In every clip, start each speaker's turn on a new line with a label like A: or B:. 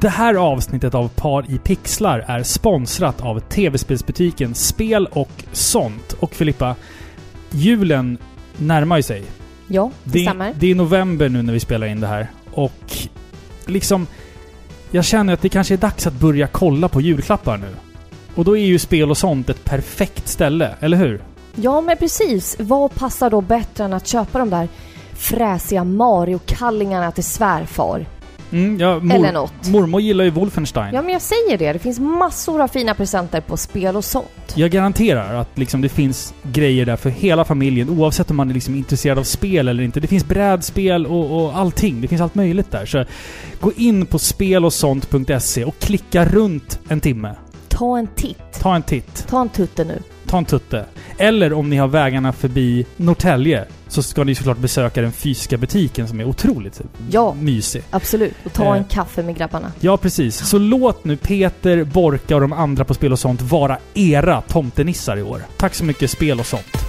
A: Det här avsnittet av Par i pixlar är sponsrat av tv-spelsbutiken Spel och sånt. Och Filippa, julen närmar ju sig.
B: Ja, det,
A: Det,
B: stämmer.
A: det är november nu när vi spelar in det här. Och liksom... Jag känner att det kanske är dags att börja kolla på julklappar nu. Och då är ju spel och sånt ett perfekt ställe, eller hur?
B: Ja, men precis. Vad passar då bättre än att köpa de där fräsiga Mario-kallingarna till svärfar?
A: Mm, ja, mor,
B: Eller något.
A: Mormor gillar ju Wolfenstein.
B: Ja, men jag säger det. Det finns massor av fina presenter på spel och sånt.
A: Jag garanterar att liksom det finns grejer där för hela familjen oavsett om man är liksom intresserad av spel eller inte. Det finns brädspel och, och allting. Det finns allt möjligt där. Så gå in på spelosont.se och klicka runt en timme.
B: Ta en titt.
A: Ta en titt.
B: Ta en tutte nu.
A: Ta en tutte. Eller om ni har vägarna förbi Norrtälje så ska ni såklart besöka den fysiska butiken som är otroligt
B: Ja.
A: mysig.
B: Absolut. Och ta
A: Eh.
B: en kaffe med grabbarna.
A: Ja, precis. Så låt nu Peter, Borka och de andra på Spel och sånt vara era tomtenissar i år. Tack så mycket Spel och sånt.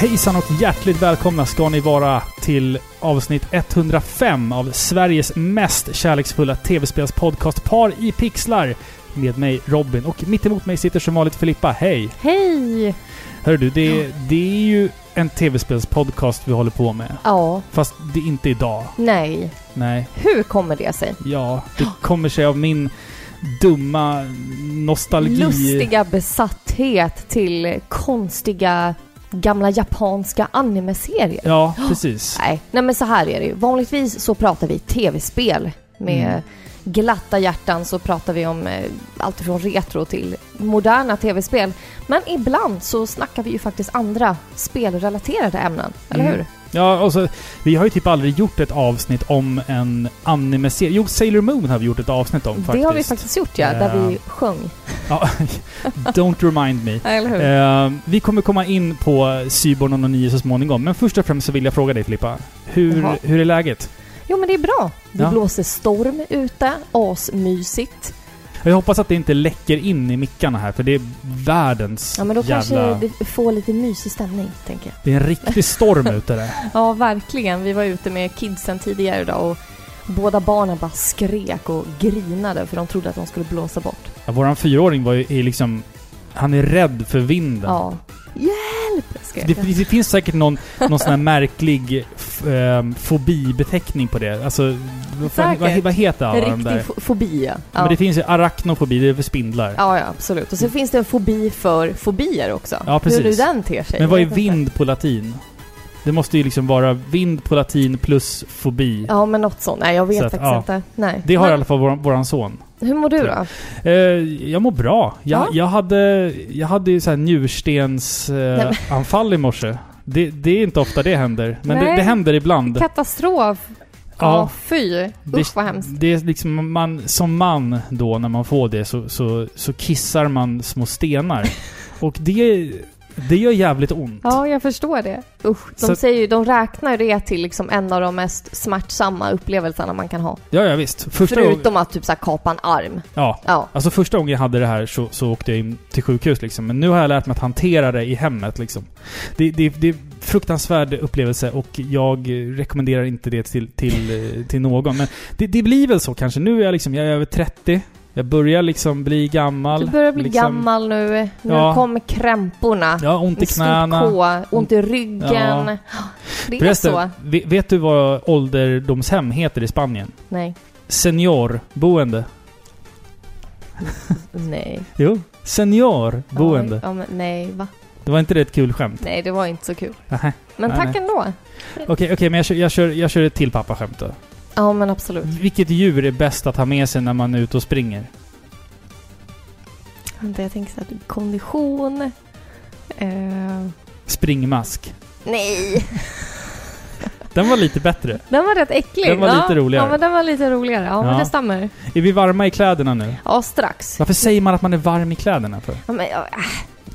A: Hejsan och hjärtligt välkomna ska ni vara till avsnitt 105 av Sveriges mest kärleksfulla tv-spelspodcast Par i pixlar. Med mig Robin och mitt emot mig sitter som vanligt Filippa. Hej!
B: Hej!
A: Hör du, det, det är ju en tv-spelspodcast vi håller på med.
B: Ja.
A: Fast det är inte idag.
B: Nej.
A: Nej.
B: Hur kommer det sig?
A: Ja, det kommer sig av min dumma nostalgi.
B: Lustiga besatthet till konstiga gamla japanska anime-serier.
A: Ja, precis.
B: Nej, nej men så här är det ju. Vanligtvis så pratar vi tv-spel. Med
A: Mm.
B: Glatta hjärtan så pratar vi om eh, allt från retro till moderna tv-spel. Men ibland så snackar vi ju faktiskt andra spelrelaterade ämnen, eller
A: Mm.
B: hur?
A: Ja, och så, vi har ju typ aldrig gjort ett avsnitt om en anime-serie. Jo, Sailor Moon har vi gjort ett avsnitt om faktiskt.
B: Det har vi faktiskt gjort ja, där vi sjöng.
A: Ja, don't remind me. Eh, vi kommer komma in på Cyborg 9 så småningom, men först och främst så vill jag fråga dig Filippa. Hur,
B: Jaha.
A: hur är läget?
B: Jo men det är bra. Det
A: Ja.
B: blåser storm ute, asmysigt.
A: Jag hoppas att det inte läcker in i mickarna här, för det är världens
B: Ja men då
A: jävla...
B: kanske det får lite mysig stämning, tänker jag.
A: Det är en riktig storm ute där.
B: Ja, verkligen. Vi var ute med kidsen tidigare idag och båda barnen bara skrek och grinade för de trodde att de skulle blåsa bort.
A: Ja, våran fyraåring var ju är liksom... Han är rädd för vinden.
B: Ja. Hjälp! skrek
A: Det, det finns säkert någon, någon sån här märklig ehm, fobibeteckning på det. Alltså, vad, vad, heter alla
B: En
A: de där?
B: riktig fo- fobi, ja.
A: Men det finns ju arachnofobi, det är för spindlar.
B: Ja, ja, absolut. Och så finns det en fobi för fobier också.
A: Ja, precis.
B: Hur den ter sig.
A: Men vad är vind på latin? Det måste ju liksom vara vind på latin plus fobi.
B: Ja, men något sånt. Nej, jag vet
A: Så att,
B: faktiskt
A: ja.
B: inte. Nej.
A: Det har i
B: Men
A: alla fall våran, våran son.
B: Hur mår du då?
A: Eh, jag mår bra. Jag,
B: Ja.
A: jag hade, jag hade ju så här njurstens eh, anfall i morse. Det, det är inte ofta det händer. Men det, det händer ibland.
B: Katastrof! Ja,
A: Ja.
B: fy!
A: Det,
B: Usch vad hemskt.
A: det är liksom man, som man då när man får det så, så, så kissar man små stenar. Och det, det gör jävligt ont.
B: Ja, jag förstår det. Usch. De
A: Så-
B: säger ju, de räknar ju det till liksom en av de mest smärtsamma upplevelserna man kan ha.
A: Ja, ja visst. Första
B: Förutom att typ så här kapa en arm.
A: Ja.
B: Ja.
A: Alltså första gången jag hade det här så, så åkte jag in till sjukhus liksom. Men nu har jag lärt mig att hantera det i hemmet liksom. Det, det, det är fruktansvärd upplevelse och jag rekommenderar inte det till, till, eh, till någon. Men det, det blir väl så kanske. Nu är jag liksom, jag är över 30. Jag börjar liksom bli gammal.
B: Du börjar bli
A: liksom,
B: gammal nu. Nu
A: Ja.
B: kommer krämporna.
A: Har ont i knäna.
B: K, ont i ryggen.
A: Ja.
B: Det är
A: Förresten,
B: så.
A: vet, du vad ålderdomshem heter i Spanien?
B: Nej.
A: Seniorboende.
B: Nej.
A: Jo. Seniorboende.
B: Ja, ja, men nej, va?
A: Det var inte det ett kul skämt?
B: Nej, det var inte så kul.
A: Nähä.
B: Men
A: Nej,
B: tack
A: nej.
B: ändå.
A: Okej, okej, men jag kör, jag, kör, jag kör ett till pappaskämt då.
B: Ja, men absolut.
A: Vilket djur är bäst att ha med sig när man är ute och springer?
B: Vänta, Jag tänker så här, typ kondition. Eh,
A: Springmask.
B: nej!
A: Den var lite bättre.
B: Den var rätt äcklig.
A: Den var
B: ja,
A: lite roligare.
B: Ja, men den var lite roligare. Ja,
A: Ja.
B: men det stämmer.
A: Är vi varma i kläderna nu?
B: Ja, strax.
A: Varför säger man att man är varm i kläderna för?
B: Ja, men, äh,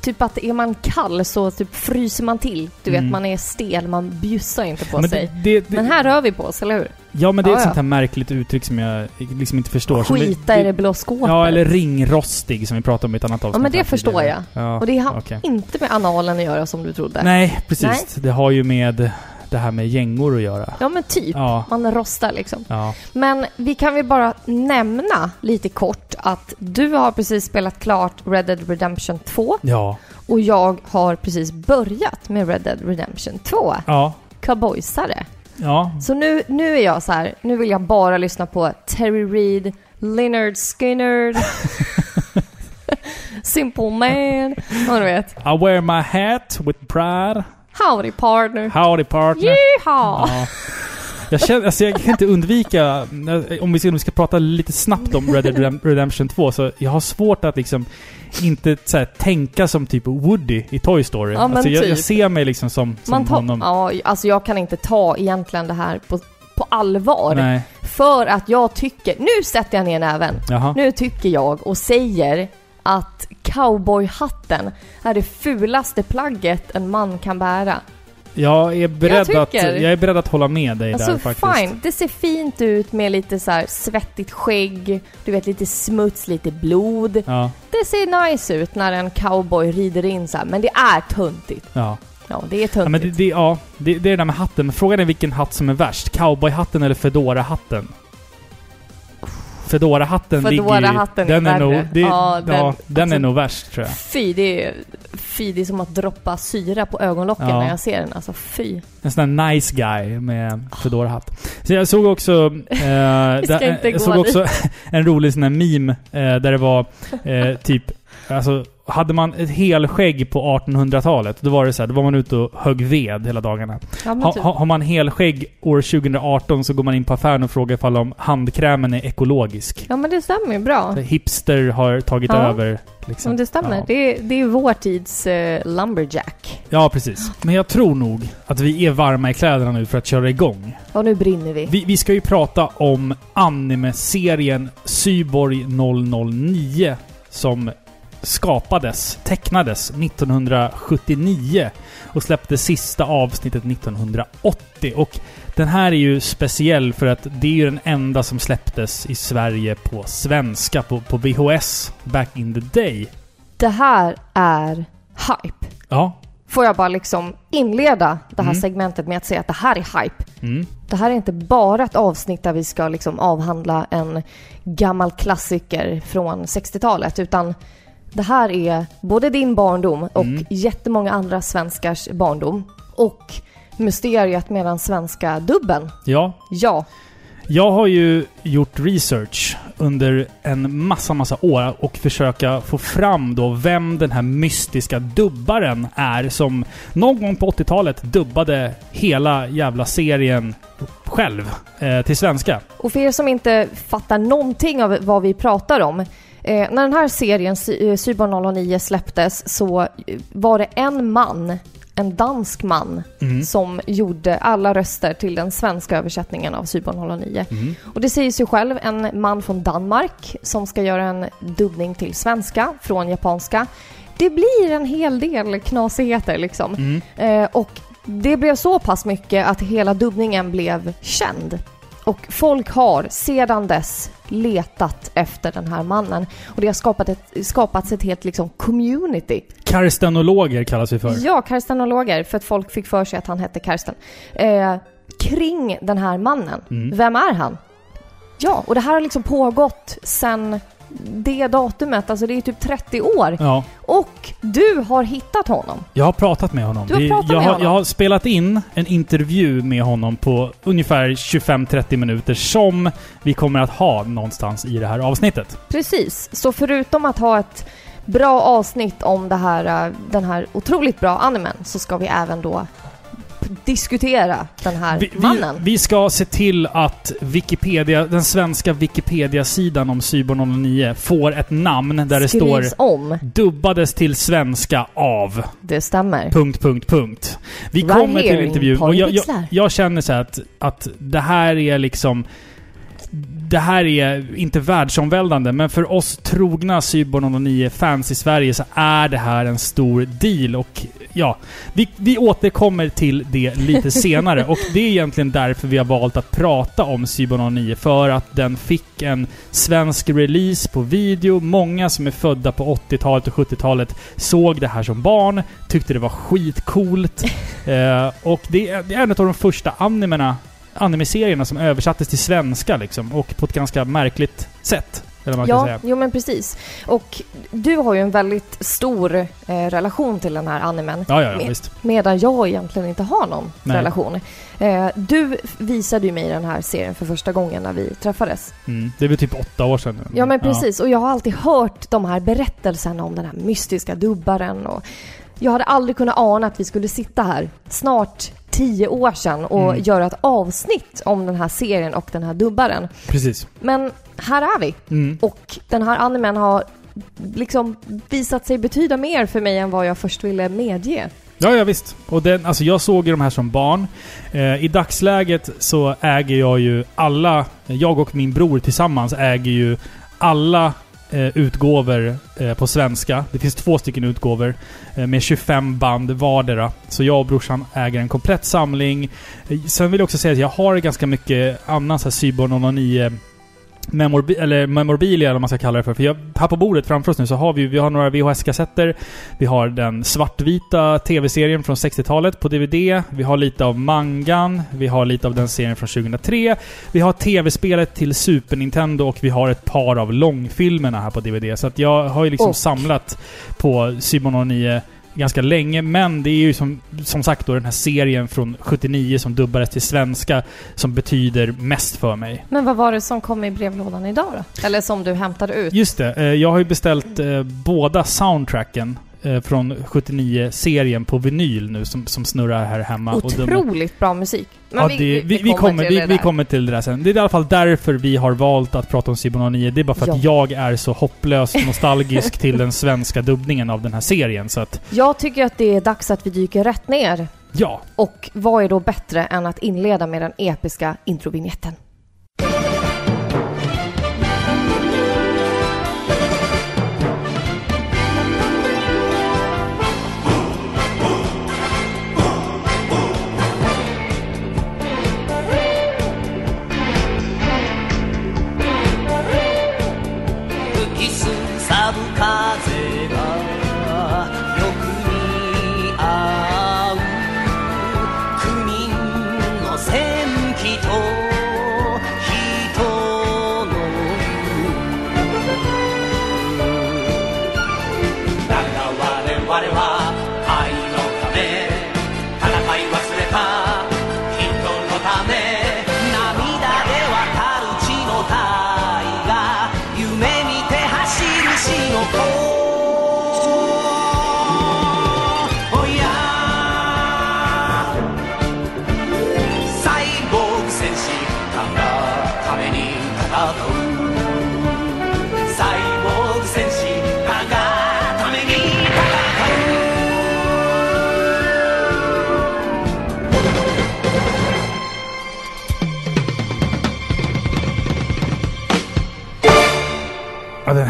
B: typ att är man kall så typ fryser man till. Du vet,
A: Mm.
B: man är stel, man bjussar inte på
A: Men,
B: sig.
A: det, det,
B: Men här rör vi på oss, eller hur?
A: ja, men det är ett
B: Ja,
A: sånt här märkligt uttryck som jag liksom inte förstår.
B: Skita i det blå skåpet.
A: Ja, eller ringrostig som vi pratade om i ett annat avsnitt.
B: Ja, men det förstår
A: tidigare. Ja,
B: Och det har
A: okej.
B: inte med analen att göra som du trodde.
A: Nej, precis. Det har ju med det här med gängor att göra.
B: Ja, men typ.
A: Ja,
B: Man rostar liksom.
A: ja.
B: Men vi kan väl bara nämna lite kort att du har precis spelat klart Red Dead Redemption 2
A: Ja.
B: och jag har precis börjat med Red Dead Redemption 2.
A: Ja.
B: Cowboysare.
A: Ja.
B: Så nu, nu är jag så här, nu vill jag bara lyssna på Terry Reid, Leonard Skinner, Simple Man, ja du vet.
A: I wear my hat with pride.
B: Howdy partner.
A: Howdy partner.
B: Yeehaw!
A: Ja. Jag, känner, alltså jag kan inte undvika, om vi ska, om vi ska prata lite snabbt om Red Dead Redem- Redemption 2, så jag har svårt att liksom inte så här, tänka som typ Woody i Toy Story.
B: Ja,
A: alltså jag, jag
B: typ.
A: ser mig liksom som, som
B: Man tar,
A: honom.
B: ja, alltså jag kan inte ta egentligen det här på, på allvar.
A: Nej.
B: För att jag tycker, nu sätter jag ner näven.
A: Jaha.
B: Nu tycker jag och säger att cowboyhatten är det fulaste plagget en man kan bära.
A: Jag är beredd
B: Jag
A: att, jag är beredd att hålla med dig
B: Alltså
A: där faktiskt.
B: fine, det ser fint ut med lite så svettigt skägg, du vet lite smuts, lite blod.
A: Ja,
B: Det ser nice ut när en cowboy rider in så här, men det är töntigt.
A: ja.
B: Ja, det är
A: ja
B: töntigt.
A: men det, det, ja, det, det är det där med hatten. Men frågan är vilken hatt som är värst. Cowboyhatten eller Fedora-hatten? Fedora-hatten ligger
B: är
A: den är nog, det,
B: Ja,
A: ja,
B: den-
A: den,
B: alltså-
A: är nog värst tror jag.
B: Fy, det är, fy, det är som att droppa syra på ögonlocken
A: Ja.
B: när jag ser den. Alltså fy.
A: En sån där nice guy med Fedora-hatt. Så jag såg också... Eh, där, jag såg också en rolig sån här meme eh, där det var eh, typ... Alltså, hade man ett helskägg på 1800-talet, då var det så här, då var man ute och högg ved hela dagarna.
B: Ja,
A: Ha,
B: typ.
A: ha, har man helskägg år 2018 så går man in på affären och frågar ifall om handkrämen är ekologisk.
B: ja men det stämmer ju bra.
A: Så hipster har tagit
B: Ja.
A: över. Liksom.
B: Men det stämmer.
A: Ja.
B: Det, är, det är vår tids eh, lumberjack.
A: ja, precis. Men jag tror nog att vi är varma i kläderna nu för att köra igång.
B: Och nu brinner vi.
A: Vi, vi ska ju prata om anime-serien Cyborg 009 som skapades, tecknades 1979 och släppte sista avsnittet 1980. Och den här är ju speciell för att det är ju den enda som släpptes i Sverige på svenska, på, på VHS, back in the day.
B: Det här är hype.
A: Ja.
B: Får jag bara liksom inleda det här
A: Mm.
B: segmentet med att säga att det här är hype.
A: Mm.
B: Det här är inte bara ett avsnitt där vi ska liksom avhandla en gammal klassiker från 60-talet, utan det här är både din barndom och
A: Mm.
B: jättemånga andra svenskars barndom. Och mysteriet med den svenska dubben.
A: Ja.
B: Ja,
A: Jag har ju gjort research under en massa, massa år och försöka få fram då vem den här mystiska dubbaren är som någon gång på 80-talet dubbade hela jävla serien själv eh, till svenska.
B: Och för er som inte fattar någonting av vad vi pratar om. Eh, när den här serien, Cy- eh, Cyborg 009, släpptes så eh, var det en man, en dansk man,
A: Mm.
B: som gjorde alla röster till den svenska översättningen av Cyborg 09.
A: Mm.
B: Och det säger sig själv, en man från Danmark som ska göra en dubbning till svenska från japanska. Det blir en hel del knasigheter liksom.
A: Mm.
B: Eh, och det blev så pass mycket att hela dubbningen blev känd. Och folk har sedan dess letat efter den här mannen. Och det har skapat ett, skapats ett helt liksom community.
A: Karstenologer kallas vi för.
B: Ja, karstenologer, för att folk fick för sig att han hette Karsten. Eh, kring den här mannen.
A: Mm.
B: Vem är han? Ja, och det här har liksom pågått sen det datumet, alltså det är typ 30 år.
A: Ja,
B: Och du har hittat honom.
A: jag har pratat med honom.
B: Du har pratat
A: jag,
B: med
A: har,
B: honom?
A: jag har spelat in en intervju med honom på ungefär 25-30 minuter som vi kommer att ha någonstans i det här avsnittet.
B: Precis, så förutom att ha ett bra avsnitt om det här, eh, den här otroligt bra animen så ska vi även då diskutera den här
A: Vi, vi,
B: mannen.
A: vi ska se till att Wikipedia, den svenska Wikipedia-sidan om Cyborg 09 får ett namn där det står
B: Skrivs om,
A: dubbades till svenska av...
B: det stämmer.
A: Punkt, punkt, punkt. Vi
B: Right
A: kommer till intervjun och jag, jag, jag känner så att, att det här är liksom... det här är inte världsomvälvande, men för oss trogna Cyborg 09-fans i Sverige så är det här en stor deal. Och ja, vi, vi återkommer till det lite senare. Och det är egentligen därför vi har valt att prata om Cyborg 09. För att den fick en svensk release på video. Många som är födda på 80-talet och 70-talet såg det här som barn, tyckte det var skitcoolt. eh, och det är, det är en av de första animerna anime-serierna som översattes till svenska liksom. Och på ett ganska märkligt sätt. Eller man kan
B: Ja,
A: säga.
B: jo men precis. Och du har ju en väldigt stor eh, relation till den här animen.
A: Ja, ja, ja
B: Med-
A: visst.
B: Medan jag egentligen inte har någon
A: Nej.
B: relation. Eh, du visade ju mig den här serien för första gången när vi träffades.
A: Mm. Det är väl typ åtta år sedan.
B: Ja men precis, och jag har alltid hört de här berättelserna om den här mystiska dubbaren och jag hade aldrig kunnat ana att vi skulle sitta här snart tio år sedan och
A: Mm.
B: göra ett avsnitt om den här serien och den här dubbaren.
A: Precis.
B: Men här är vi
A: Mm.
B: och den här animen har liksom visat sig betyda mer för mig än vad jag först ville medge.
A: Ja, ja visst. Och den, alltså jag såg ju de här som barn. Eh, I dagsläget så äger jag ju alla, jag och min bror tillsammans äger ju alla Eh, utgåvor eh, på svenska. Det finns två stycken utgåvor eh, med 25 band vardera. Så jag och brorsan äger en komplett samling. Eh, Sen vill jag också säga att jag har ganska mycket annan såhär Cyborg memorbi eller memorabilia eller vad man ska kalla det för. För jag, här på bordet framför oss nu så har vi, vi har några VHS-kassetter. Vi har den svartvita tv-serien från 60-talet på DVD. Vi har lite av mangan. Vi har lite av den serien från 2003. Vi har tv-spelet till Super Nintendo och vi har ett par av långfilmerna här på DVD. Så att jag har ju liksom
B: Och-
A: samlat på Cyborg 09 ganska länge. Men det är ju som, som sagt då den här serien från 79 som dubbades till svenska som betyder mest för mig.
B: Men vad var det som kom i brevlådan idag då? Eller som du hämtade ut?
A: Just det. eh, Jag har ju beställt eh, båda soundtracken eh, från 79-serien på vinyl nu som, som snurrar här hemma. Och de-
B: Otroligt bra musik. Men
A: Ja, det, vi, vi, kommer,
B: till
A: vi,
B: det
A: vi kommer till det där sen. Det är i alla fall därför vi har valt att prata om Cyborg 09. Det är bara för att jag är så hopplöst nostalgisk till den svenska dubbningen av den här serien. Så att,
B: Jag tycker att det är dags att vi dyker rätt ner.
A: ja.
B: Och vad är då bättre än att inleda med den episka introvignetten?「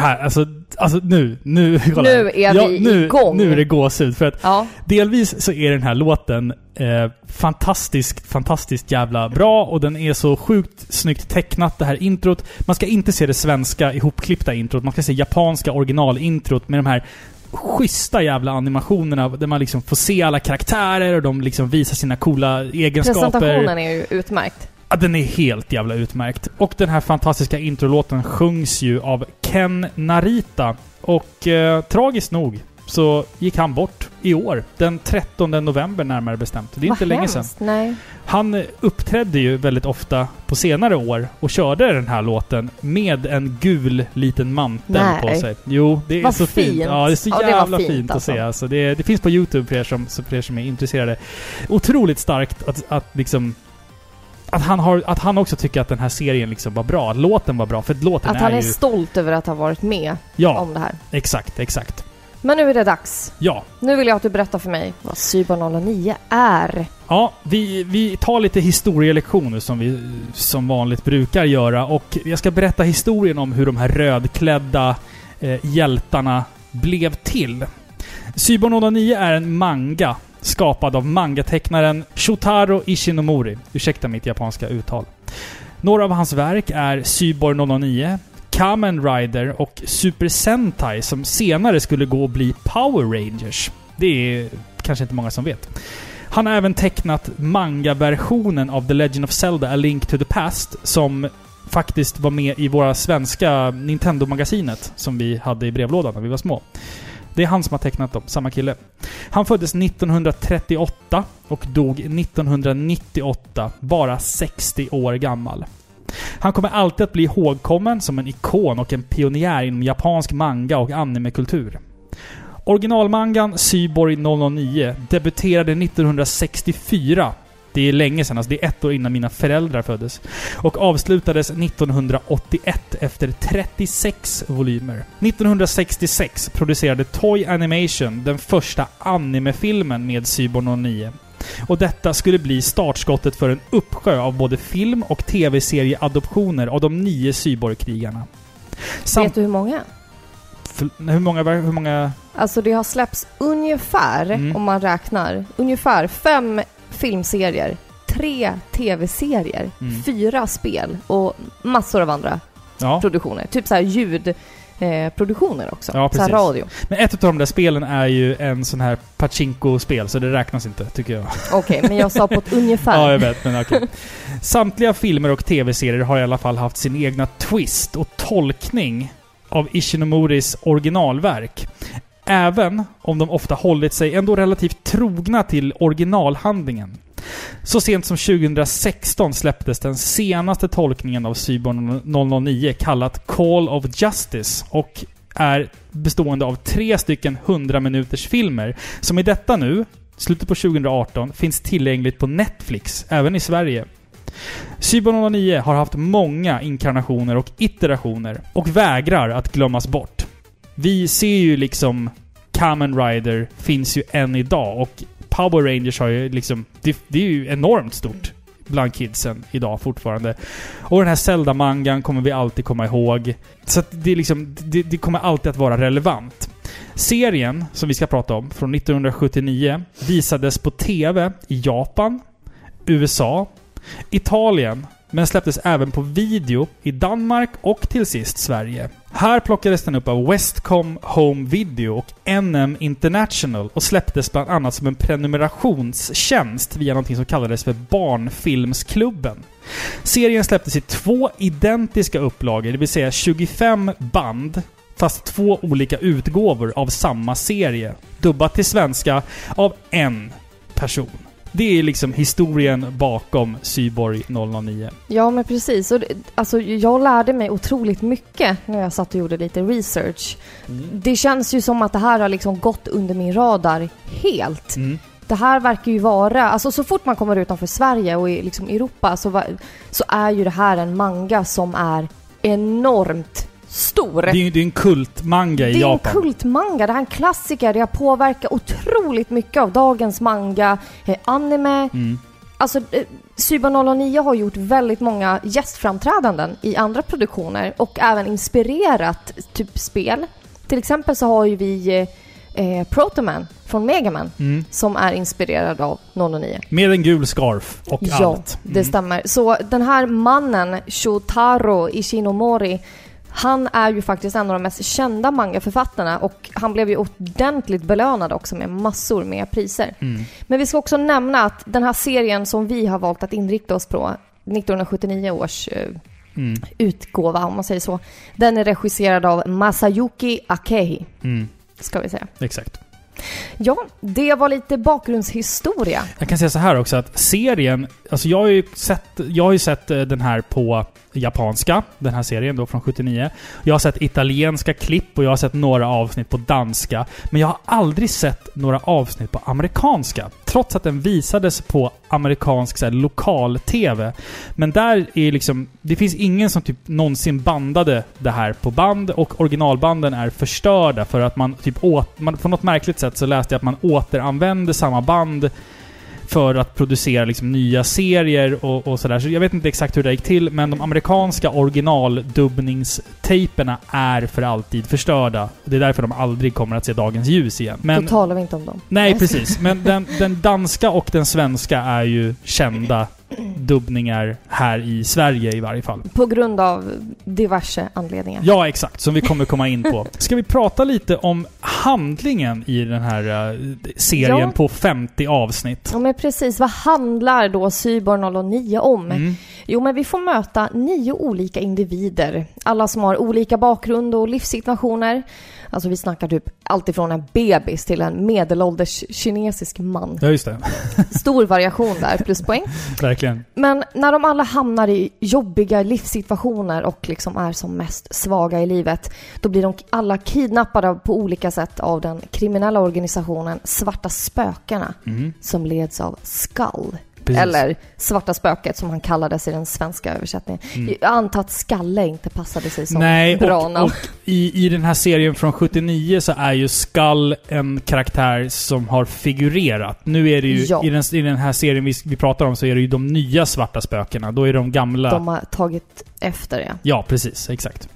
A: här, alltså, alltså nu, nu, kolla.
B: Nu är
A: ja,
B: vi
A: nu,
B: igång.
A: Nu är det gåshud. För att
B: Ja,
A: Delvis så är den här låten eh, fantastiskt, fantastiskt jävla bra och den är så sjukt snyggt tecknat, det här introt. Man ska inte se det svenska ihopklippta introt, man ska se japanska originalintrot med de här schyssta jävla animationerna där man liksom får se alla karaktärer och de liksom visar sina coola egenskaper.
B: presentationen är ju utmärkt.
A: Ja, den är helt jävla utmärkt. Och den här fantastiska introlåten sjungs ju av Ken Narita. Och eh, tragiskt nog så gick han bort i år. Den 13 november närmare bestämt. Det är inte
B: Vad
A: länge sedan.
B: Nej.
A: Han uppträdde ju väldigt ofta på senare år och körde den här låten med en gul liten mantel
B: Nej.
A: på sig. Jo, det är
B: Vad
A: så fint.
B: fint.
A: Ja, det är så
B: Ja,
A: jävla
B: fint,
A: fint, att
B: alltså.
A: se. Alltså, det, det finns på YouTube för er som, för er som är intresserade. Otroligt starkt att, att liksom att han, har, att han också tycker att den här serien liksom var bra. Att låten var bra. För låten
B: Att han
A: är
B: är
A: ju...
B: stolt över att ha varit med
A: Ja,
B: om det här.
A: exakt, exakt.
B: Men nu är det dags.
A: Ja.
B: Nu vill jag att du berättar för mig vad Cyber 009 är.
A: Ja, vi, vi tar lite historielektioner som vi som vanligt brukar göra och jag ska berätta historien om hur de här rödklädda eh, hjältarna blev till. Cyber 009 är en manga skapad av mangatecknaren Shotaro Ishinomori. Ursäkta mitt japanska uttal. Några av hans verk är Cyborg 009, Kamen Rider och Super Sentai som senare skulle gå och bli Power Rangers. Det är kanske inte många som vet. Han har även tecknat manga-versionen av The Legend of Zelda A Link to the Past som faktiskt var med i våra svenska Nintendo-magasinet som vi hade i brevlådan när vi var små. Det är han som har tecknat dem, samma kille. Han föddes 1938 och dog 1998, bara 60 år gammal. Han kommer alltid att bli ihågkommen som en ikon och en pionjär inom japansk manga och animekultur. Originalmangan Cyborg 009 debuterade 1964. Det är länge sedan, alltså det är ett år innan mina föräldrar föddes. Och avslutades 1981 efter 36 volymer. 1966 producerade Toy Animation den första animefilmen med Cyborg 09. Och detta skulle bli startskottet för en uppsjö av både film och tv-serieadoptioner av de nio Cyborg-krigarna. Sam-
B: Vet du hur många?
A: Hur många... Hur många...
B: Alltså det har släppts ungefär,
A: Mm.
B: om man räknar, ungefär fem filmserier, tre tv-serier,
A: Mm.
B: fyra spel och massor av andra
A: Ja.
B: produktioner. Typ så här ljudproduktioner eh, produktioner också.
A: Ja,
B: så här
A: precis.
B: radio.
A: Men ett av de där spelen är ju en sån här Pachinko-spel, så det räknas inte, tycker jag.
B: Okej, men jag sa på ett ungefär.
A: Ja, jag vet, men okej. Samtliga filmer och tv-serier har i alla fall haft sin egna twist och tolkning av Ishinomoris originalverk. Även om de ofta hållit sig ändå relativt trogna till originalhandlingen. Så sent som 2016 släpptes den senaste tolkningen av Cyborg 009 kallat Call of Justice och är bestående av tre stycken 100 minuters filmer som i detta nu, slutet på 2018, finns tillgängligt på Netflix, även i Sverige. Cyber 009 har haft många inkarnationer och iterationer och vägrar att glömmas bort. Vi ser ju liksom Kamen Rider finns ju än idag och Power Rangers har ju liksom... Det, det är ju enormt stort bland kidsen idag fortfarande. Och den här Zelda-mangan kommer vi alltid komma ihåg. Så att det, är liksom, det, det kommer alltid att vara relevant. Serien, som vi ska prata om, från 1979 visades på TV i Japan, USA, Italien, men släpptes även på video i Danmark och till sist Sverige. Här plockades den upp av Westcom Home Video och NM International och släpptes bland annat som en prenumerationstjänst via någonting som kallades för Barnfilmsklubben. Serien släpptes i två identiska upplagor, det vill säga 25 band fast två olika utgåvor av samma serie. Dubbat till svenska av en person. Det är liksom historien bakom Cyborg 009.
B: Ja, men precis. Och alltså, jag lärde mig otroligt mycket när jag satt och gjorde lite research. Det känns ju som att det här har liksom gått under min radar helt.
A: Mm.
B: Det här verkar ju vara, alltså så fort man kommer utanför Sverige och i liksom Europa så, så är ju det här en manga som är enormt stor.
A: Det är ju det är en kultmanga i
B: Det är en
A: Japan.
B: kultmanga, det här är en klassiker, det har påverkat otroligt mycket av dagens manga, eh, anime.
A: Mm.
B: Alltså, eh, Cyber 009 har gjort väldigt många gästframträdanden i andra produktioner och även inspirerat typ spel. Till exempel så har ju vi eh, eh, Protoman från Megaman
A: Mm.
B: som är inspirerad av 009.
A: Med en gul scarf och
B: Ja,
A: allt.
B: det stämmer. Så den här mannen, Shotaro Ishinomori, han är ju faktiskt en av de mest kända mangaförfattarna och han blev ju ordentligt belönad också med massor med priser.
A: Mm.
B: Men vi ska också nämna att den här serien som vi har valt att inrikta oss på, 1979 års eh,
A: Mm.
B: utgåva om man säger så, den är regisserad av Masayuki Akehi,
A: Mm.
B: ska vi säga.
A: Exakt.
B: Ja, det var lite bakgrundshistoria.
A: Jag kan säga så här också att serien, alltså jag har ju sett, jag har ju sett eh, den här på japanska, den här serien då från 79. Jag har sett italienska klipp och jag har sett några avsnitt på danska. Men jag har aldrig sett några avsnitt på amerikanska. Trots att den visades på amerikansk lokal-TV. Men där är liksom... Det finns ingen som typ någonsin bandade det här på band och originalbanden är förstörda för att man typ åt... Man, på något märkligt sätt så läste jag att man återanvände samma band för att producera liksom nya serier och, och sådär. Så jag vet inte exakt hur det gick till, men de amerikanska originaldubbningstejperna är för alltid förstörda. Det är därför de aldrig kommer att se dagens ljus igen. Men,
B: Då talar vi inte om dem.
A: nej, precis. Men den, den danska och den svenska är ju kända dubbningar här i Sverige i varje fall.
B: På grund av diverse anledningar.
A: Ja, exakt. Som vi kommer komma in på. Ska vi prata lite om handlingen i den här eh, serien
B: Ja.
A: på 50 avsnitt?
B: Ja men precis, vad handlar då Cyborg 009 om?
A: Mm.
B: Jo men vi får möta nio olika individer. Alla som har olika bakgrund och livssituationer. Alltså vi snackar typ allt ifrån en bebis till en medelålders kinesisk man.
A: Ja, just det.
B: Stor variation där, pluspoäng.
A: Verkligen.
B: Men när de alla hamnar i jobbiga livssituationer och liksom är som mest svaga i livet, då blir de alla kidnappade på olika sätt av den kriminella organisationen Svarta Spökena,
A: Mm.
B: som leds av Skull.
A: Precis.
B: Eller Svarta Spöket som han kallades i den svenska översättningen.
A: Mm.
B: Jag antar att Skalle inte passade sig som
A: Nej,
B: bra
A: och,
B: namn.
A: och i, i den här serien från 79 så är ju Skull en karaktär som har figurerat. Nu är det ju,
B: Ja.
A: i, den, i den här serien vi, vi pratar om så är det ju de nya svarta spökena. Då är de gamla...
B: De har tagit efter det.
A: Ja, precis. Exakt.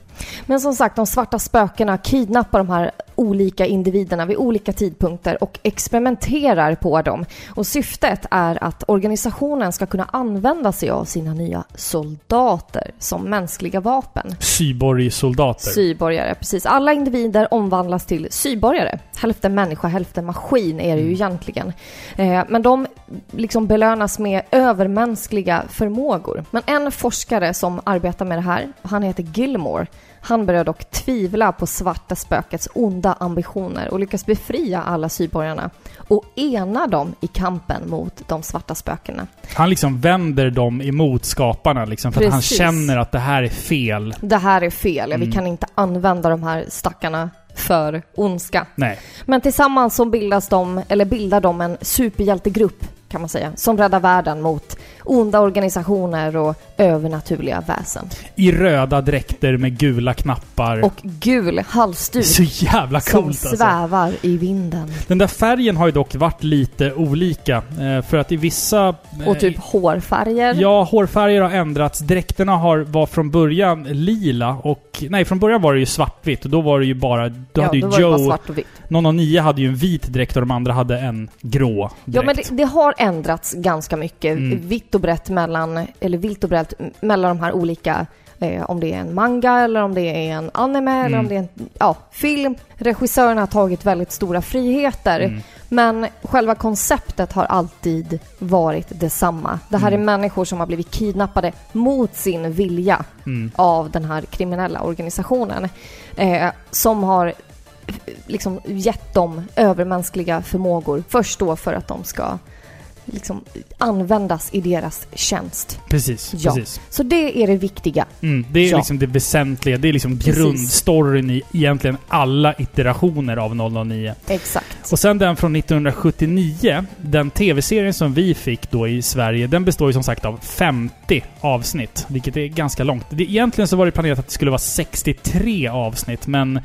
B: Men som sagt, de svarta spökena kidnappar de här olika individerna vid olika tidpunkter och experimenterar på dem. Och syftet är att organisationen ska kunna använda sig av sina nya soldater som mänskliga vapen.
A: Cyborg-soldater.
B: Syborgare, precis. Alla individer omvandlas till syborgare. Hälften människa, hälften maskin är det ju egentligen. Eh, men de liksom belönas med övermänskliga förmågor. Men en forskare som arbetar med det här, han heter Gilmore, han börjar dock tvivla på svarta spökets onda ambitioner och lyckas befria alla syborgarna och ena dem i kampen mot de svarta spökena.
A: Han liksom vänder dem emot skaparna liksom, för att han
B: Precis.
A: känner att det här är fel.
B: Det här är fel,
A: Mm.
B: vi kan inte använda de här stackarna för ondska.
A: Nej.
B: Men tillsammans så bildas de, eller bildar de en superhjältegrupp kan man säga, som räddar världen mot onda organisationer och övernaturliga väsen.
A: I röda dräkter med gula knappar.
B: Och gul halsduk
A: så jävla
B: som
A: coolt alltså.
B: svävar i vinden.
A: Den där färgen har ju dock varit lite olika. Eh, för att i vissa... eh,
B: Och typ hårfärger.
A: Ja, hårfärger har ändrats. Dräkterna har, var från början lila och... Nej, från början var det ju svartvitt och då var det ju bara... Då
B: ja,
A: hade ju
B: då var det bara svart och vitt.
A: Någon av nio hade ju en vit dräkt och de andra hade en grå dräkt.
B: Ja, men det, det har ändrats ganska mycket.
A: Mm.
B: Vitt och brett mellan, eller vitt och brett mellan de här olika Eh, om det är en manga eller om det är en anime eller
A: Mm.
B: om det är en ja, film. Regissörerna har tagit väldigt stora friheter.
A: Mm.
B: Men själva konceptet har alltid varit detsamma. Det här
A: Mm.
B: är människor som har blivit kidnappade mot sin vilja
A: Mm.
B: av den här kriminella organisationen. Eh, som har eh, liksom gett dem övermänskliga förmågor. Först då för att de ska liksom användas i deras tjänst.
A: Precis,
B: Ja.
A: precis.
B: Så det är det viktiga.
A: Mm, det är
B: Ja.
A: liksom det väsentliga. Det är liksom
B: Precis.
A: grundstoryn i egentligen alla iterationer av 009.
B: Exakt.
A: Och sen den från 1979, den tv-serien som vi fick då i Sverige, den består ju som sagt av 50 avsnitt. Vilket är ganska långt. Det, egentligen så var det planerat att det skulle vara 63 avsnitt, men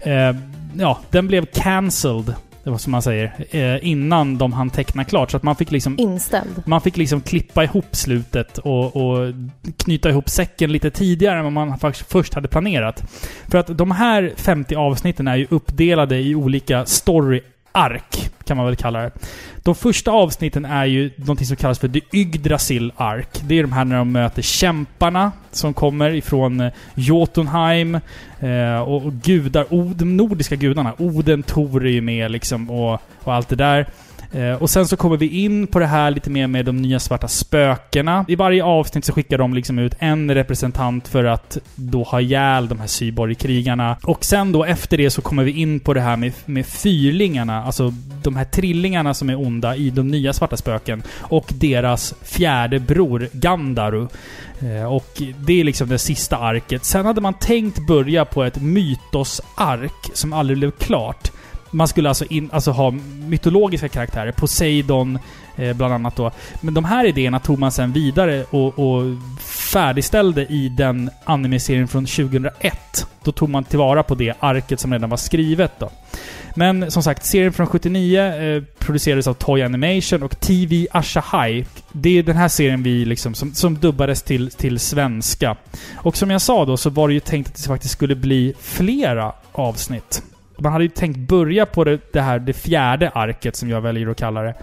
A: eh, ja, den blev cancelled, det var som man säger, eh, innan de hann teckna klart. Så att man fick liksom
B: Inställd.
A: man fick liksom klippa ihop slutet och, och knyta ihop säcken lite tidigare än vad man faktiskt först hade planerat. För att de här 50 avsnitten är ju uppdelade i olika Ark, kan man väl kalla det. De första avsnitten är ju någonting som kallas för The Yggdrasil Ark. Det är de här när de möter kämparna som kommer ifrån eh, Jotunheim eh, och, gudar, de nordiska gudarna. Oden, Tor är ju med liksom och, och allt det där. Eh, och sen så kommer vi in på det här lite mer med de nya svarta spökena. I varje avsnitt så skickar de liksom ut en representant för att då ha ihjäl de här cyborgkrigarna. Och sen då efter det så kommer vi in på det här med, med fyrlingarna, alltså de här trillingarna som är onda i de nya svarta spöken. Och deras fjärde bror, Gandaru. Eh, och det är liksom det sista arket. Sen hade man tänkt börja på ett mytos-ark som aldrig blev klart. Man skulle alltså, in, alltså ha mytologiska karaktärer. Poseidon eh, bland annat då. Men de här idéerna tog man sen vidare och, och färdigställde i den anime-serien från 2001. Då tog man tillvara på det arket som redan var skrivet då. Men som sagt, serien från 79 eh, producerades av Toy Animation och TV Ashahai. Det är den här serien vi liksom, som, som dubbades till, till svenska. Och som jag sa då så var det ju tänkt att det faktiskt skulle bli flera avsnitt. Man hade ju tänkt börja på det, det här, det fjärde arket som jag väljer att kalla det.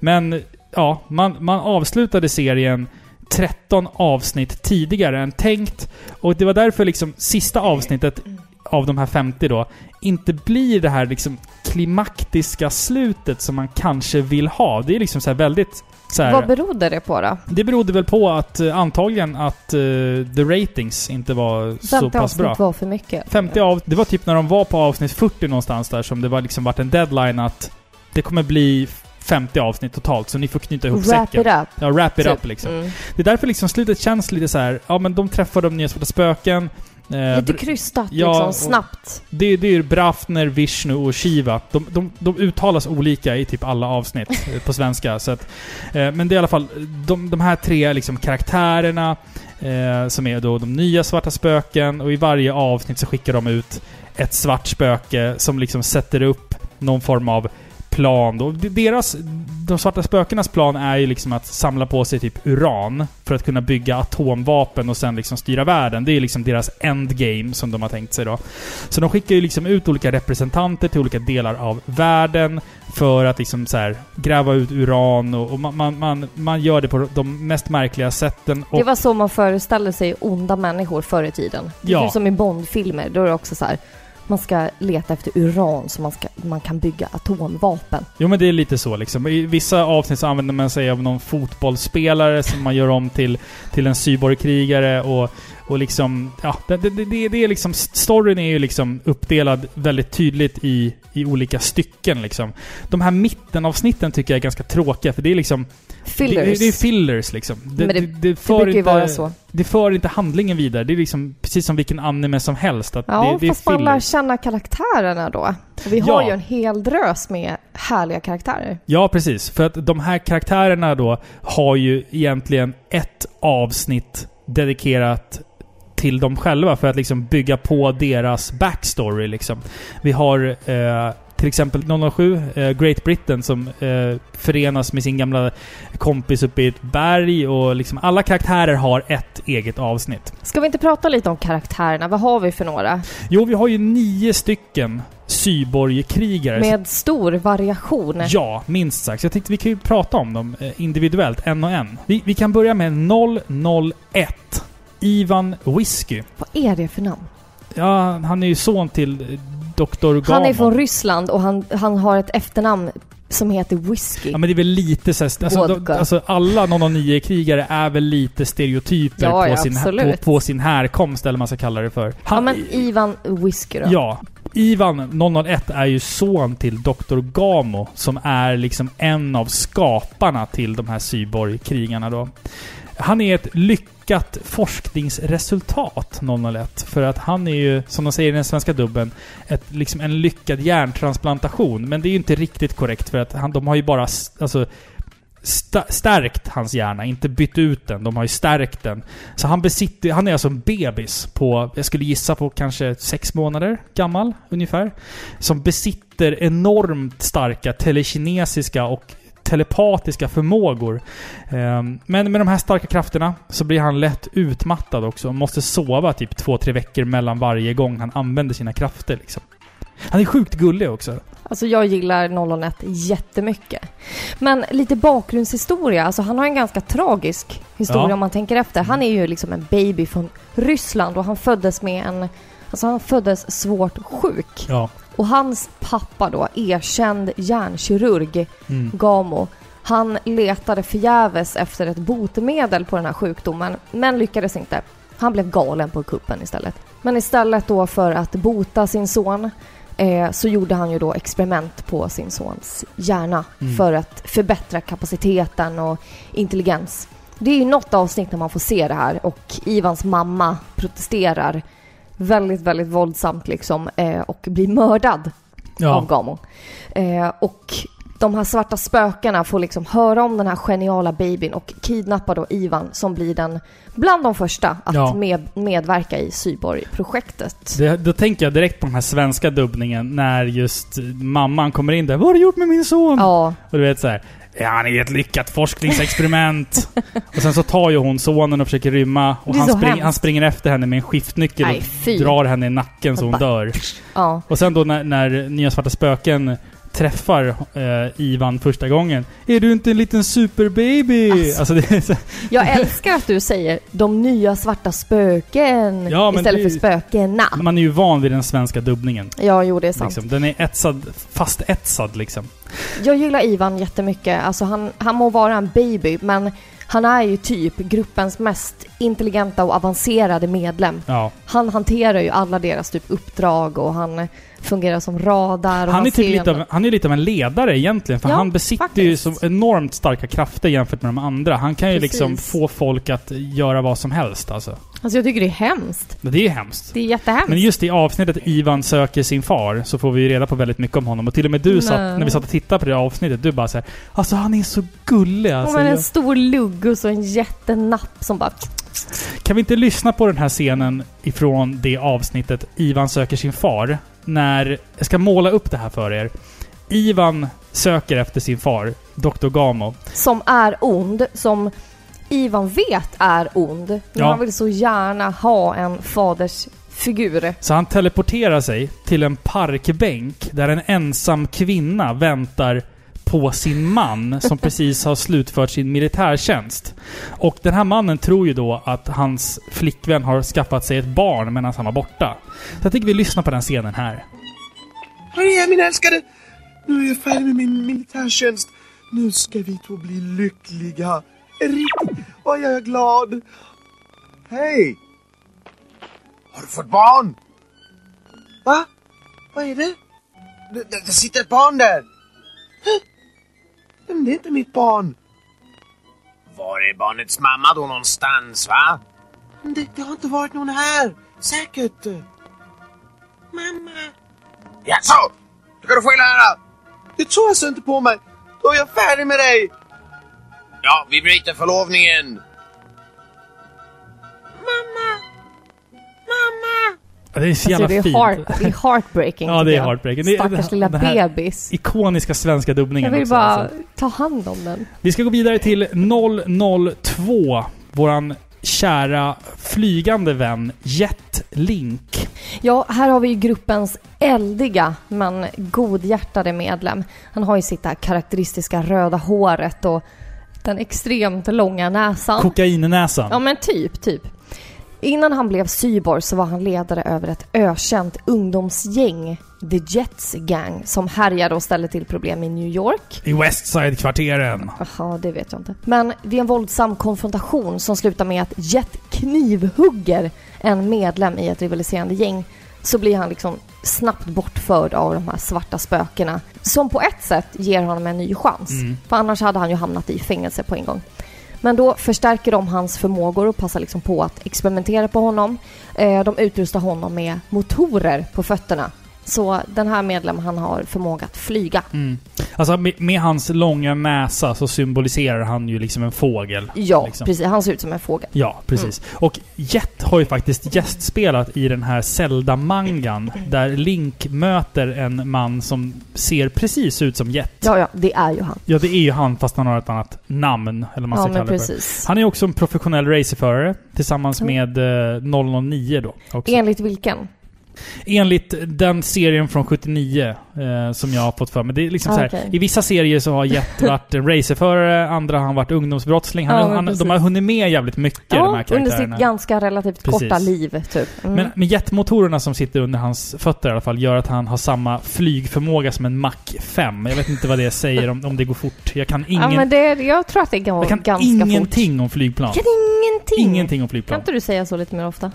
A: Men ja, man, man avslutade serien 13 avsnitt tidigare än tänkt. Och det var därför liksom sista avsnittet av de här 50 då, inte blir det här liksom klimaktiska slutet som man kanske vill ha. Det är liksom så här väldigt här,
B: Vad berodde det på då?
A: Det berodde väl på att eh, antagligen att eh, the ratings inte var så
B: 50
A: pass bra.
B: avsnitt var för mycket.
A: 50 av, det var typ när de var på avsnitt 40 någonstans där som det var liksom varit en deadline att det kommer bli 50 avsnitt totalt, så ni får knyta ihop
B: Wrap
A: säcken.
B: it up.
A: Ja, wrap it
B: Typ.
A: up liksom.
B: Mm.
A: Det är därför liksom slutet känns lite så här. ja men de träffar de nya svarta spöken. Eh,
B: Lite krystat
A: ja,
B: liksom, snabbt.
A: det, det är Brafner, Vishnu och Shiva. De, de, de uttalas olika i typ alla avsnitt eh, på svenska. Så att, eh, men det är i alla fall de, de här tre liksom karaktärerna eh, som är då de nya svarta spöken och i varje avsnitt så skickar de ut ett svart spöke som liksom sätter upp någon form av plan. Då. De- Deras, de svarta spökenas plan är ju liksom att samla på sig typ uran för att kunna bygga atomvapen och sen liksom styra världen. Det är liksom deras endgame som de har tänkt sig då. Så de skickar ju liksom ut olika representanter till olika delar av världen för att liksom så här gräva ut uran och, och man, man, man, man gör det på de mest märkliga sätten.
B: Det var så man föreställde sig onda människor förr i tiden. Det
A: Ja.
B: är som i Bondfilmer, då är det också så här. Man ska leta efter uran så man, ska, man kan bygga atomvapen.
A: Jo men det är lite så liksom. I vissa avsnitt så använder man sig av någon fotbollsspelare som man gör om till, till en cyborgkrigare och, och liksom... Ja, det, det, det, det är liksom... Storyn är ju liksom uppdelad väldigt tydligt i, i olika stycken liksom. De här mittenavsnitten tycker jag är ganska tråkiga för det är liksom...
B: Fillers.
A: Det, det är fillers liksom. Det,
B: Men det-
A: det, för
B: brukar ju
A: inte,
B: vara så.
A: Det för inte handlingen vidare. Det är liksom precis som vilken anime som helst. Att
B: Ja,
A: det, det är
B: fast man lär känna karaktärerna då. Och vi har
A: Ja.
B: ju en hel drös med härliga karaktärer.
A: Ja, precis. För att de här karaktärerna då har ju egentligen ett avsnitt dedikerat till dem själva för att liksom bygga på deras backstory liksom. Vi har eh, till exempel 007, eh, Great Britain, som eh, förenas med sin gamla kompis uppe i ett berg och liksom alla karaktärer har ett eget avsnitt.
B: Ska vi inte prata lite om karaktärerna? Vad har vi för några?
A: Jo, vi har ju nio stycken cyborgkrigare.
B: Med stor variation.
A: Ja, minst sagt. Så jag tänkte vi kan ju prata om dem eh, individuellt, en och en. Vi, vi kan börja med 001. Ivan Whisky.
B: Vad är det för namn?
A: Ja, han är ju son till eh, Dr. Gamon.
B: Han är från Ryssland och han, han har ett efternamn som heter Whisky.
A: Ja men det är väl lite så här, alltså,
B: Vodka.
A: alltså alla 009-krigare är väl lite stereotyper
B: Ja,
A: på,
B: ja,
A: sin, på, på sin härkomst, eller vad man ska kalla det för.
B: ja
A: Han,
B: men Ivan Whisky då.
A: Ja. Ivan 001 är ju son till Dr. Gamo, som är liksom en av skaparna till de här cyborgkrigarna då. Han är ett lyckat forskningsresultat, 001. För att han är ju, som de säger i den svenska dubben, ett, liksom en lyckad hjärntransplantation. Men det är ju inte riktigt korrekt för att han, de har ju bara alltså, sta- stärkt hans hjärna, inte bytt ut den. De har ju stärkt den. Så han besitter, han är alltså en bebis på, jag skulle gissa på kanske sex månader gammal ungefär. Som besitter enormt starka telekinesiska och telepatiska förmågor. Ehm, Men med de här starka krafterna så blir han lätt utmattad också och måste sova typ två, tre veckor mellan varje gång han använder sina krafter liksom. Han är sjukt gullig också.
B: Alltså jag gillar 001 jättemycket. Men lite bakgrundshistoria, alltså han har en ganska tragisk historia
A: Ja.
B: om man tänker efter. Han är ju liksom en baby från Ryssland och han föddes med en... Alltså han föddes svårt sjuk.
A: Ja.
B: Och hans pappa då, erkänd hjärnkirurg,
A: Mm.
B: Gamo, han letade förgäves efter ett botemedel på den här sjukdomen, men lyckades inte. Han blev galen på kuppen istället. Men istället då för att bota sin son eh, så gjorde han ju då experiment på sin sons hjärna
A: Mm.
B: för att förbättra kapaciteten och intelligens. Det är ju något avsnitt när man får se det här och Ivans mamma protesterar väldigt, väldigt våldsamt liksom eh, och blir mördad
A: Ja.
B: av Gamo. Eh, och de här svarta spökena får liksom höra om den här geniala babyn och kidnappar då Ivan som blir den bland de första att
A: Ja.
B: med, medverka i Syborg-projektet.
A: Det, då tänker jag direkt på den här svenska dubbningen när just mamman kommer in där. Vad har du gjort med min son?
B: Ja,
A: Och du vet så här. Ja, han är ett lyckat forskningsexperiment. och sen så tar ju hon sonen och försöker rymma. Och han, spring, han springer efter henne med en skiftnyckel
B: Nej,
A: och drar henne i nacken så hon dör.
B: ja.
A: Och sen då när, när Nya Svarta Spöken träffar eh, Ivan första gången. Är du inte en liten superbaby?
B: Alltså.
A: Alltså, det är så,
B: Jag älskar att du säger de nya svarta spöken
A: Ja,
B: istället
A: det-
B: för spökena.
A: man är ju van vid den svenska dubbningen.
B: Ja, jo det är sant.
A: Liksom. Den är etsad, fast etsad liksom.
B: Jag gillar Ivan jättemycket. Alltså han, han må vara en baby, men han är ju typ gruppens mest intelligenta och avancerade medlem.
A: Ja.
B: Han hanterar ju alla deras typ uppdrag och han fungerar som radar.
A: Han är, typ lite av, han är lite av en ledare egentligen, för
B: Ja,
A: han besitter ju
B: faktiskt.
A: så enormt starka krafter jämfört med de andra. Han kan ju
B: Precis.
A: liksom få folk att göra vad som helst alltså.
B: Alltså jag tycker det är hemskt.
A: Men Det är ju hemskt.
B: Det är jättehemskt.
A: Men just i avsnittet Ivan söker sin far så får vi ju reda på väldigt mycket om honom. Och till och med du satt, när vi satt och tittade på det avsnittet, du bara såhär Alltså han är så gullig alltså.
B: med en
A: Jag,
B: stor lugg och så en jättenapp som bara...
A: kan vi inte lyssna på den här scenen ifrån det avsnittet Ivan söker sin far? När, jag ska måla upp det här för er. Ivan söker efter sin far, Dr. Gamo.
B: Som är ond, som Ivan vet är ond. Men
A: Ja.
B: han vill så gärna ha en faders figur.
A: Så han teleporterar sig till en parkbänk där en ensam kvinna väntar på sin man som precis har slutfört sin militärtjänst. Och den här mannen tror ju då att hans flickvän har skaffat sig ett barn medan han var borta. Så jag tycker vi lyssnar på den scenen här.
C: Här är jag min älskade! Nu är jag färdig med min militärtjänst. Nu ska vi två bli lyckliga. Riktigt vad jag är glad. Hej! Har du fått barn? Va? Vad är det? Det, det, det sitter ett barn där. Hä? Men det är inte mitt barn. Var är barnets mamma då någonstans va? Det, det har inte varit någon här. Säkert. Mamma. Jaså? Då ska du få hela ära! Det tror jag så inte på mig. Då är jag färdig med dig. Ja, vi bryter förlovningen. Mamma!
A: Det är så
B: Alltså
A: jävla
B: det, är
A: fint.
B: heart, det är heartbreaking.
A: Ja, det är
B: jag.
A: heartbreaking. Det
B: Stackars
A: det-
B: lilla
A: det här-
B: bebis.
A: Ikoniska svenska
B: Jag
A: dubbningen
B: vill
A: också.
B: bara
A: alltså.
B: ta hand om den.
A: Vi ska gå vidare till 002. Våran kära flygande vän Jet Link.
B: Ja, här har vi ju gruppens eldiga men godhjärtade medlem. Han har ju sitt där karaktäristiska röda håret och den extremt långa näsan.
A: Kokainnäsan.
B: Ja men typ, typ. Innan han blev cyborg så var han ledare över ett ökänt ungdomsgäng, The Jets Gang, som härjade och ställde till problem i New York.
A: I Westside-kvarteren.
B: Jaha, det vet jag inte. Men vid en våldsam konfrontation som slutar med att Jet knivhugger en medlem i ett rivaliserande gäng så blir han liksom snabbt bortförd av de här svarta spökena. Som på ett sätt ger honom en ny chans.
A: Mm.
B: För annars hade han ju hamnat i fängelse på en gång. Men då förstärker de hans förmågor och passar liksom på att experimentera på honom. Eh, de utrustar honom med motorer på fötterna. Så den här medlemmen han har förmåga att flyga.
A: Mm. Alltså med, med hans långa näsa så symboliserar han ju liksom en fågel.
B: Ja,
A: liksom.
B: precis. Han ser ut som en fågel.
A: Ja, precis. Och Jet har ju faktiskt gästspelat i den här Zelda-mangan där Link möter en man som ser precis ut som Jet.
B: Ja, ja, det är ju han.
A: Ja, det är ju han fast han har ett annat namn. Eller man
B: Ja,
A: ska
B: men
A: kalla det
B: precis.
A: Han är också en professionell racerförare tillsammans
B: Mm.
A: med eh, 009 då. Också.
B: Enligt vilken?
A: Enligt den serien från 79 eh, som jag har fått för mig. Det är liksom
B: Ah,
A: så här,
B: okej.
A: I vissa serier så har Jet varit racerförare, andra har han varit ungdomsbrottsling. Han,
B: Ja, men
A: han, de har hunnit med jävligt mycket, de här
B: Ja, under
A: karaktärerna.
B: sitt ganska relativt
A: Precis.
B: korta liv, typ. Mm.
A: Men, men jetmotorerna som sitter under hans fötter i alla fall gör att han har samma flygförmåga som en Mach 5. Jag vet inte vad det säger om, om det går fort. Jag kan, ingen,
B: ja, men det, jag tror att det går
A: jag kan
B: ganska
A: ingenting
B: fort.
A: om flygplan.
B: Kan ingenting?
A: Ingenting om
B: Kan
A: flygplan.
B: inte du säga så lite mer ofta?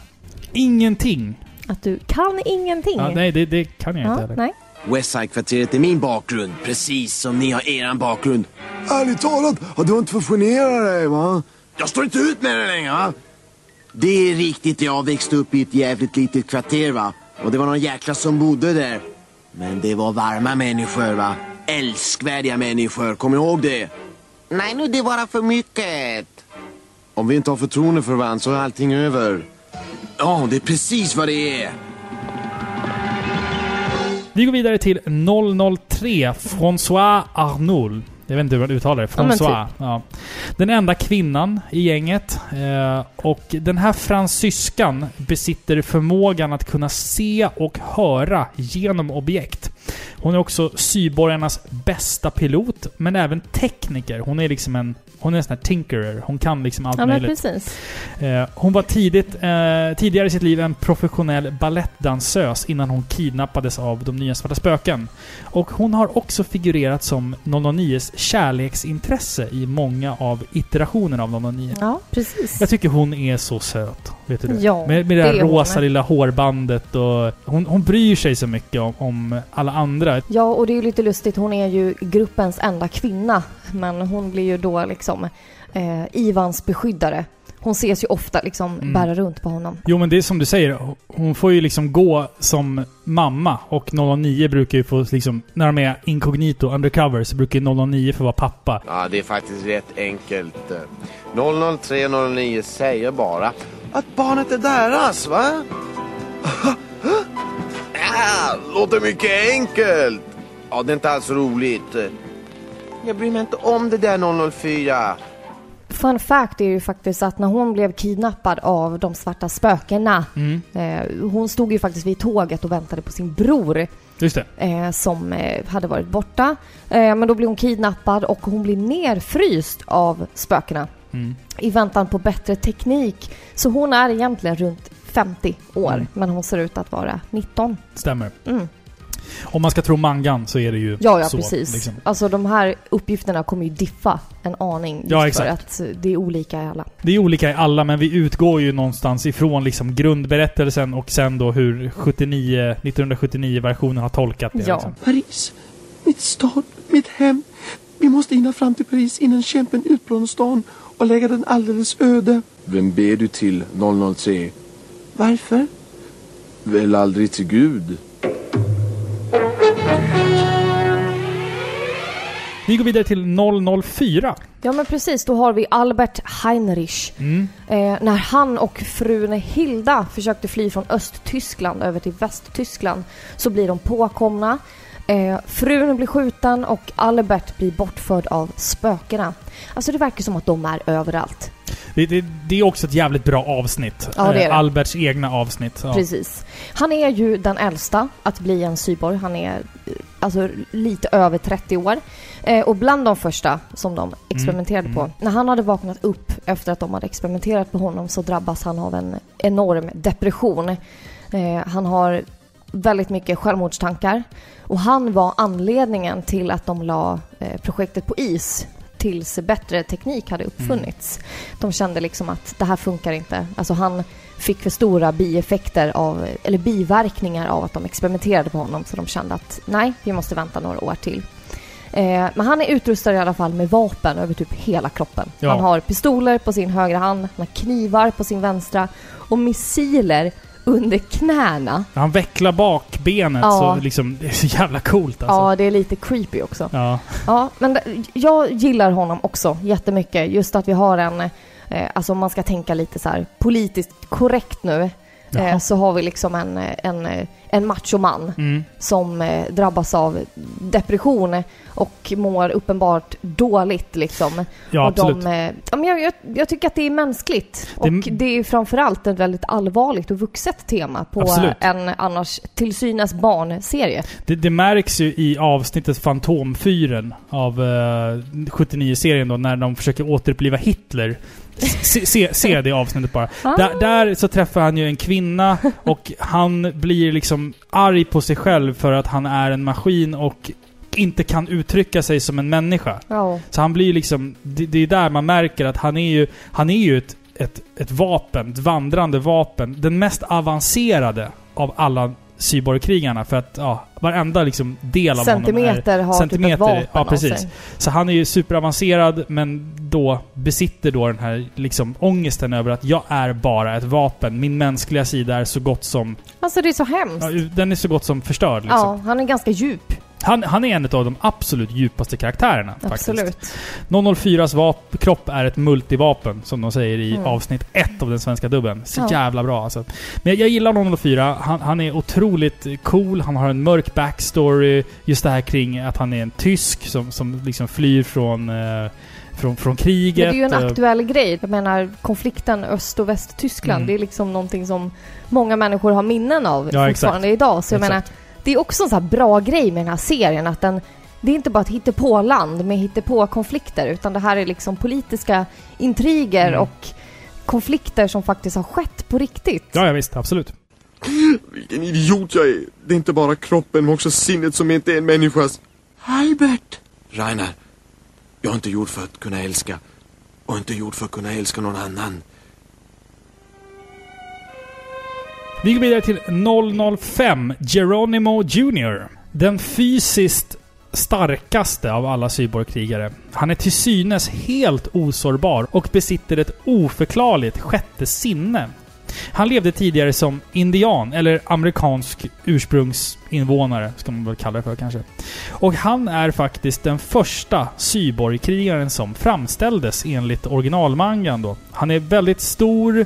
A: Ingenting.
B: Att du kan ingenting?
A: Ja, nej, det, det kan jag inte
B: Ja,
A: heller.
B: nej.
D: Westside-kvarteret är min bakgrund, precis som ni har eran bakgrund.
C: Ärligt talat, ja, du har inte fått genera dig va?
D: Jag står inte ut med det längre, va? Det är riktigt, jag växte upp i ett jävligt litet kvarter, va? Och det var någon jäkla som bodde där. Men det var varma människor va? Älskvärdiga människor, kom ihåg det. Nej nu, det var för mycket. Om vi inte har förtroende för varandra så är allting över. Ja, det är precis vad det är.
A: Vi går vidare till 003, François Arnoul. Jag vet inte hur man uttalar det.
B: Ja, men
A: François. Ja. Den enda kvinnan i gänget. Eh, och den här fransyskan besitter förmågan att kunna se och höra genom objekt. Hon är också syborgarnas bästa pilot, men även tekniker. Hon är liksom en... Hon är en sån här tinkerer. Hon kan liksom allt
B: Ja, men
A: möjligt.
B: precis.
A: Eh, hon var tidigt, eh, tidigare i sitt liv en professionell ballettdansös innan hon kidnappades av de nya Svarta Spöken. Och hon har också figurerat som 009s kärleksintresse i många av iterationerna av 009.
B: Ja, precis.
A: Jag tycker hon är så söt. Vet du det?
B: Ja,
A: med, med det där
B: det är hon.
A: rosa lilla hårbandet och... Hon, hon bryr sig så mycket om, om alla andra.
B: Ja, och det är ju lite lustigt. Hon är ju gruppens enda kvinna. Men hon blir ju då liksom eh, Ivans beskyddare. Hon ses ju ofta liksom
A: Mm.
B: bära runt på honom.
A: Jo men det är som du säger, hon får ju liksom gå som mamma och 009 brukar ju få liksom, när de är incognito, undercover, så brukar ju 009 få vara pappa.
E: Ja, det är faktiskt rätt enkelt. 00309 säger bara
C: Att barnet är deras, va?
E: Ja, låter mycket enkelt. Ja, det är inte alls roligt. Jag bryr mig inte om det där 004.
B: Fun fact är ju faktiskt att när hon blev kidnappad av de svarta spökena.
A: Mm.
B: Eh, hon stod ju faktiskt vid tåget och väntade på sin bror.
A: Just det.
B: eh, som eh, hade varit borta. Eh, men då blev hon kidnappad och hon blir nerfryst av spökena
A: Mm.
B: i väntan på bättre teknik. Så hon är egentligen runt 50 år,
A: Mm.
B: men hon ser ut att vara 19.
A: Stämmer.
B: Mm.
A: Om man ska tro mangan så är det ju
B: Ja, ja
A: så.
B: precis.
A: Liksom.
B: Alltså de här uppgifterna kommer ju diffa en aning just
A: Ja,
B: för
A: exakt.
B: att eh, det är olika i alla.
A: Det är olika i alla, men vi utgår ju någonstans ifrån liksom grundberättelsen och sen då hur 79, 1979-versionen har tolkat det.
B: Ja.
A: Liksom.
C: Paris. Mitt stad, mitt hem. Vi måste hinna fram till Paris innan kämpen utplånar stan och lägga den alldeles öde.
E: Vem ber du till 003?
C: Varför?
E: Väl aldrig till Gud?
A: Vi går vidare till 004.
B: Ja men precis, då har vi Albert Heinrich.
A: Mm.
B: Eh, när han och frun Hilda försökte fly från Östtyskland över till Västtyskland så blir de påkomna. Eh, frun blir skjuten och Albert blir bortförd av spökena. Alltså det verkar som att de är överallt.
A: Det, det, det är också ett jävligt bra avsnitt.
B: Ja, det är
A: Eh,
B: det.
A: Alberts egna avsnitt. Ja.
B: Precis. Han är ju den äldsta att bli en cyborg. Han är eh, alltså lite över 30 år. Eh, och bland de första som de experimenterade
A: Mm,
B: på. När han hade vaknat upp efter att de hade experimenterat på honom så drabbas han av en enorm depression. Eh, han har väldigt mycket självmordstankar. Och han var anledningen till att de la eh, projektet på is tills bättre teknik hade uppfunnits. De kände liksom att det här funkar inte. Alltså han fick för stora bieffekter av, eller biverkningar av att de experimenterade på honom så de kände att nej, vi måste vänta några år till. Eh, men han är utrustad i alla fall med vapen över typ hela kroppen.
A: Ja.
B: Han har pistoler på sin högra hand, han har knivar på sin vänstra och missiler under knäna.
A: Han vecklar bak benet
B: Ja.
A: så liksom, det är så jävla coolt alltså.
B: Ja, det är lite creepy också.
A: Ja.
B: Ja, men jag gillar honom också jättemycket. Just att vi har en, eh, alltså om man ska tänka lite så här politiskt korrekt nu, eh, så har vi liksom en, en, eh, en machoman
A: Mm.
B: som eh, drabbas av depression och mår uppenbart dåligt liksom.
A: Ja,
B: och
A: absolut.
B: De, eh, ja, men jag, jag, jag tycker att det är mänskligt.
A: Det-
B: Och det är framförallt ett väldigt allvarligt och vuxet tema på
A: Absolut.
B: en annars till synes barnserie.
A: Det, det märks ju i avsnittet Fantomfyren av eh, 79-serien då, när de försöker återuppliva Hitler. Se, se, se det avsnittet bara.
B: Ah.
A: Där, där så träffar han ju en kvinna och han blir liksom arg på sig själv för att han är en maskin och inte kan uttrycka sig som en människa.
B: Ja.
A: Så han blir liksom... Det, det är där man märker att han är ju, han är ju ett, ett, ett vapen, ett vandrande vapen. Den mest avancerade av alla cyborgkrigarna för att ja, varenda liksom del av honom
B: Centimeter
A: är...
B: har
A: centimeter,
B: typ ett vapen
A: ja,
B: av
A: precis.
B: sig.
A: Så han är ju superavancerad men då besitter då den här liksom ångesten över att jag är bara ett vapen. Min mänskliga sida är så gott som...
B: Alltså det är så hemskt.
A: Ja, den är så gott som förstörd liksom.
B: Ja, han är ganska djup.
A: Han, han är en av de absolut djupaste karaktärerna
B: Absolut.
A: faktiskt. 004s vap- kropp är ett multivapen, som de säger i
B: Mm.
A: avsnitt ett av den svenska dubben. Så
B: Ja.
A: jävla bra alltså. Men jag, gillar 004. Han, han är otroligt cool. Han har en mörk backstory. Just det här kring att han är en tysk som, som liksom flyr från, eh, från, från
B: Men
A: kriget.
B: det är ju en
A: Eh,
B: aktuell grej. Jag menar konflikten Öst och Västtyskland.
A: Mm.
B: Det är liksom någonting som många människor har minnen av
A: Ja,
B: fortfarande idag. Så jag
A: Exakt.
B: menar, det är också en sån här bra grej med den här serien. Att den, det är inte bara ett hittepå-land med hittepå-konflikter. Utan det här är liksom politiska intriger
A: Mm.
B: och konflikter som faktiskt har skett på riktigt.
A: Ja, ja, visst. Absolut.
C: Vilken idiot jag är. Det är inte bara kroppen men också sinnet som inte är en människas. Albert!
D: Rainer, jag är inte gjord för att kunna älska. Och inte gjord för att kunna älska någon annan.
A: Vi går vidare till 005, Geronimo Jr. Den fysiskt starkaste av alla cyborgkrigare. Han är till synes helt osårbar och besitter ett oförklarligt sjätte sinne. Han levde tidigare som indian, eller amerikansk ursprungsinvånare, ska man väl kalla det för kanske. Och han är faktiskt den första cyborgkrigaren som framställdes enligt originalmangan då. Han är väldigt stor,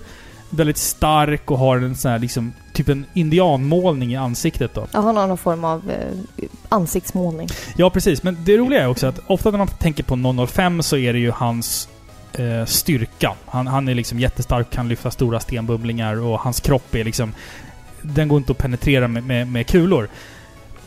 A: väldigt stark och har en sån här liksom, typ en indianmålning i ansiktet då.
B: Ja, han har någon form av eh, ansiktsmålning.
A: Ja, precis. Men det roliga är också att ofta när man tänker på 005 så är det ju hans eh, styrka. Han, han är liksom jättestark, kan lyfta stora stenbubblingar och hans kropp är liksom... Den går inte att penetrera med, med, med kulor.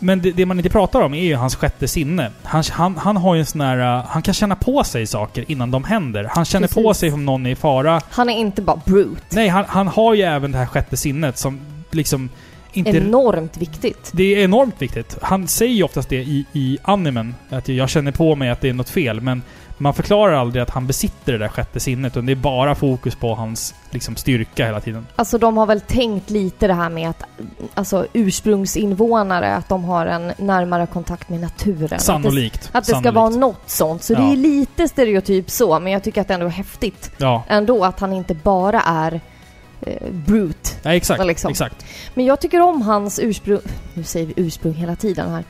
A: Men det, det man inte pratar om är ju hans sjätte sinne. Han, han, han har ju en sån här... eh, Han kan känna på sig saker innan de händer. Han känner på
B: Precis.
A: sig om någon är i fara.
B: Han är inte bara brute.
A: Nej, han, han har ju även det här sjätte sinnet som liksom inte...
B: Enormt viktigt.
A: Det är enormt viktigt. Han säger ju oftast det i, i animen, att jag känner på mig att det är något fel, men man förklarar aldrig att han besitter det där sjätte sinnet, utan det är bara fokus på hans liksom, styrka hela tiden.
B: Alltså de har väl tänkt lite det här med att alltså, ursprungsinvånare, att de har en närmare kontakt med naturen.
A: Sannolikt.
B: Att det, att det ska
A: Sannolikt.
B: vara något sånt. Så
A: Ja.
B: det är lite stereotyp så, men jag tycker att det ändå är häftigt.
A: Ja,
B: Ändå att han inte bara är eh, brute.
A: ja exakt.
B: Liksom.
A: exakt.
B: Men jag tycker om hans ursprung... Nu säger vi ursprung hela tiden här.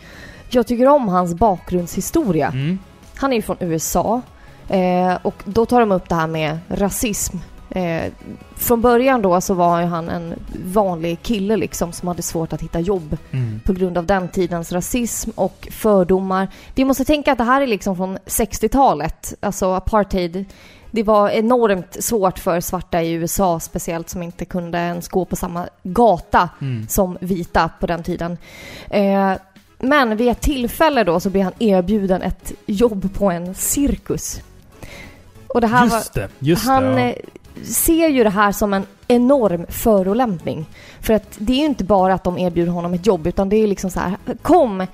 B: Jag tycker om hans bakgrundshistoria.
A: Mm.
B: Han är ju från USA. Eh, och då tar de upp det här med rasism. Eh, från början då så var ju han en vanlig kille liksom som hade svårt att hitta jobb
A: Mm.
B: på grund av den tidens rasism och fördomar. Vi måste tänka att det här är liksom från 60-talet, alltså apartheid. Det var enormt svårt för svarta i USA speciellt som inte kunde ens gå på samma gata
A: Mm.
B: som vita på den tiden. Eh, men vid ett tillfälle då så blev han erbjuden ett jobb på en cirkus. Och det här var,
A: Just det, just
B: han
A: det. Ja.
B: eh, ser ju det här som en enorm förolämpning. För att det är ju inte bara att de erbjuder honom ett jobb utan det är liksom så här, kom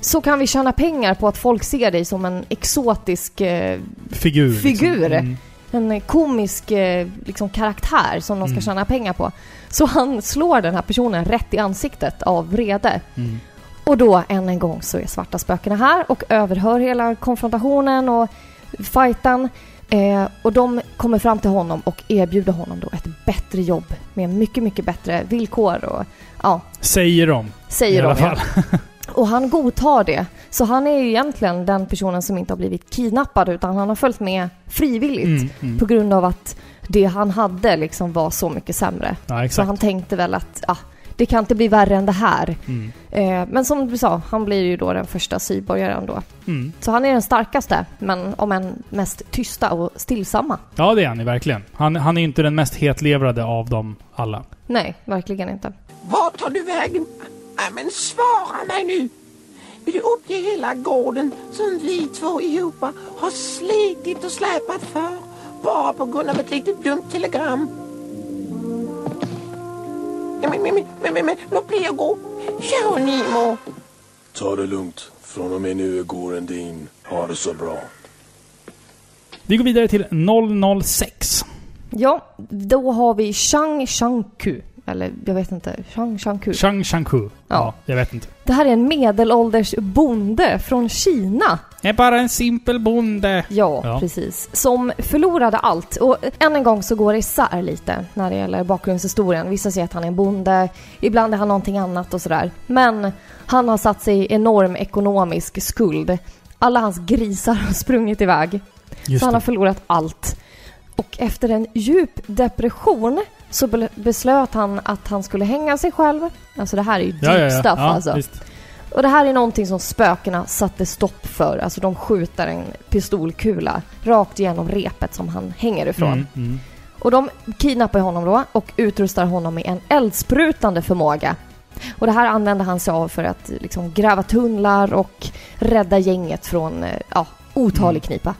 B: så kan vi tjäna pengar på att folk ser dig som en exotisk, eh,
A: Figur.
B: figur.
A: Liksom. Mm.
B: en komisk eh, liksom, karaktär som de ska
A: Mm.
B: tjäna pengar på. Så han slår den här personen rätt i ansiktet av vrede.
A: Mm.
B: Och då än en gång så är svarta spökena här och överhör hela konfrontationen och fighten. Eh, och de kommer fram till honom och erbjuder honom då ett bättre jobb med mycket, mycket bättre villkor och ja,
A: Säger de.
B: Säger de. ja. Och han godtar det. Så han är ju egentligen den personen som inte har blivit kidnappad utan han har följt med frivilligt
A: Mm, mm.
B: på grund av att det han hade liksom var så mycket sämre.
A: Ja,
B: Så han tänkte väl att ah, det kan inte bli värre än det här.
A: Mm.
B: Eh, men som du sa, han blir ju då den första syborgaren då.
A: Mm.
B: Så han är den starkaste, men om än mest tysta och stillsamma.
A: Ja, det är han ju verkligen. Han, han är inte den mest hetlevrade av dem alla.
B: Nej, verkligen inte.
F: Vart tar du vägen? Nej, men svara mig nu! Vill du uppge hela gården som vi två ihop har slitit och släpat för bara på grund av ett litet dumt telegram? Men, men, men, men, men, men låt bli att gå. Geronimo!
D: Ta det lugnt. Från och med nu är gården din. Ha det så bra.
A: Vi går vidare till 006.
B: Ja, då har vi Shang Shangku. Eller jag vet inte, Shang Shangku.
A: Shang Shangku. Ja.
B: Ja.
A: jag vet inte.
B: Det här är en medelålders bonde från Kina.
A: Jag är bara en simpel bonde.
B: Ja,
A: Ja.
B: precis. Som förlorade allt. Och än en gång så går det isär lite när det gäller bakgrundshistorien. Vissa säger att han är en bonde, ibland är han någonting annat och sådär. Men han har satt sig i enorm ekonomisk skuld. Alla hans grisar har sprungit iväg.
A: Just
B: så han har
A: det.
B: förlorat allt. Och efter en djup depression så be- beslöt han att han skulle hänga sig själv. Alltså det här är ju deep
A: Ja, ja,
B: stuff alltså.
A: Visst.
B: Och det här är någonting som spökena satte stopp för. Alltså de skjuter en pistolkula rakt igenom repet som han hänger ifrån.
A: Mm, mm.
B: Och de kidnappar honom då och utrustar honom med en eldsprutande förmåga. Och det här använder han sig av för att liksom gräva tunnlar och rädda gänget från eh, ja, otalig
A: Mm.
B: knipa.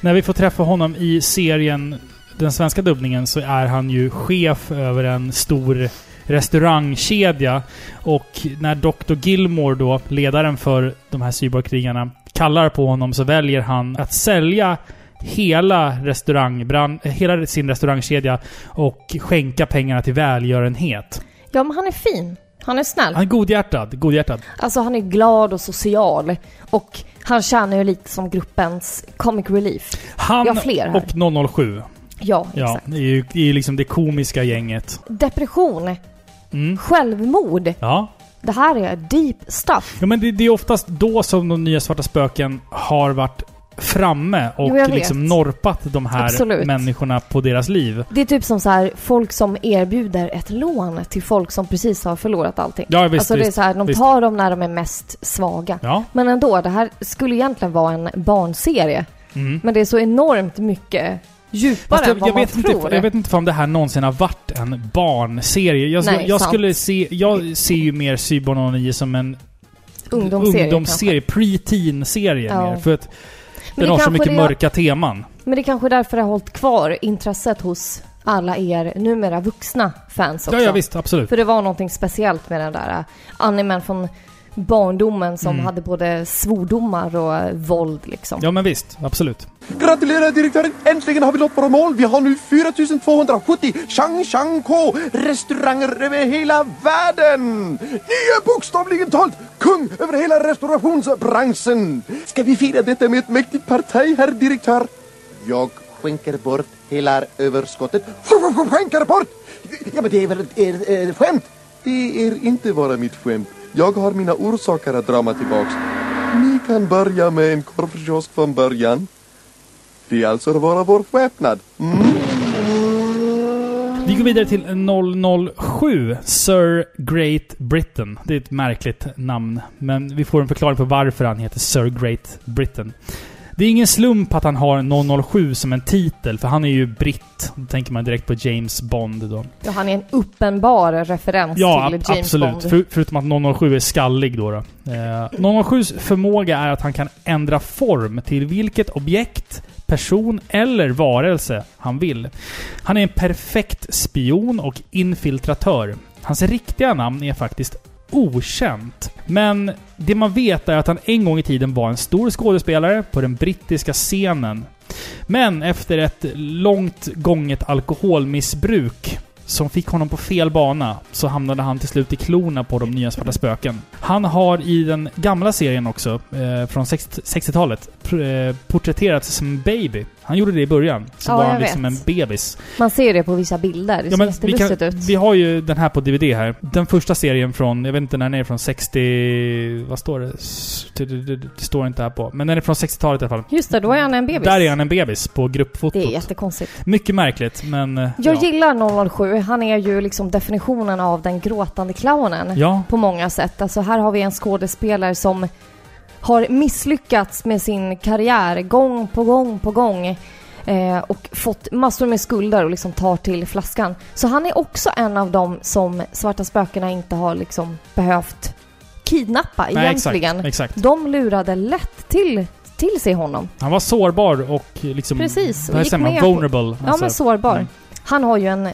A: När vi får träffa honom i serien, den svenska dubbningen, så är han ju chef över en stor restaurangkedja. Och när Dr. Gilmore då, ledaren för de här cyborgkrigarna, kallar på honom så väljer han att sälja hela, restaurangbrand, hela sin restaurangkedja och skänka pengarna till välgörenhet.
B: Ja, men han är fin. Han är snäll.
A: Han är godhjärtad. Godhjärtad.
B: Alltså han är glad och social. Och han tjänar ju lite som gruppens comic relief.
A: Han
B: Jag har fler här.
A: och 007.
B: Ja,
A: Ja,
B: exakt.
A: det är ju det är ju liksom det komiska gänget.
B: Depression,
A: Mm.
B: självmord.
A: Ja.
B: Det här är deep stuff.
A: Ja, men det, det är oftast då som de nya Svarta Spöken har varit framme och
B: Jo,
A: liksom norpat de här
B: Absolut.
A: människorna på deras liv.
B: Det är typ som så här, folk som erbjuder ett lån till folk som precis har förlorat allting.
A: Ja, visst,
B: alltså det är
A: visst.
B: så här, de
A: visst.
B: tar dem när de är mest svaga.
A: Ja.
B: Men ändå, det här skulle egentligen vara en barnserie.
A: Mm.
B: Men det är så enormt mycket djupare
A: Fast
B: än vad
A: jag,
B: man
A: vet inte,
B: tror.
A: jag vet inte om det här någonsin har varit en barnserie. Jag,
B: Nej,
A: jag
B: sant.
A: skulle se... Jag ser ju mer Cyborg 09 som en
B: Ungdomsserie,
A: ungdomsserie pre-teen-serie
B: Ja.
A: mer. För att
B: Men
A: den har så mycket mörka teman.
B: Men det är kanske är därför det har hållit kvar intresset hos alla er numera vuxna fans också.
A: Ja, ja visst. Absolut.
B: För det var någonting speciellt med den där äh, animen från barndomen som
A: Mm.
B: hade både svordomar och våld liksom.
A: Ja, men visst. Absolut.
E: Gratulerar direktören! Äntligen har vi nått våra mål! Vi har nu 4270 Chang Chang Ko restauranger över hela världen! Ni är bokstavligen talat kung över hela restaurationsbranschen! Ska vi fira detta med ett mäktigt parti, herr direktör? Jag skänker bort hela överskottet. Skänker bort? Ja, men det är väl ett er, skämt? Det är inte bara mitt skämt. Jag har mina orsaker att dra mig tillbaks. Ni kan börja med en korvkiosk från början. Det är alltså vara vår skepnad. Mm.
A: Vi går vidare till 007, Sir Great Britain. Det är ett märkligt namn, men vi får en förklaring på varför han heter Sir Great Britain. Det är ingen slump att han har 007 som en titel, för han är ju britt. Då tänker man direkt på James Bond då.
B: Ja, han är en uppenbar referens
A: Ja,
B: till James
A: absolut.
B: Bond.
A: För, förutom att 007 är skallig då. då. Eh, 007s förmåga är att han kan ändra form till vilket objekt, person eller varelse han vill. Han är en perfekt spion och infiltratör. Hans riktiga namn är faktiskt okänt. Men det man vet är att han en gång i tiden var en stor skådespelare på den brittiska scenen. Men efter ett långt gånget alkoholmissbruk som fick honom på fel bana så hamnade han till slut i klorna på de nya Svarta Spöken. Han har i den gamla serien också, eh, från 60-talet, eh, porträtterats som en baby. Han gjorde det i början. Så
B: Ja,
A: var han liksom
B: vet.
A: en bebis.
B: Man ser det på vissa bilder. Det ser
A: vi,
B: jättelustigt ut.
A: vi har ju den här på DVD här. Den första serien från, jag vet inte när den är från 60... Vad står det? S- Det, det, det, det står inte här på. Men den är från 60-talet i alla fall.
B: Just det, då är han en bebis.
A: Där är han en bebis på gruppfotot.
B: Det är jättekonstigt.
A: Mycket märkligt, men... eh,
B: Jag
A: ja.
B: gillar 007. Han är ju liksom definitionen av den gråtande clownen.
A: Ja,
B: På många sätt. Alltså här har vi en skådespelare som har misslyckats med sin karriär gång på gång på gång. Eh, och fått massor med skulder och liksom tar till flaskan. Så han är också en av dem som Svarta Spökena inte har liksom behövt kidnappa
A: nej,
B: egentligen.
A: exakt. exakt.
B: De lurade lätt till, till sig honom.
A: Han var sårbar och liksom...
B: Precis, och gick
A: man?
B: på-
A: Vulnerable.
B: Ja,
A: alltså.
B: men sårbar.
A: Mm.
B: Han har ju en,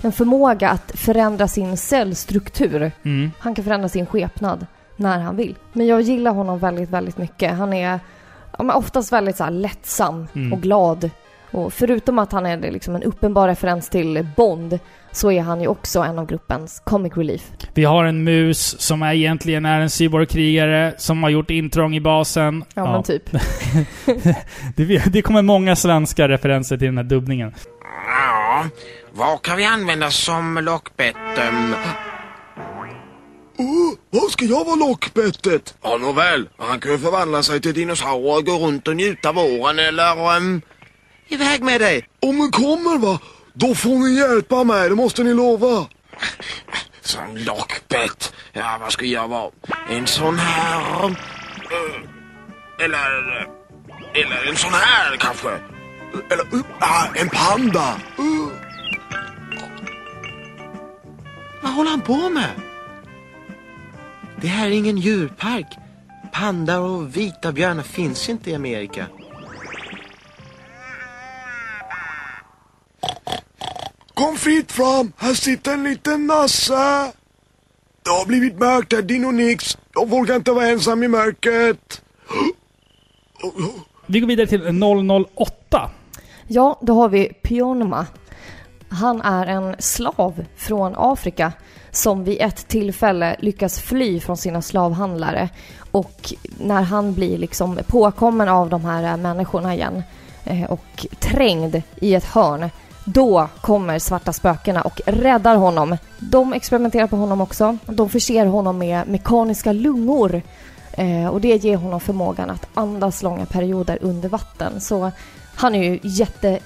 B: en förmåga att förändra sin cellstruktur.
A: Mm.
B: Han kan förändra sin skepnad när han vill. Men jag gillar honom väldigt, väldigt mycket. Han är ja, oftast väldigt så här lättsam
A: Mm.
B: och glad. Och förutom att han är liksom en uppenbar referens till Bond så är han ju också en av gruppens comic relief.
A: Vi har en mus som är egentligen är en cyborgkrigare som har gjort intrång i basen.
B: Ja, men typ.
A: det, det kommer många svenska referenser till den här dubbningen.
D: Ja, vad kan vi använda som lockbett? Um,
E: Oh, vad ska jag vara lockbettet? Ja, nåväl. Han kan ju förvandla sig till dinosaurer och gå runt och njuta våren eller... Um,
D: iväg med dig!
E: om den kommer va? Då får ni hjälpa mig, det måste ni lova.
D: Som lockbett. Ja, vad ska jag vara? En sån här... eh, eller... Eller en sån här kanske.
E: Eller, uh, ah, en panda. Uh.
D: Vad håller han på med? Det här är ingen djurpark. Pandor och vita björnar finns inte i Amerika.
E: Kom fritt fram, här sitter en liten nasse. Jag har blivit mörkt här, din och Nix. Jag vågar inte vara ensam i mörkret.
A: Vi går vidare till 008.
B: Ja, då har vi Pionma. Han är en slav från Afrika som vid ett tillfälle lyckas fly från sina slavhandlare. Och när han blir liksom påkommen av de här eh, människorna igen eh, och trängd i ett hörn, då kommer svarta spökena och räddar honom. De experimenterar på honom också. De förser honom med mekaniska lungor eh, och det ger honom förmågan att andas långa perioder under vatten. Så han är ju jätte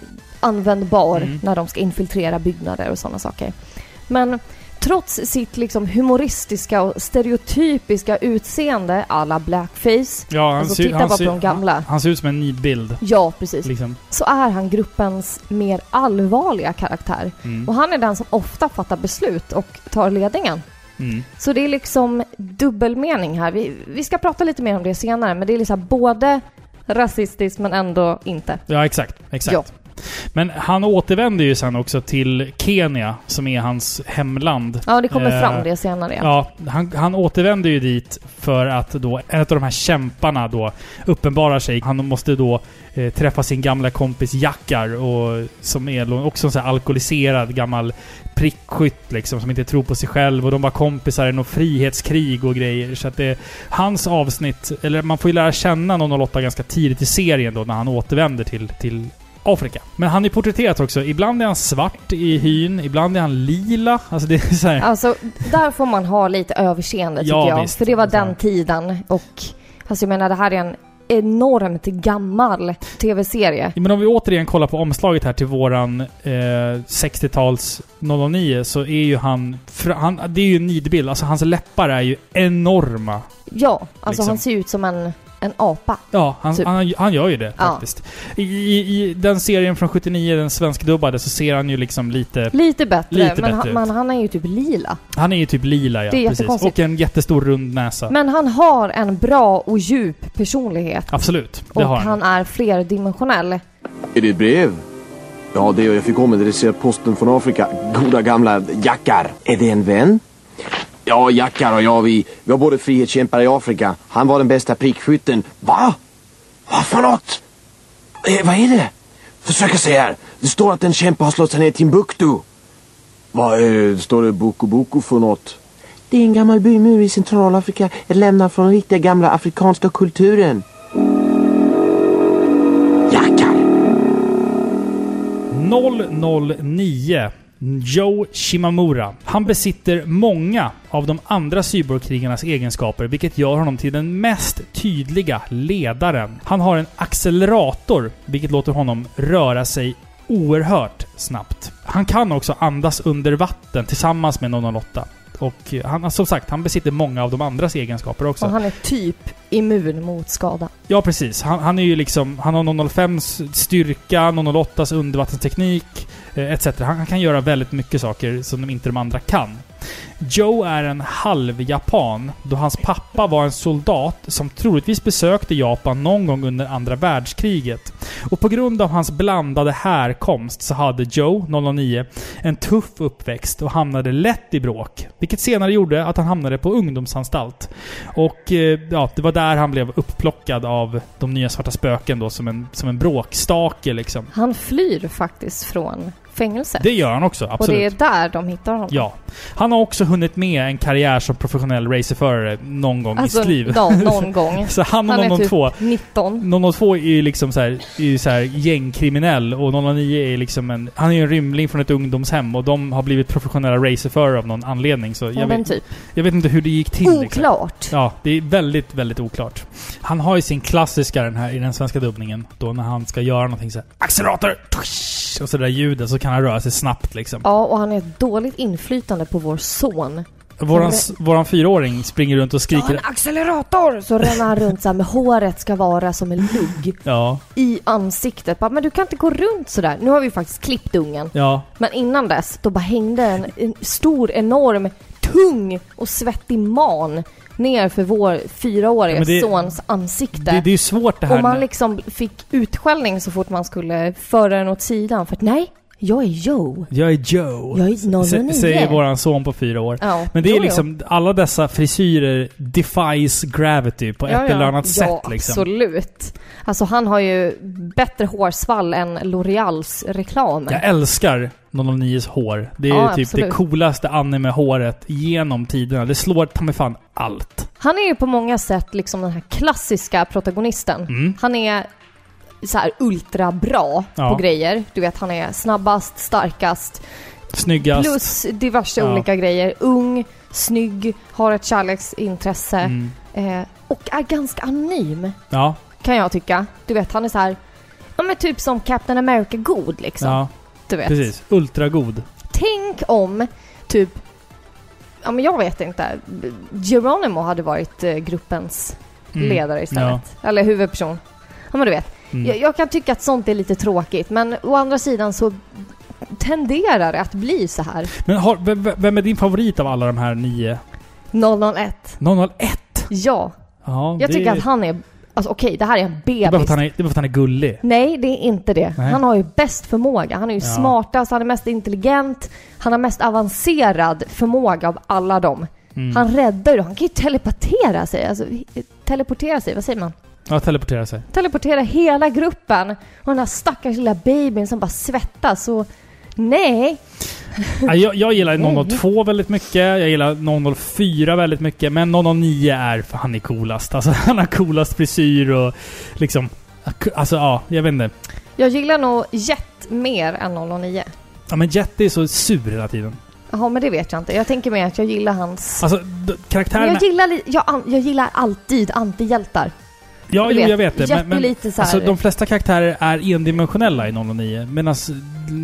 B: jätteanvändbar
A: Mm.
B: när de ska infiltrera byggnader och sådana saker. Men trots sitt liksom humoristiska och stereotypiska utseende alla blackface,
A: Ja, han,
B: Alltså,
A: ser,
B: titta
A: han,
B: bara
A: ser,
B: på de gamla.
A: Han, han ser ut som en nidbild.
B: ja precis,
A: Liksom.
B: så är han gruppens mer allvarliga karaktär.
A: Mm.
B: Och han är den som ofta fattar beslut och tar ledningen.
A: Mm.
B: Så det är liksom dubbelmening här. Vi, vi ska prata lite mer om det senare, men det är liksom både rasistiskt men ändå inte.
A: Ja, exakt. exakt.
B: Ja.
A: Men han återvänder ju sen också till Kenya, som är hans hemland.
B: Ja, det kommer
A: Eh,
B: fram det senare. Ja.
A: Han, han återvänder ju dit för att då en av de här kämparna då uppenbarar sig. Han måste då eh, träffa sin gamla kompis Jackar, och, som är också en sån här alkoholiserad gammal prickskytt liksom, som inte tror på sig själv. Och de var kompisar i något frihetskrig och grejer. Så att det, hans avsnitt, eller man får ju lära känna 008 ganska tidigt i serien då när han återvänder till, till Afrika. Men han är porträtterat också. Ibland är han svart i hyn, ibland är han lila. Alltså det är så här,
B: Alltså, där får man ha lite överseende tycker
A: Ja,
B: jag.
A: visst.
B: För det var den tiden och alltså jag menar det här är en enormt gammal tv-serie.
A: Men om vi återigen kollar på omslaget här till våran eh, 60-tals 009 så är ju han, han... Det är ju en nidbild. Alltså hans läppar är ju enorma.
B: Ja, alltså
A: Liksom.
B: han ser ut som en, en apa.
A: Ja, han,
B: Typ.
A: han, han gör ju det
B: Ja.
A: faktiskt. I, i, I den serien från 79, den svenskdubbade, så ser han ju liksom lite...
B: Lite bättre,
A: Lite
B: men,
A: bättre
B: han,
A: ut.
B: men han är ju typ lila.
A: Han är ju typ lila ja,
B: Det är
A: precis. Och en jättestor rund näsa.
B: Men han har en bra och djup personlighet.
A: Absolut, det
B: och
A: har han.
B: han är flerdimensionell.
E: Är det ett brev? Ja, det är jag fick ommediciera posten från Afrika. Goda gamla Jackar.
D: Är det en vän?
E: Ja, Jackar och jag, vi, vi var både frihetskämpar i Afrika. Han var den bästa prickskytten.
D: Va? Vad för något? Eh, vad är det? Försök att se här. Det står att en kämpe har slått sig ner i Timbuktu.
E: Vad är, står det Boko Boko för något?
D: Det är en gammal bymur i Centralafrika. Ett lämnat från den riktiga gamla afrikanska kulturen. Jackar!
A: 009 Joe Shimamura. Han besitter många av de andra cyborgkrigarnas egenskaper, vilket gör honom till den mest tydliga ledaren. Han har en accelerator, vilket låter honom röra sig oerhört snabbt. Han kan också andas under vatten tillsammans med 008. Och han, som sagt, han besitter många av de andras egenskaper också.
B: Och han är typ immun mot skada.
A: Ja, precis. Han, han är ju liksom... Han har 005s styrka, 008s undervattensteknik, eh, etc. Han, han kan göra väldigt mycket saker som de inte de andra kan. Joe är en halvjapan då hans pappa var en soldat som troligtvis besökte Japan någon gång under andra världskriget. Och på grund av hans blandade härkomst så hade Joe, 009, en tuff uppväxt och hamnade lätt i bråk. Vilket senare gjorde att han hamnade på ungdomsanstalt. Och eh, ja, det var där där han blev upplockad av de nya Svarta Spöken då som en, som en bråkstake liksom.
B: Han flyr faktiskt från fängelset.
A: Det gör han också,
B: och
A: absolut.
B: det är där de hittar honom.
A: Ja. Han har också hunnit med en karriär som professionell racerförare någon gång
B: Alltså,
A: i sitt liv.
B: någon, någon gång.
A: Så han och
B: Han är
A: 002
B: typ 19.
A: 002 är ju liksom så här, är ju så här gängkriminell och 009 är liksom en... Han är ju en rymling från ett ungdomshem och de har blivit professionella racerförare av någon anledning. Så
B: Ja,
A: jag, vet,
B: typ.
A: jag vet inte hur det gick till. Liksom.
B: Oklart.
A: Ja, det är väldigt, väldigt oklart. Han har ju sin klassiska den här i den svenska dubbningen. Då när han ska göra någonting så här, Accelerator! Och så det där ljudet så kan han röra sig snabbt liksom.
B: Ja, och han är ett dåligt inflytande på vår son.
A: Våran, våran fyraåring springer runt och
B: Ja,
A: skriker...
B: en accelerator! Så ränner han runt så här med håret ska vara som en lugg
A: Ja,
B: i ansiktet. Bara, men du kan inte gå runt sådär. Nu har vi faktiskt klippt ungen.
A: ja.
B: Men innan dess, då bara hängde en, en stor, enorm, tung och svettig man ner för vår fyraåriga
A: Ja, det-
B: sons ansikte.
A: Det, det är ju svårt det här.
B: och man liksom fick utskällning så fort man skulle föra den åt sidan. För att nej, jag är Joe.
A: Jag är Joe.
B: Jag är 09.
A: S- Säger våran son på fyra år.
B: Ja,
A: Men det är
B: jo, jo.
A: liksom, alla dessa frisyrer defies gravity på ett eller annat
B: ja,
A: sätt liksom.
B: absolut. Alltså han har ju bättre hårsvall än L'Oreals reklam.
A: Jag älskar 009s hår. Det är
B: Ja,
A: ju typ
B: absolut.
A: det coolaste anime-håret genom tiderna. Det slår ta mig fan allt.
B: Han är ju på många sätt liksom den här klassiska protagonisten.
A: Mm.
B: Han är så här ultra bra
A: Ja.
B: på grejer. Du vet, han är snabbast, starkast,
A: Snyggast.
B: plus diverse
A: Ja.
B: olika grejer. Ung, snygg, har ett kärleksintresse
A: Mm.
B: eh, och är ganska anonym,
A: Ja,
B: kan jag tycka. Du vet, han är så här, ja men typ som Captain America god liksom.
A: ja,
B: du vet.
A: precis. Ultragod.
B: Tänk om typ, ja men jag vet inte, Geronimo hade varit eh, gruppens
A: Mm.
B: ledare istället. Eller huvudperson. Ja men du vet.
A: Mm.
B: Jag, jag kan tycka att sånt är lite tråkigt men å andra sidan så tenderar det att bli så här.
A: Men har, vem, är din favorit av alla de här nio?
B: 001.
A: 001?
B: Ja.
A: Ja,
B: Jag
A: det,
B: tycker att han är, alltså okej det här är en bebis.
A: att det är bara för att han är gullig.
B: Nej, det är inte det.
A: Nej.
B: Han har ju bäst förmåga. Han är ju
A: Ja.
B: smartast, han är mest intelligent, han har mest avancerad förmåga av alla dem.
A: Mm.
B: Han räddar ju, han kan ju teleportera sig. Alltså, teleportera sig, vad säger man?
A: Ja, teleportera sig.
B: Teleportera hela gruppen. Och den där stackars lilla babyn som bara svettas och... Nej!
A: Ja, jag, jag gillar
B: Nej.
A: 002 väldigt mycket, jag gillar 004 väldigt mycket, men 009 är för han är coolast. Alltså han har coolast frisyr och liksom... Alltså ja, jag vet inte.
B: Jag gillar nog Jet mer än 009.
A: Ja men Jet är så sur hela tiden.
B: Jaha, men det vet jag inte. Jag tänker mer att jag gillar hans...
A: Alltså d-
B: Men
A: karaktärerna...
B: jag gillar, jag, jag gillar alltid antihjältar.
A: Ja,
B: du
A: jo,
B: vet,
A: jag vet det. Men, men alltså, de flesta karaktärer är endimensionella i 009. Medan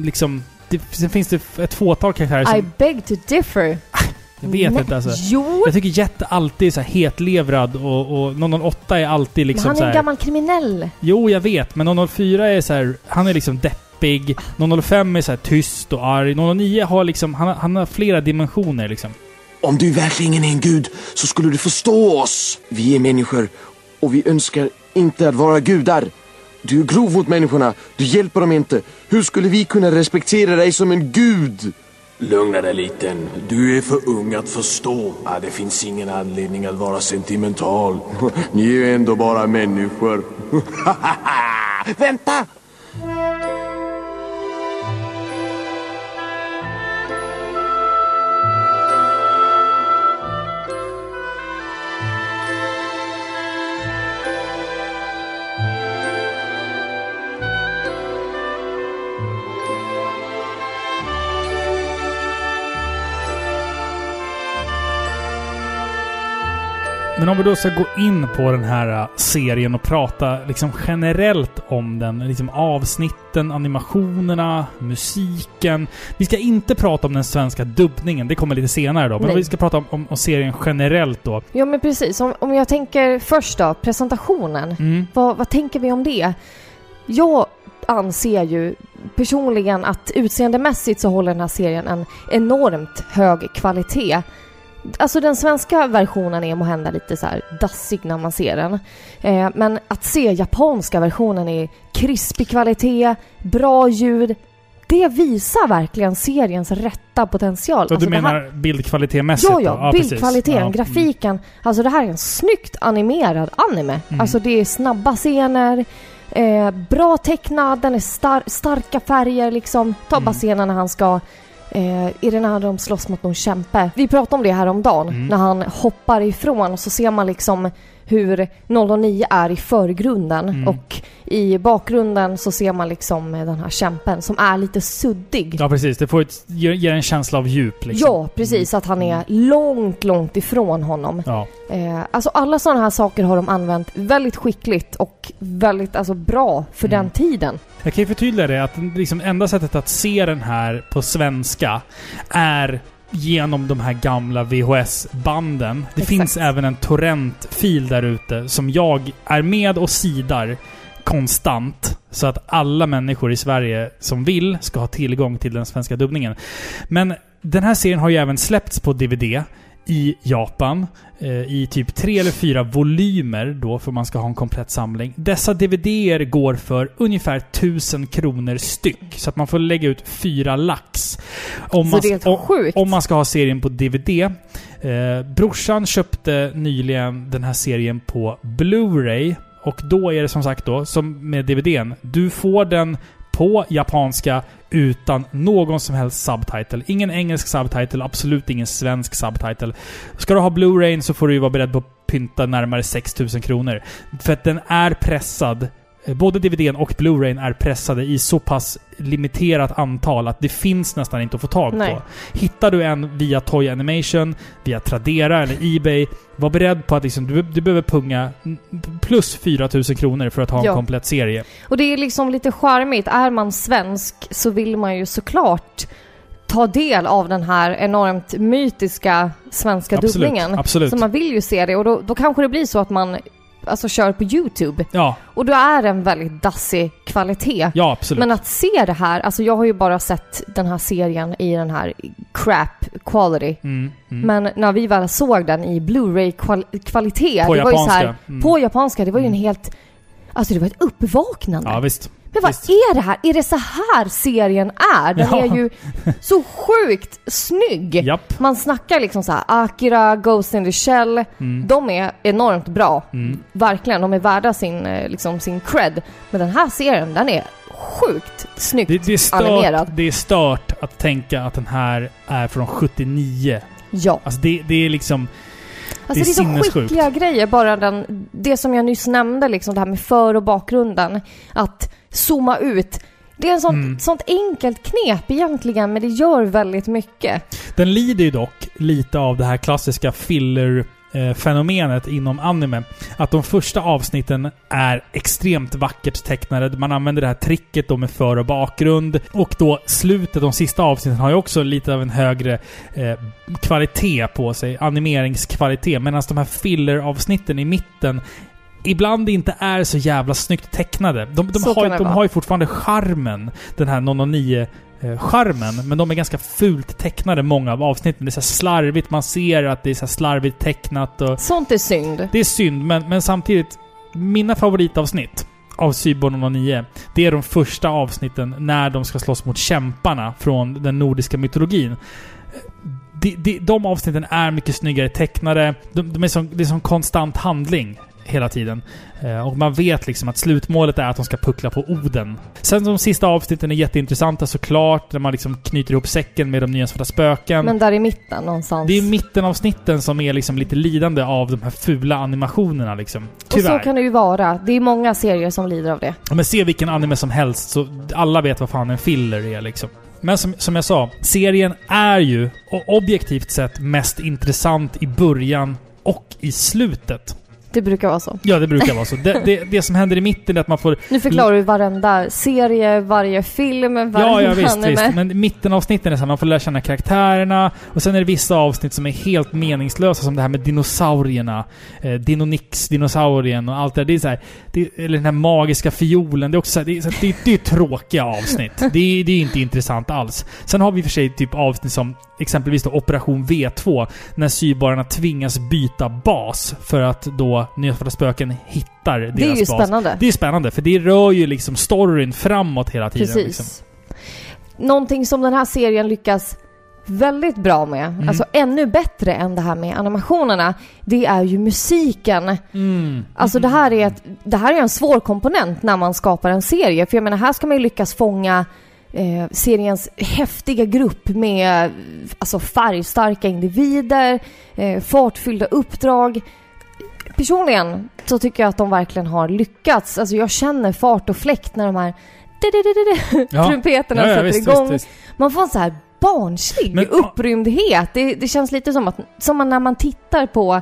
A: liksom... Det, sen finns det ett fåtal karaktärer som...
B: I beg to differ.
A: jag vet
B: Nej,
A: inte alltså.
B: Jo!
A: Jag tycker Jet alltid är så här hetlevrad och, och 008 är alltid liksom
B: men han
A: så
B: är
A: här,
B: en gammal kriminell.
A: Jo, jag vet. Men 004 är så här, han är liksom deppig. 005 är så här tyst och arg. 009 har liksom, han har, han har flera dimensioner liksom.
D: Om du verkligen är en gud så skulle du förstå oss. Vi är människor och vi önskar inte att vara gudar. Du är grov mot människorna. Du hjälper dem inte. Hur skulle vi kunna respektera dig som en gud? Lugna dig liten. Du är för ung att förstå. Ah, det finns ingen anledning att vara sentimental. Ni är ändå bara människor. Vänta!
A: Men om vi då ska gå in på den här äh, serien och prata liksom generellt om den. Liksom avsnitten, animationerna, musiken. Vi ska inte prata om den svenska dubbningen, det kommer lite senare då. Men vi ska prata om, om, om serien generellt då.
B: Ja men precis. Om, om jag tänker först då, presentationen.
A: Mm.
B: Vad, vad tänker vi om det? Jag anser ju personligen att utseendemässigt så håller den här serien en enormt hög kvalitet. Alltså den svenska versionen är måhända lite så här dassig när man ser den. Eh, men att se japanska versionen i krispig kvalitet, bra ljud. Det visar verkligen seriens rätta potential.
A: Så
B: Alltså
A: du
B: det här-
A: menar bildkvalitetmässigt?
B: Ja, ja.
A: precis.
B: Bildkvaliteten,
A: Ja.
B: grafiken. Alltså det här är en snyggt animerad anime.
A: Mm.
B: Alltså det är snabba scener, eh, bra tecknad, den är star- starka färger liksom. Ta bara
A: Mm.
B: scenen när han ska Eh, är det när de slåss mot någon kämpe? Vi pratade om det här om dagen
A: Mm.
B: när han hoppar ifrån och så ser man liksom hur 009 är i förgrunden
A: Mm.
B: och i bakgrunden så ser man liksom eh, den här kämpen som är lite suddig.
A: Ja, precis. Det får ett, ger, ger en känsla av djup. Liksom.
B: Ja, precis. Att han är långt, långt ifrån honom.
A: Ja.
B: Eh, alltså alla sådana här saker har de använt väldigt skickligt och väldigt alltså, bra för
A: Mm.
B: den tiden.
A: Jag kan ju förtydliga det att liksom enda sättet att se den här på svenska är genom de här gamla VHS-banden. Det
B: Exakt.
A: finns även en torrentfil där ute som jag är med och sidar konstant. Så att alla människor i Sverige som vill ska ha tillgång till den svenska dubbningen. Men den här serien har ju även släppts på DVD i Japan. Eh, I typ tre eller fyra volymer då, för man ska ha en komplett samling. Dessa DVDer går för ungefär 1000 kronor styck. Så att man får lägga ut fyra lax. Om man, om, om man ska ha serien på DVD. Eh, brorsan köpte nyligen den här serien på Blu-ray. Och då är det som sagt då, som med DVDn. Du får den på japanska utan någon som helst subtitle. Ingen engelsk subtitle, absolut ingen svensk subtitle. Ska du ha Blu-ray så får du ju vara beredd på att pynta närmare 6000 kronor. För att den är pressad eh, Både DVDn och Blu-rayn är pressade i så pass limiterat antal att det finns nästan inte att få tag
B: Nej.
A: på. Hittar du en via Toy Animation, via Tradera eller Ebay, var beredd på att liksom, du, du behöver punga plus 4000 kronor för att ha en
B: Ja.
A: komplett serie.
B: Och det är liksom lite charmigt. Är man svensk så vill man ju såklart ta del av den här enormt mytiska svenska
A: Absolut.
B: dubbningen.
A: Absolut.
B: Så man vill ju se det och då, då kanske det blir så att man alltså kör på YouTube.
A: Ja,
B: Och då är det en väldigt dassig kvalitet.
A: ja absolut.
B: Men att se det här, alltså jag har ju bara sett den här serien i den här crap quality.
A: Mm, mm.
B: Men när vi väl såg den i Blu-ray-kvalitet,
A: På
B: det var ju så här,
A: japanska. Mm.
B: på japanska, det var ju en helt... Alltså det var ett uppvaknande.
A: Ja, visst.
B: Men vad
A: visst.
B: är det här? Är det så här serien är? Den
A: Ja.
B: är ju så sjukt snygg.
A: Japp.
B: Man snackar liksom så här, Akira, Ghost in the Shell.
A: Mm.
B: De är enormt bra.
A: Mm.
B: Verkligen, de är värda sin, eh, liksom, sin cred. Men den här serien, den är sjukt snyggt
A: Det, det, är stört,
B: animerad.
A: det är stört att tänka att den här är från 79.
B: Ja.
A: Alltså det, det är liksom...
B: Alltså det är,
A: är
B: så skickliga grejer, bara den, det som jag nyss nämnde, liksom det här med för och bakgrunden. Att zooma ut. Det är en sånt,
A: Mm.
B: sånt enkelt knep egentligen, men det gör väldigt mycket.
A: Den lider ju dock lite av det här klassiska filler-fenomenet inom anime. Att de första avsnitten är extremt vackert tecknade. Man använder det här tricket då med för och bakgrund. Och då slutet, de sista avsnitten, har ju också lite av en högre eh, kvalitet på sig. Animeringskvalitet. Medan de här filler-avsnitten i mitten ibland inte är så jävla snyggt tecknade. De, de, har, de har ju fortfarande charmen, den här 009 eh, charmen, men de är ganska fult tecknade många av avsnitten. Det är så slarvigt, man ser att det är så slarvigt tecknat och...
B: Sånt är synd.
A: Det är synd, men, men samtidigt, mina favoritavsnitt av Cyborg 009, det är de första avsnitten när de ska slåss mot kämparna från den nordiska mytologin. De, de, de avsnitten är mycket snyggare tecknade. De, de är som, det är som konstant handling hela tiden. Eh, och man vet liksom att slutmålet är att de ska puckla på Oden. Sen de sista avsnitten är jätteintressanta såklart, när man liksom knyter ihop säcken med de nya svarta spöken.
B: Men där i mitten någonstans.
A: Det är mittenavsnitten som är liksom lite lidande av de här fula animationerna liksom.
B: och så
A: Tyvärr.
B: kan det ju vara. Det är många serier som lider av det.
A: Men se vilken anime som helst så alla vet vad fan en filler är liksom. Men som, som jag sa, serien är ju objektivt sett mest intressant i början och i slutet.
B: Det brukar vara så.
A: Ja, det brukar vara så. Det, det, det som händer i mitten är att man får...
B: Nu förklarar du varenda serie, varje film, varenda
A: Ja, ja visst,
B: anime.
A: visst. Men mittenavsnitten är så här, man får lära känna karaktärerna. Och sen är det vissa avsnitt som är helt meningslösa, som det här med dinosaurierna. Eh, Dinonix, dinosaurien och allt det där. Det är så här, det, Eller den här magiska fiolen. Det är också så här, det, är, så här, det, är tråkiga avsnitt. Det är, det är inte intressant alls. Sen har vi för sig typ avsnitt som exempelvis då Operation V2. När sybarna tvingas byta bas för att då Nyhetsvarta spöken hittar deras
B: Det är ju
A: bas.
B: spännande.
A: Det är spännande, för det rör ju liksom storyn framåt hela tiden.
B: Precis.
A: Liksom.
B: Någonting som den här serien lyckas väldigt bra med,
A: Mm.
B: alltså ännu bättre än det här med animationerna, det är ju musiken.
A: Mm.
B: Alltså det här är, ett, det här är en svår komponent när man skapar en serie. För jag menar, här ska man ju lyckas fånga eh, seriens häftiga grupp med alltså färgstarka individer, eh, fartfyllda uppdrag. Personligen så tycker jag att de verkligen har lyckats. Alltså jag känner fart och fläkt när de här
A: Ja.
B: trumpeterna
A: Ja, ja,
B: sätter
A: visst,
B: igång.
A: visst, visst.
B: Man får en så här barnslig
A: Men-
B: upprymdhet. Det, det känns lite som att som när man tittar på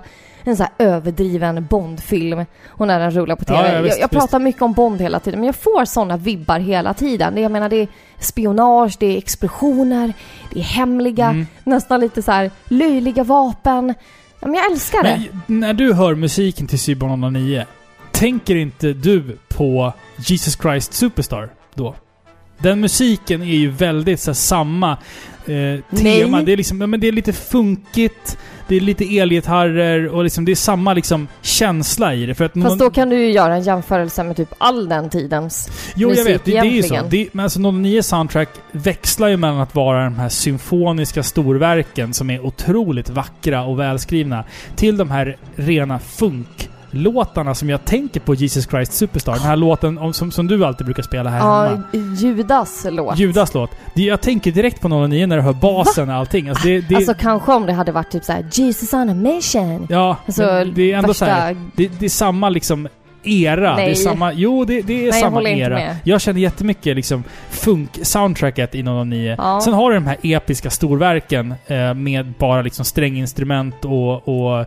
B: en så här överdriven Bondfilm och när den rullar på TV.
A: Ja, ja, visst,
B: jag, jag pratar mycket om Bond hela tiden, men jag får såna vibbar hela tiden. Det, jag menar, det är spionage, det är explosioner, det är hemliga,
A: Mm.
B: nästan lite så här löjliga vapen. Ja, men jag älskar det.
A: Men när du hör musiken till Cybern 09, tänker inte du på Jesus Christ Superstar då? Den musiken är ju väldigt så här, samma eh, tema. Det är, liksom, men det är lite funkigt, det är lite elgitarrer och liksom, det är samma liksom, känsla i det. För att
B: Fast
A: någon-
B: då kan du ju göra en jämförelse med typ all den tidens
A: Jo, jag
B: musik
A: vet. Det, det är ju så. Det, men alltså 09 Soundtrack växlar ju mellan att vara de här symfoniska storverken som är otroligt vackra och välskrivna till de här rena funklåtarna som jag tänker på Jesus Christ Superstar. Den här låten om, som, som du alltid brukar spela här
B: Ja,
A: hemma.
B: Judas låt.
A: Judas låt. Det, jag tänker direkt på 09 när du hör basen och allting. Alltså det, det,
B: Alltså kanske om det hade varit typ så här Jesus on a mission.
A: ja,
B: Alltså
A: det är ändå så här,
B: värsta...
A: det, det är samma liksom era. Det är
B: Nej.
A: samma... Jo, det, det är
B: Nej, jag
A: samma
B: inte
A: era.
B: med.
A: Jag känner jättemycket liksom funk-soundtracket i 009.
B: Ja.
A: Sen har du de här episka storverken eh, med bara liksom stränginstrument och... och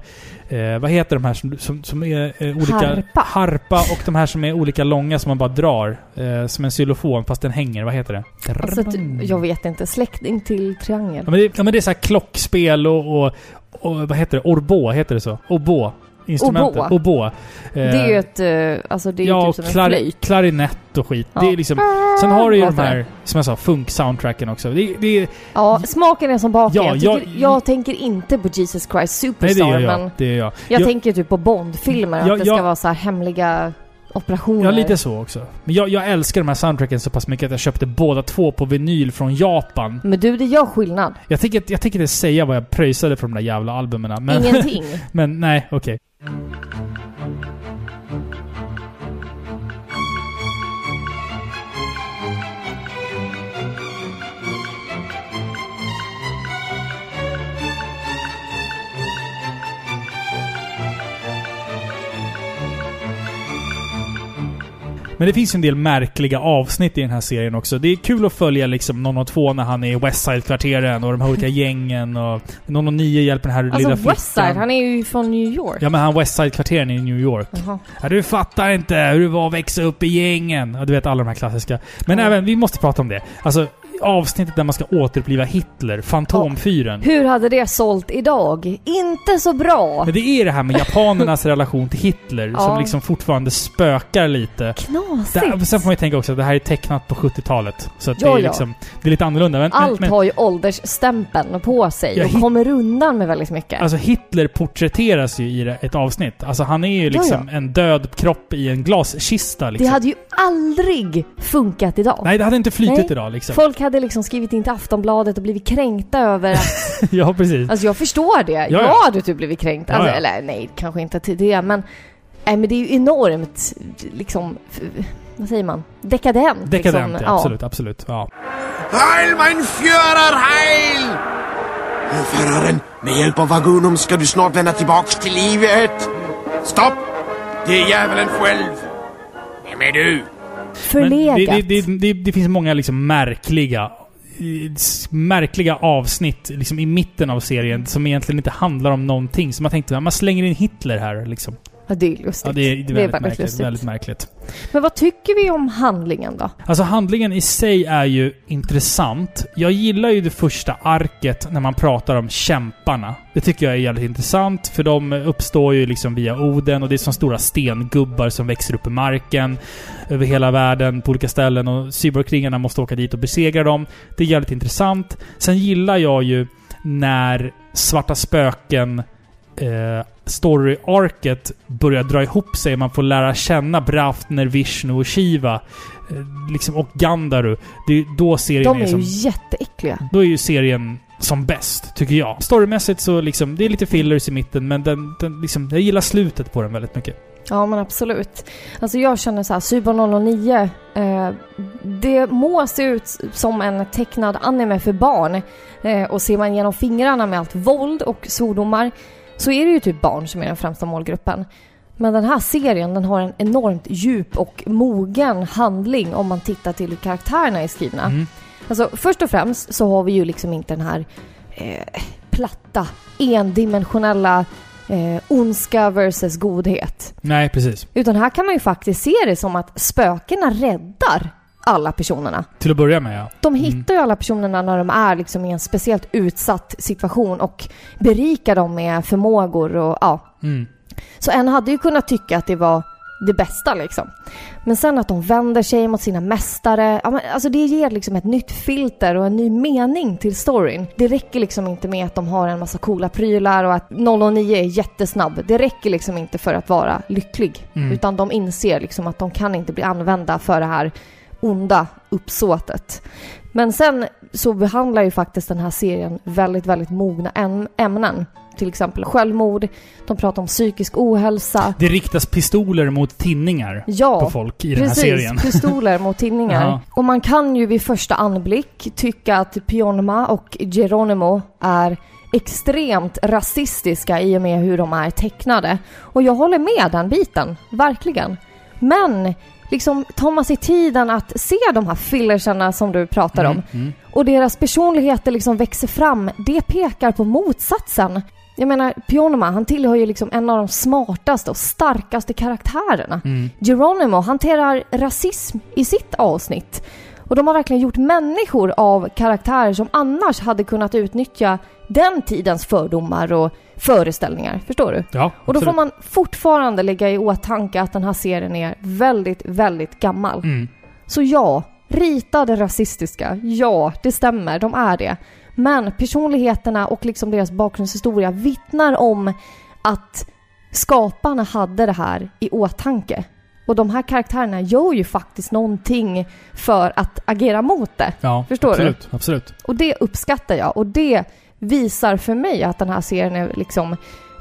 A: eh, vad heter de här som, som, som är eh, olika...
B: Harpa.
A: Harpa och de här som är olika långa som man bara drar. Eh, som en xylofon fast den hänger. Vad heter det?
B: Alltså, jag vet inte. Släkting till triangel.
A: Ja, men det, ja, men det är så klockspel och, och, och vad heter det? Orbo, heter det så? Obo. Instrumentet.
B: Oboe.
A: Oboe.
B: Det är ju ett... eh, Alltså det är
A: ja,
B: typ som en
A: klar,
B: flöjt.
A: klarinett och skit.
B: Ja.
A: Det är liksom, sen har du ju de här, som jag sa, funk-soundtracken också. Det, det
B: Ja, smaken är som baken.
A: Ja,
B: jag,
A: jag-
B: jag tänker inte på Jesus Christ
A: nej,
B: Superstar,
A: det gör jag.
B: men
A: Det gör jag.
B: jag,
A: jag,
B: tänker typ på Bond-filmer. Att det ska vara så här hemliga operationer.
A: Ja, lite så också. Men jag, jag älskar de här soundtracken så pass mycket att jag köpte båda två på vinyl från Japan.
B: Men du, det gör skillnad.
A: Jag tänker, jag tänker inte säga vad jag pröjsade för de där jävla albumen. Men,
B: Ingenting.
A: men nej, okej. Thank you. Men det finns ju en del märkliga avsnitt i den här serien också. Det är kul att följa liksom 002 när han är i Westside-kvarteren och de här olika gängen och 009 hjälper den här
B: Alltså
A: lilla
B: Westside,
A: flickan.
B: han är ju från New York.
A: Ja men han Westside-kvarteren i New York.
B: Jaha.
A: Ja, du fattar inte hur det var att växa upp i gängen. Ja, du vet alla de här klassiska. Men
B: Ja.
A: även, vi måste prata om det. Alltså, avsnittet där man ska återuppliva Hitler, Fantomfyren.
B: Hur hade det sålt idag? Inte så bra.
A: Men det är det här med japanernas relation till Hitler
B: Ja.
A: som liksom fortfarande spökar lite. Det,
B: Knasigt.
A: sen får man ju tänka också att det här är tecknat på 70-talet. Så att
B: Ja,
A: det är
B: ja.
A: liksom... Det är lite annorlunda. Men,
B: Allt
A: men,
B: har ju åldersstämpeln på sig
A: Ja,
B: och kommer undan med väldigt mycket.
A: Alltså Hitler porträtteras ju i det- ett avsnitt. Alltså han är ju liksom en död kropp i en glaskista
B: det
A: liksom.
B: hade ju aldrig funkat idag.
A: Nej, det hade inte flutit
B: Nej.
A: idag liksom.
B: Folk hade liksom skrivit in till Aftonbladet och blivit kränkta över att...
A: ja, precis.
B: Alltså jag förstår det.
A: ja.
B: Jag hade typ blivit kränkt.
A: Ja,
B: Alltså,
A: ja.
B: Eller nej, kanske inte till det men... Nej men det är ju enormt liksom... f- Vad säger man? Dekadent.
A: Dekadent,
B: liksom.
A: ja, absolut, absolut. Ja.
D: Heil mein Führer, heil! Föraren, med hjälp av vagunum ska du snart vända tillbaks till livet. Stopp! Det är djävulen själv. Vem är du?
B: Förlegat.
A: Det, det, det, det finns många liksom märkliga märkliga avsnitt liksom i mitten av serien som egentligen inte handlar om någonting. Så man tänkte att man slänger in Hitler här liksom.
B: Ja, det är lustigt.
A: Ja, det är, det är väldigt, märkligt. Väldigt märkligt.
B: Men vad tycker vi om handlingen då?
A: Alltså handlingen i sig är ju intressant. Jag gillar ju det första arket när man pratar om kämparna. Det tycker jag är jävligt intressant, för de uppstår ju liksom via Oden och det är som stora stengubbar som växer upp i marken över hela världen på olika ställen och cyborgkringarna måste åka dit och besegra dem. Det är jävligt intressant. Sen gillar jag ju när Svarta Spöken eh, story-arket börjar dra ihop sig. Man får lära känna Braftner, Vishnu och Shiva. Eh, liksom, och Gandaru. Det är då serien
B: De är,
A: är
B: ju
A: som...
B: jätteäckliga.
A: Då är ju serien som bäst, tycker jag. Storymässigt så liksom, det är lite fillers i mitten, men den, den liksom, jag gillar slutet på den väldigt mycket.
B: Ja men absolut. Alltså jag känner så här, Cyber 009, eh, det må se ut som en tecknad anime för barn. Eh, och ser man genom fingrarna med allt våld och svordomar så är det ju typ barn som är den främsta målgruppen. Men den här serien den har en enormt djup och mogen handling om man tittar till hur karaktärerna är skrivna.
A: Mm.
B: Alltså först och främst så har vi ju liksom inte den här eh, platta, endimensionella eh, ondska versus godhet.
A: Nej, precis.
B: Utan här kan man ju faktiskt se det som att spökena räddar alla personerna.
A: Till att börja med, ja.
B: De hittar ju alla personerna när de är liksom i en speciellt utsatt situation och berikar dem med förmågor och ja.
A: Mm.
B: Så en hade ju kunnat tycka att det var det bästa liksom. Men sen att de vänder sig mot sina mästare, ja, men, alltså det ger liksom ett nytt filter och en ny mening till storyn. Det räcker liksom inte med att de har en massa coola prylar och att 009 är jättesnabb. Det räcker liksom inte för att vara lycklig.
A: Mm.
B: Utan de inser liksom att de kan inte bli använda för det här onda uppsåtet. Men sen så behandlar ju faktiskt den här serien väldigt, väldigt mogna äm- ämnen. Till exempel självmord, de pratar om psykisk ohälsa.
A: Det riktas pistoler mot tinningar
B: Ja,
A: på folk i den här
B: Precis,
A: serien.
B: pistoler mot tinningar.
A: Ja.
B: Och man kan ju vid första anblick tycka att Pionma och Geronimo är extremt rasistiska i och med hur de är tecknade. Och jag håller med den biten, verkligen. Men liksom tar man sig tiden att se de här fillersarna som du pratar om
A: Mm, mm.
B: och deras personligheter liksom växer fram, det pekar på motsatsen. Jag menar, Pionoma, han tillhör ju liksom en av de smartaste och starkaste karaktärerna.
A: Mm.
B: Geronimo hanterar rasism i sitt avsnitt. Och de har verkligen gjort människor av karaktärer som annars hade kunnat utnyttja den tidens fördomar och föreställningar. Förstår du?
A: Ja,
B: Och då får man fortfarande lägga i åtanke att den här serien är väldigt, väldigt gammal.
A: Mm.
B: Så ja, ritade rasistiska. Ja, det stämmer. De är det. Men personligheterna och liksom deras bakgrundshistoria vittnar om att skaparna hade det här i åtanke. Och de här karaktärerna gör ju faktiskt någonting för att agera mot det.
A: Ja,
B: Förstår du?
A: absolut, Absolut.
B: Och det uppskattar jag. Och det visar för mig att den här serien är liksom...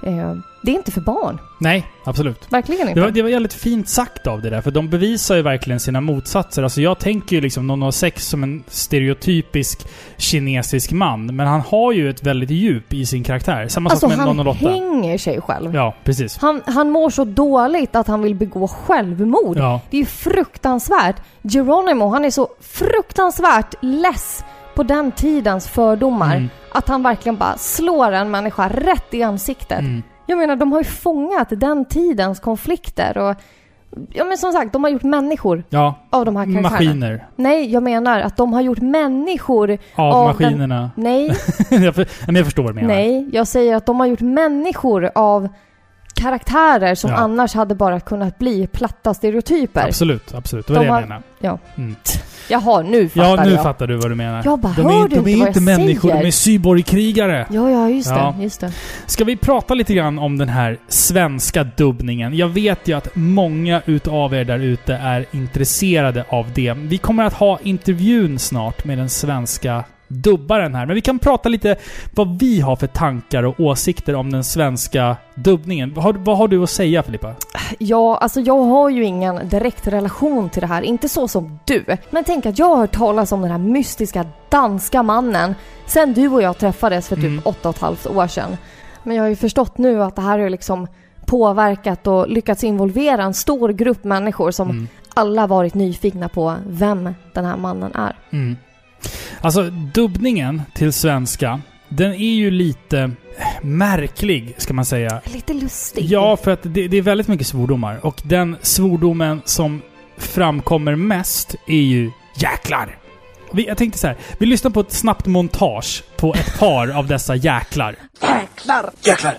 B: Eh, det är inte för barn.
A: Nej, absolut.
B: Verkligen
A: Det
B: inte.
A: var, det var jävligt fint sagt av det där, för de bevisar ju verkligen sina motsatser. Alltså jag tänker ju liksom 006 som en stereotypisk kinesisk man, men han har ju ett väldigt djup i sin karaktär. Samma
B: Alltså
A: sak med
B: han
A: 008.
B: hänger sig själv.
A: Ja, precis.
B: Han, han mår så dåligt att han vill begå självmord.
A: Ja.
B: Det är ju fruktansvärt. Geronimo, han är så fruktansvärt less på den tidens fördomar.
A: Mm.
B: Att han verkligen bara slår en människa rätt i ansiktet.
A: Mm.
B: Jag menar, de har ju fångat den tidens konflikter och... Ja men som sagt, de har gjort människor
A: Ja,
B: av de här karaktärerna.
A: maskiner.
B: Nej, jag menar att de har gjort människor
A: Av,
B: Av
A: maskinerna.
B: Nej,
A: jag, för, men jag förstår vad du menar.
B: nej. Jag säger att de har gjort människor av karaktärer som
A: Ja.
B: annars hade bara kunnat bli platta stereotyper.
A: Absolut, absolut. Det var
B: De
A: det jag
B: har-
A: menade.
B: Ja.
A: Mm.
B: Jaha, nu fattar
A: Ja, nu
B: jag.
A: fattar du vad du menar.
B: Jag bara,
A: de
B: hör
A: är,
B: du
A: de
B: inte
A: är
B: vad
A: inte
B: jag
A: människor,
B: säger?
A: de är cyborgkrigare.
B: Ja, ja, just
A: Ja.
B: det. Just det.
A: Ska vi prata lite grann om den här svenska dubbningen? Jag vet ju att många utav er där ute är intresserade av det. Vi kommer att ha intervjun snart med den svenska dubbaren här. Men vi kan prata lite vad vi har för tankar och åsikter om den svenska dubbningen. Vad har, vad har du att säga Filippa?
B: Ja, alltså jag har ju ingen direkt relation till det här, inte så som du. Men tänk att jag har hört talas om den här mystiska danska mannen sen du och jag träffades för typ
A: Mm.
B: åtta och ett halvt år sedan. Men jag har ju förstått nu att det här har liksom påverkat och lyckats involvera en stor grupp människor som
A: Mm.
B: alla varit nyfikna på vem den här mannen är.
A: Mm. Alltså, dubbningen till svenska den är ju lite eh, märklig, ska man säga.
B: Lite lustig.
A: Ja, för att det, det är väldigt mycket svordomar. Och den svordomen som framkommer mest är ju jäklar. Vi, jag tänkte så här. vi lyssnar på ett snabbt montage på ett par av dessa jäklar.
C: Jäklar! Jäklar!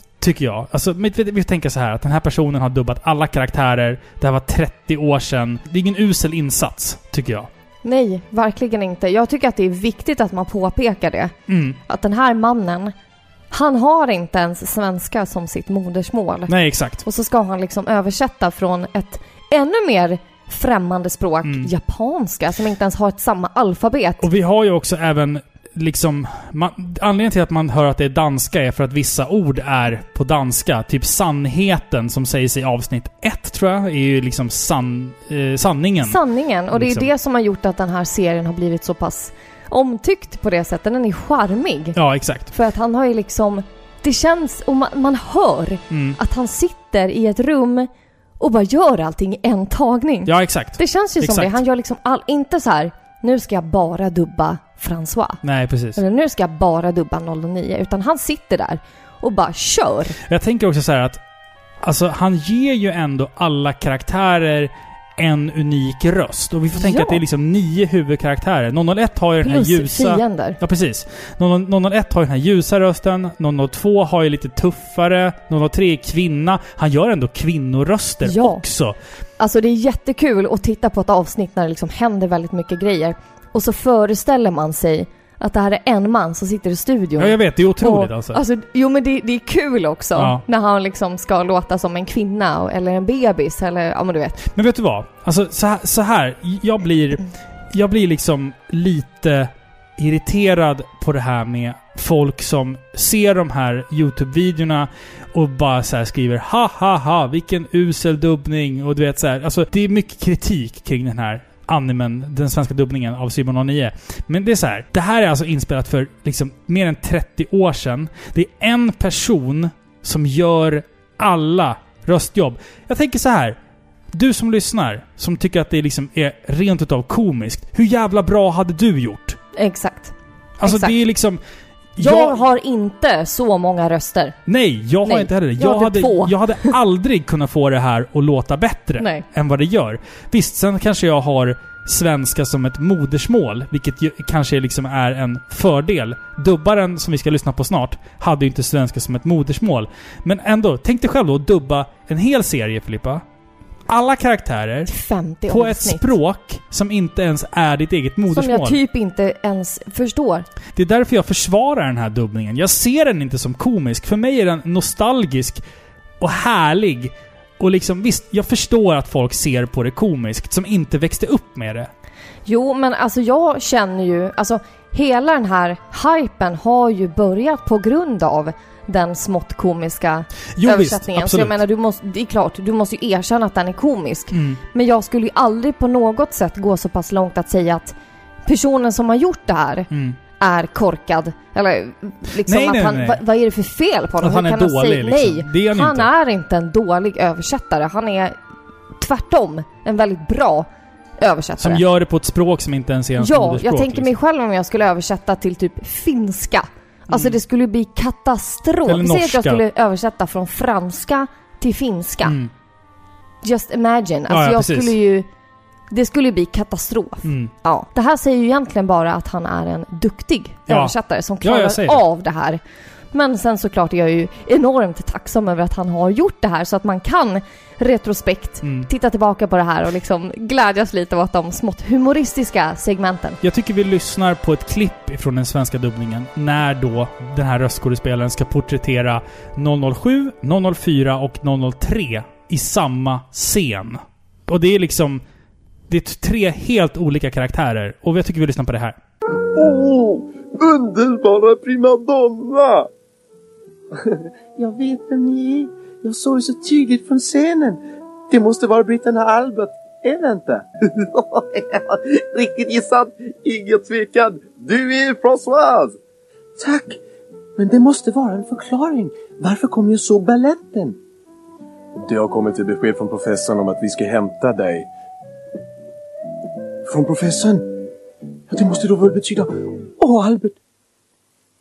A: tycker jag. Alltså, vi, tänker så här att den här personen har dubbat alla karaktärer. Det här var 30 år sedan. Det är ingen usel insats, tycker jag.
B: Nej, verkligen inte. Jag tycker att det är viktigt att man påpekar det.
A: Mm.
B: Att den här mannen, han har inte ens svenska som sitt modersmål.
A: Nej, exakt.
B: Och så ska han liksom översätta från ett ännu mer främmande språk,
A: Mm.
B: japanska, som inte ens har ett samma alfabet.
A: Och vi har ju också även liksom... Man, anledningen till att man hör att det är danska är för att vissa ord är på danska. Typ sannheten som sägs i avsnitt ett tror jag, är ju liksom sann, eh, sanningen.
B: Sanningen. Och det är
A: Liksom.
B: det som har gjort att den här serien har blivit så pass omtyckt på det sättet. Den är charmig.
A: ja, exakt.
B: För att han har ju liksom... Det känns, och man, man hör
A: Mm.
B: att han sitter i ett rum och bara gör allting i en tagning.
A: Ja, exakt.
B: Det känns ju som
A: Exakt.
B: det. Han gör liksom all, inte så här. nu ska jag bara dubba François.
A: Nej, precis.
B: Eller nu ska jag bara dubba 009. Utan han sitter där och bara kör.
A: Jag tänker också så här att alltså, han ger ju ändå alla karaktärer en unik röst. Och vi får tänka
B: Ja.
A: att det är liksom nio huvudkaraktärer. 001 har ju den här ljusa...
B: fiender.
A: Ja, precis. 0- 001 har ju den här ljusa rösten. 002 har ju lite tuffare. 003 är kvinna. Han gör ändå kvinnoröster
B: Ja.
A: också.
B: Alltså det är jättekul att titta på ett avsnitt när det liksom händer väldigt mycket grejer. Och så föreställer man sig att det här är en man som sitter i studion.
A: Ja, jag vet. Det är otroligt
B: och,
A: alltså.
B: jo men det, det är kul också.
A: Ja.
B: När han liksom ska låta som en kvinna eller en bebis eller ja men du vet.
A: Men vet du vad? Alltså så här, så här jag blir... Jag blir liksom lite irriterad på det här med folk som ser de här YouTube-videorna och bara så här skriver ha ha ha vilken usel dubbning och du vet så här. Alltså det är mycket kritik kring den här animen, den svenska dubbningen av Simon 09. Men det är så här. Det här är alltså inspelat för liksom mer än 30 år sedan. Det är en person som gör alla röstjobb. Jag tänker så här. Du som lyssnar, som tycker att det liksom är rent utav komiskt. Hur jävla bra hade du gjort?
B: Exakt.
A: Alltså
B: Exakt.
A: det är liksom...
B: Jag har inte så många röster.
A: Nej, jag har
B: Nej,
A: inte heller det.
B: jag
A: Jag,
B: hade
A: hade,
B: två.
A: jag hade aldrig kunnat få det här att låta bättre
B: Nej.
A: än vad det gör. Visst, sen kanske jag har svenska som ett modersmål, vilket ju kanske liksom är en fördel. Dubbaren som vi ska lyssna på snart hade ju inte svenska som ett modersmål. Men ändå, tänk dig själv då att dubba en hel serie, Filippa. Alla karaktärer
B: 50
A: på ett
B: avsnitt.
A: språk som inte ens är ditt eget
B: Som
A: modersmål.
B: jag typ inte ens förstår.
A: Det är därför jag försvarar den här dubbningen. Jag ser den inte som komisk. För mig är den nostalgisk och härlig. Och liksom, visst, jag förstår att folk ser på det komiskt som inte växte upp med det.
B: Jo, men alltså jag känner ju, alltså hela den här hypen har ju börjat på grund av den smått komiska
A: Jo
B: översättningen.
A: visst,
B: så jag menar, du måste, det är klart, du måste ju erkänna att den är komisk.
A: Mm.
B: Men jag skulle ju aldrig på något sätt gå så pass långt att säga att personen som har gjort det här
A: Mm.
B: är korkad. Eller liksom
A: Nej,
B: att
A: nej,
B: han,
A: nej.
B: vad, vad är det för fel på honom?
A: Att han
B: Hur
A: är
B: kan
A: dålig,
B: säga,
A: liksom.
B: Nej,
A: är han
B: han
A: inte.
B: är inte en dålig översättare. Han är tvärtom en väldigt bra översättare.
A: Som gör det på ett språk som inte ens är hans
B: Ja, jag tänker mig
A: liksom.
B: själv om jag skulle översätta till typ finska. Alltså
A: Mm.
B: det skulle bli katastrof.
A: Eller
B: Säg att jag
A: norska.
B: skulle översätta från franska till finska.
A: Mm.
B: Just imagine. Alltså
A: Ja, ja,
B: jag
A: precis.
B: skulle ju... Det skulle bli katastrof.
A: Mm.
B: Ja. Det här säger ju egentligen bara att han är en duktig
A: Ja.
B: översättare som klarar av det här. Men sen såklart är jag ju enormt tacksam över att han har gjort det här så att man kan retrospekt
A: Mm.
B: titta tillbaka på det här och liksom glädjas lite åt de smått humoristiska segmenten.
A: Jag tycker vi lyssnar på ett klipp ifrån den svenska dubbningen när då den här röstskådespelaren ska porträttera 007, 004 och 003 i samma scen. Och det är liksom... Det är tre helt olika karaktärer. Och jag tycker vi lyssnar på det här.
E: Åh, underbara primadonna!
C: Jag vet vem ni är. Jag såg ju så tydligt från scenen. Det måste vara britterna Albert, är det inte? Riktigt gissat. Ingen tvekan. Du är Françoise. Tack. Men det måste vara en förklaring. Varför kom jag så baletten? Det har kommit ett besked från professorn om att vi ska hämta dig. Från professorn? Ja, det måste då väl betyda... Åh, Albert!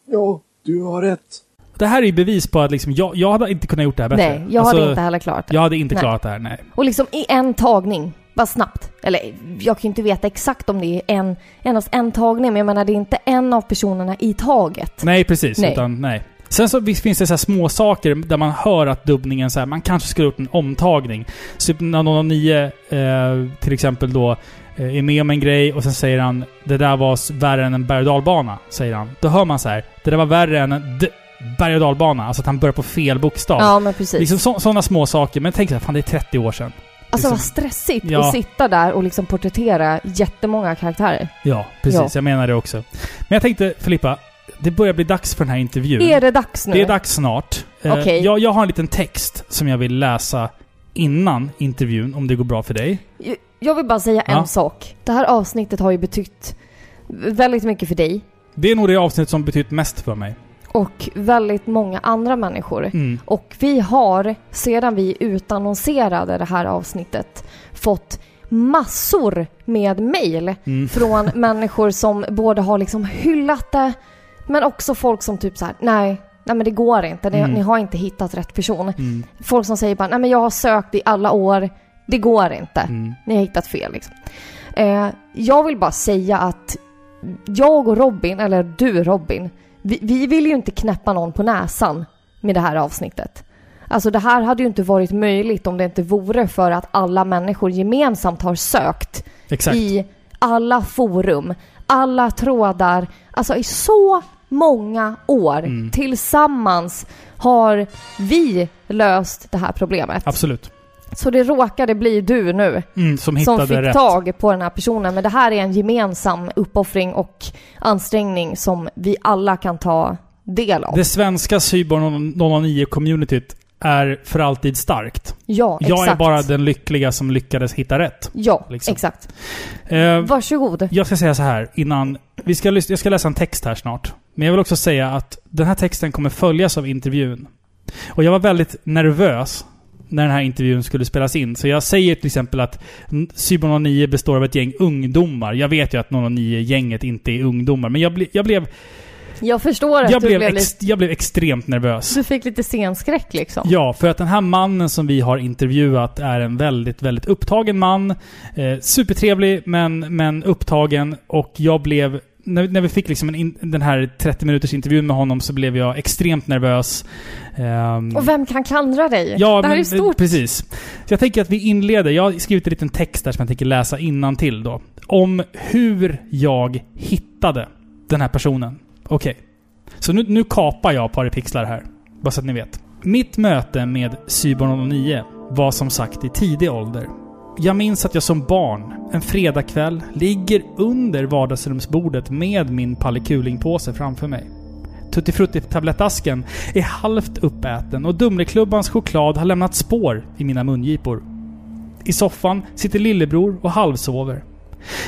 C: Ja, du har rätt.
A: Det här är ju bevis på att liksom, jag, jag hade inte kunnat gjort det här bättre.
B: Nej, jag
A: Alltså,
B: hade inte heller klarat det.
A: Jag hade inte
B: Nej.
A: klarat det här, nej.
B: Och liksom i en tagning, bara snabbt. Eller jag kan ju inte veta exakt om det är en, endast en tagning, men jag menar det är inte en av personerna i taget.
A: Nej, precis.
B: Nej.
A: Utan, nej. Sen så visst finns det så här små saker där man hör att dubbningen så här, man kanske skulle ha gjort en omtagning. Så typ när någon av nio eh, till exempel då eh, är med om en grej och sen säger han det där var värre än en berg och dalbana, säger han. Då hör man så här, det där var värre än en berg och dalbana. Alltså att han börjar på fel bokstav.
B: Ja, men precis.
A: Liksom sådana små saker. Men tänk så här, fan det är 30 år sedan.
B: alltså
A: liksom-
B: vad stressigt
A: Ja.
B: att sitta där och liksom porträttera jättemånga karaktärer.
A: Ja, precis.
B: Ja.
A: Jag menar det också. Men jag tänkte, Filippa, det börjar bli dags för den här intervjun.
B: Är det dags nu?
A: Det är dags snart. Eh,
B: Okej.
A: jag, jag har en liten text som jag vill läsa innan intervjun, om det går bra för dig.
B: Jag- Jag vill bara säga
A: Ja.
B: en sak. Det här avsnittet har ju betytt väldigt mycket för dig.
A: Det är nog det avsnitt som betytt mest för mig.
B: Och väldigt många andra människor.
A: Mm.
B: Och vi har, sedan vi utannonserade det här avsnittet, fått massor med mejl
A: Mm.
B: från människor som både har liksom hyllat det, men också folk som typ så här: nej, nej men det går inte, ni,
A: Mm.
B: ni har inte hittat rätt person.
A: Mm.
B: Folk som säger bara, nej men jag har sökt i alla år, det går inte.
A: Mm.
B: Ni har hittat fel liksom. Eh, jag vill bara säga att jag och Robin, eller du Robin, vi, vi vill ju inte knäppa någon på näsan med det här avsnittet. Alltså det här hade ju inte varit möjligt om det inte vore för att alla människor gemensamt har sökt
A: Exakt.
B: i alla forum, alla trådar, alltså i så många år
A: Mm.
B: tillsammans har vi löst det här problemet.
A: Absolut.
B: Så det råkade bli du nu
A: Mm, som
B: som fick
A: rätt.
B: tag på den här personen. Men det här är en gemensam uppoffring och ansträngning som vi alla kan ta del av.
A: Det svenska Cyborg 009-communityt är för alltid starkt.
B: ja, exakt.
A: Jag är bara den lyckliga som lyckades hitta rätt.
B: Ja,
A: liksom.
B: exakt.
A: Eh,
B: Varsågod.
A: Jag ska säga så här innan... Vi ska, jag ska läsa en text här snart. Men jag vill också säga att den här texten kommer följas av intervjun. Och jag var väldigt nervös när den här intervjun skulle spelas in. Så jag säger till exempel att Cyber 09 består av ett gäng ungdomar. Jag vet ju att 09-gänget inte är ungdomar, men jag, ble, jag, blev,
B: Jag förstår att
A: jag,
B: du
A: blev
B: blev
A: ex, jag blev extremt nervös.
B: Du fick lite scenskräck liksom.
A: Ja, för att den här mannen som vi har intervjuat är en väldigt, väldigt upptagen man. Eh, supertrevlig, men, men upptagen. Och jag blev... När, när vi fick liksom en in, den här 30 minuters intervjun med honom så blev jag extremt nervös. Ehm,
B: Och vem kan klandra dig?
A: Ja,
B: det här
A: men,
B: är stort.
A: Precis. Så jag tänker att vi inleder. Jag har skrivit en liten text där som jag tänker läsa innan till då. Om hur jag hittade den här personen. Okej. Så nu, nu kapar jag ett par pixlar här. Bara så att ni vet. Mitt möte med Cyborg 09 var som sagt i tidig ålder. Jag minns att jag som barn, en fredagkväll, ligger under vardagsrumsbordet med min Pallekuling-påse framför mig. Tuttifrutti-tablettasken är halvt uppäten och Dumleklubbans choklad har lämnat spår i mina mungipor. I soffan sitter lillebror och halvsover.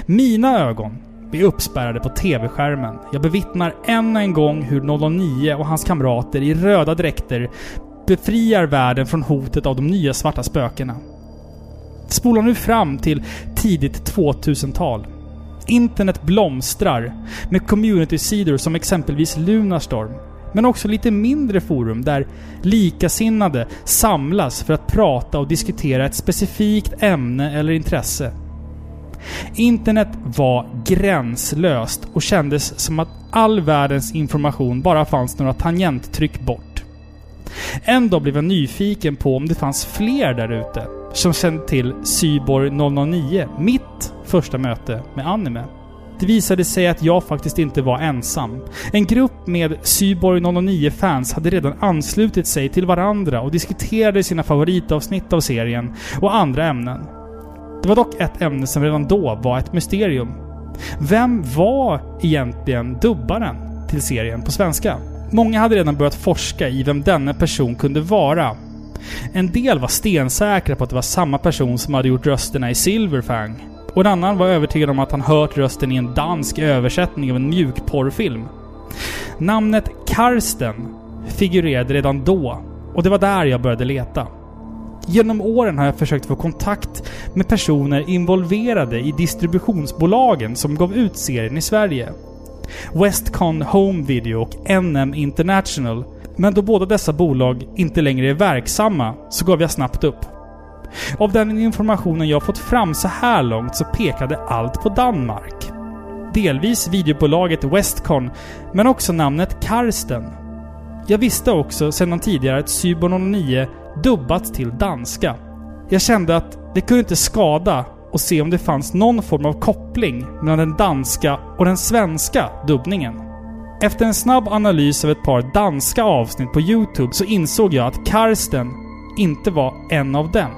A: Mina ögon är uppspärrade på TV-skärmen. Jag bevittnar än en gång hur 009 och hans kamrater i röda dräkter befriar världen från hotet av de nya svarta spökena. Spola nu fram till tidigt 2000-tal. Internet blomstrar med community-sidor som exempelvis Lunarstorm. Men också lite mindre forum där likasinnade samlas för att prata och diskutera ett specifikt ämne eller intresse. Internet var gränslöst och kändes som att all världens information bara fanns några tangenttryck bort. En dag blev jag nyfiken på om det fanns fler där ute som kände till Cyborg 009, mitt första möte med anime. Det visade sig att jag faktiskt inte var ensam. En grupp med Cyborg 009-fans hade redan anslutit sig till varandra och diskuterade sina favoritavsnitt av serien och andra ämnen. Det var dock ett ämne som redan då var ett mysterium. Vem var egentligen dubbaren till serien på svenska? Många hade redan börjat forska i vem denna person kunde vara. En del var stensäkra på att det var samma person som hade gjort rösterna i Silverfang. Och en annan var övertygad om att han hört rösten i en dansk översättning av en mjukporrfilm. Namnet Karsten figurerade redan då och det var där jag började leta. Genom åren har jag försökt få kontakt med personer involverade i distributionsbolagen som gav ut serien i Sverige. Westcon Home Video och NM International. Men då båda dessa bolag inte längre är verksamma så gav jag snabbt upp. Av den informationen jag fått fram så här långt så pekade allt på Danmark. Delvis videobolaget Westcon, men också namnet Karsten. Jag visste också sedan tidigare att Cyber 09 dubbats till danska. Jag kände att det kunde inte skada och se om det fanns någon form av koppling mellan den danska och den svenska dubbningen. Efter en snabb analys av ett par danska avsnitt på Youtube så insåg jag att Karsten inte var en av dem.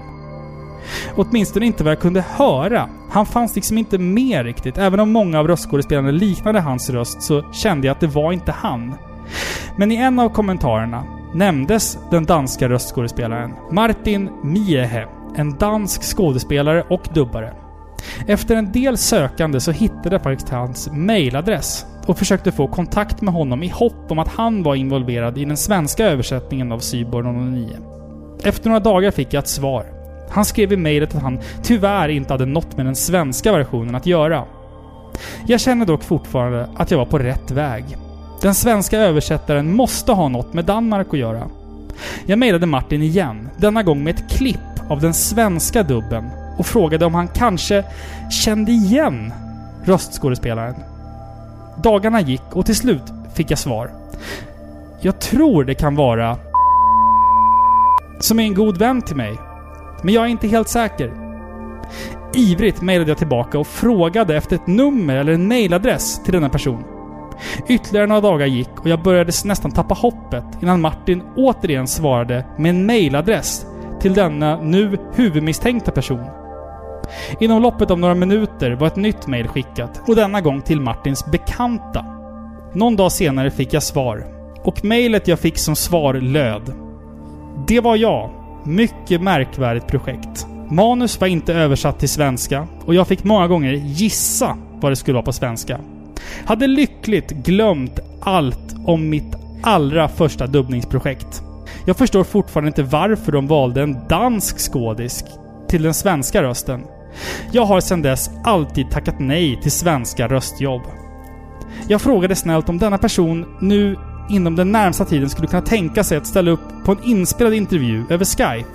A: Åtminstone inte vad jag kunde höra. Han fanns liksom inte med riktigt. Även om många av röstskådespelarna liknade hans röst så kände jag att det var inte han. Men i en av kommentarerna nämndes den danska röstskådespelaren Martin Miehe, en dansk skådespelare och dubbare. Efter en del sökande så hittade jag faktiskt hans mailadress och försökte få kontakt med honom i hopp om att han var involverad i den svenska översättningen av Cyborg 09. Efter några dagar fick jag ett svar. Han skrev i mejlet att han tyvärr inte hade något med den svenska versionen att göra. Jag känner dock fortfarande att jag var på rätt väg. Den svenska översättaren måste ha något med Danmark att göra. Jag mejlade Martin igen, denna gång med ett klipp av den svenska dubben och frågade om han kanske kände igen röstskådespelaren. Dagarna gick och till slut fick jag svar. Jag tror det kan vara som är en god vän till mig. Men jag är inte helt säker. Ivrigt mejlade jag tillbaka och frågade efter ett nummer eller en mejladress till denna person. Ytterligare några dagar gick och jag började nästan tappa hoppet innan Martin återigen svarade med en mejladress till denna nu huvudmisstänkta person. Inom loppet av några minuter var ett nytt mejl skickat och denna gång till Martins bekanta. Någon dag senare fick jag svar. Och mejlet jag fick som svar löd. Det var jag. Mycket märkvärdigt projekt. Manus var inte översatt till svenska och jag fick många gånger gissa vad det skulle vara på svenska. Hade lyckligt glömt allt om mitt allra första dubbningsprojekt. Jag förstår fortfarande inte varför de valde en dansk skådisk till den svenska rösten. Jag har sedan dess alltid tackat nej till svenska röstjobb. Jag frågade snällt om denna person nu inom den närmsta tiden skulle kunna tänka sig att ställa upp på en inspelad intervju över Skype.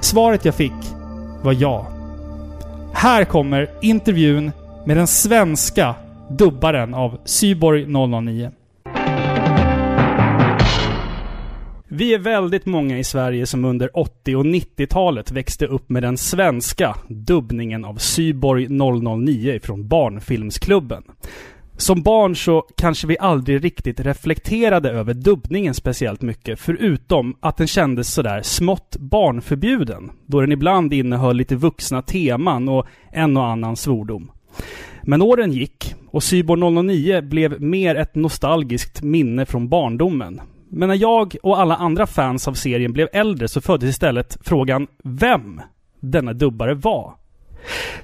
A: Svaret jag fick var ja. Här kommer intervjun med den svenska dubbaren av Syborg 009. Vi är väldigt många i Sverige som under 80 och 90-talet växte upp med den svenska dubbningen av Syborg 009 från Barnfilmsklubben. Som barn så kanske vi aldrig riktigt reflekterade över dubbningen speciellt mycket, förutom att den kändes sådär smått barnförbjuden, då den ibland innehöll lite vuxna teman och en och annan svordom. Men åren gick och Cyborg 009 blev mer ett nostalgiskt minne från barndomen. Men när jag och alla andra fans av serien blev äldre så föddes istället frågan vem denna dubbare var.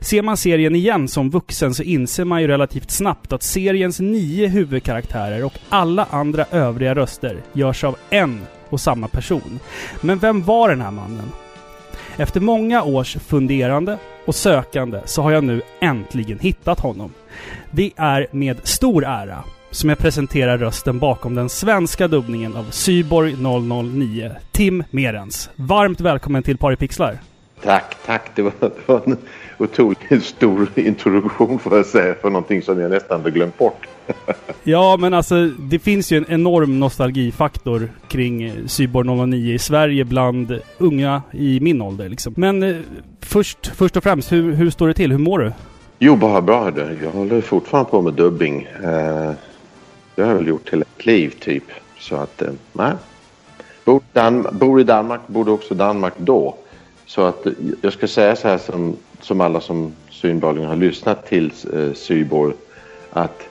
A: Ser man serien igen som vuxen så inser man ju relativt snabbt att seriens nio huvudkaraktärer och alla andra övriga röster görs av en och samma person. Men vem var den här mannen? Efter många års funderande och sökande så har jag nu äntligen hittat honom. Det är med stor ära som jag presenterar rösten bakom den svenska dubbningen av Syborg 009, Tim Merens. Varmt välkommen till Paripixlar!
G: Tack, tack. Det var, det var en otroligt stor introduktion får jag säga för någonting som jag nästan hade glömt bort.
A: Ja, men alltså det finns ju en enorm nostalgifaktor kring Cyborg 009 i Sverige bland unga i min ålder liksom. Men eh, först, först och främst, hur, hur står det till? Hur mår du?
G: Jo, bara bra. Jag håller fortfarande på med dubbing. Eh, det har jag väl gjort hela mitt liv typ. Så att, eh, nej. Bor, Dan bor i Danmark, bodde också Danmark då. Så att eh, jag ska säga så här som, som alla som synbarligen har lyssnat till eh, Syborg. Att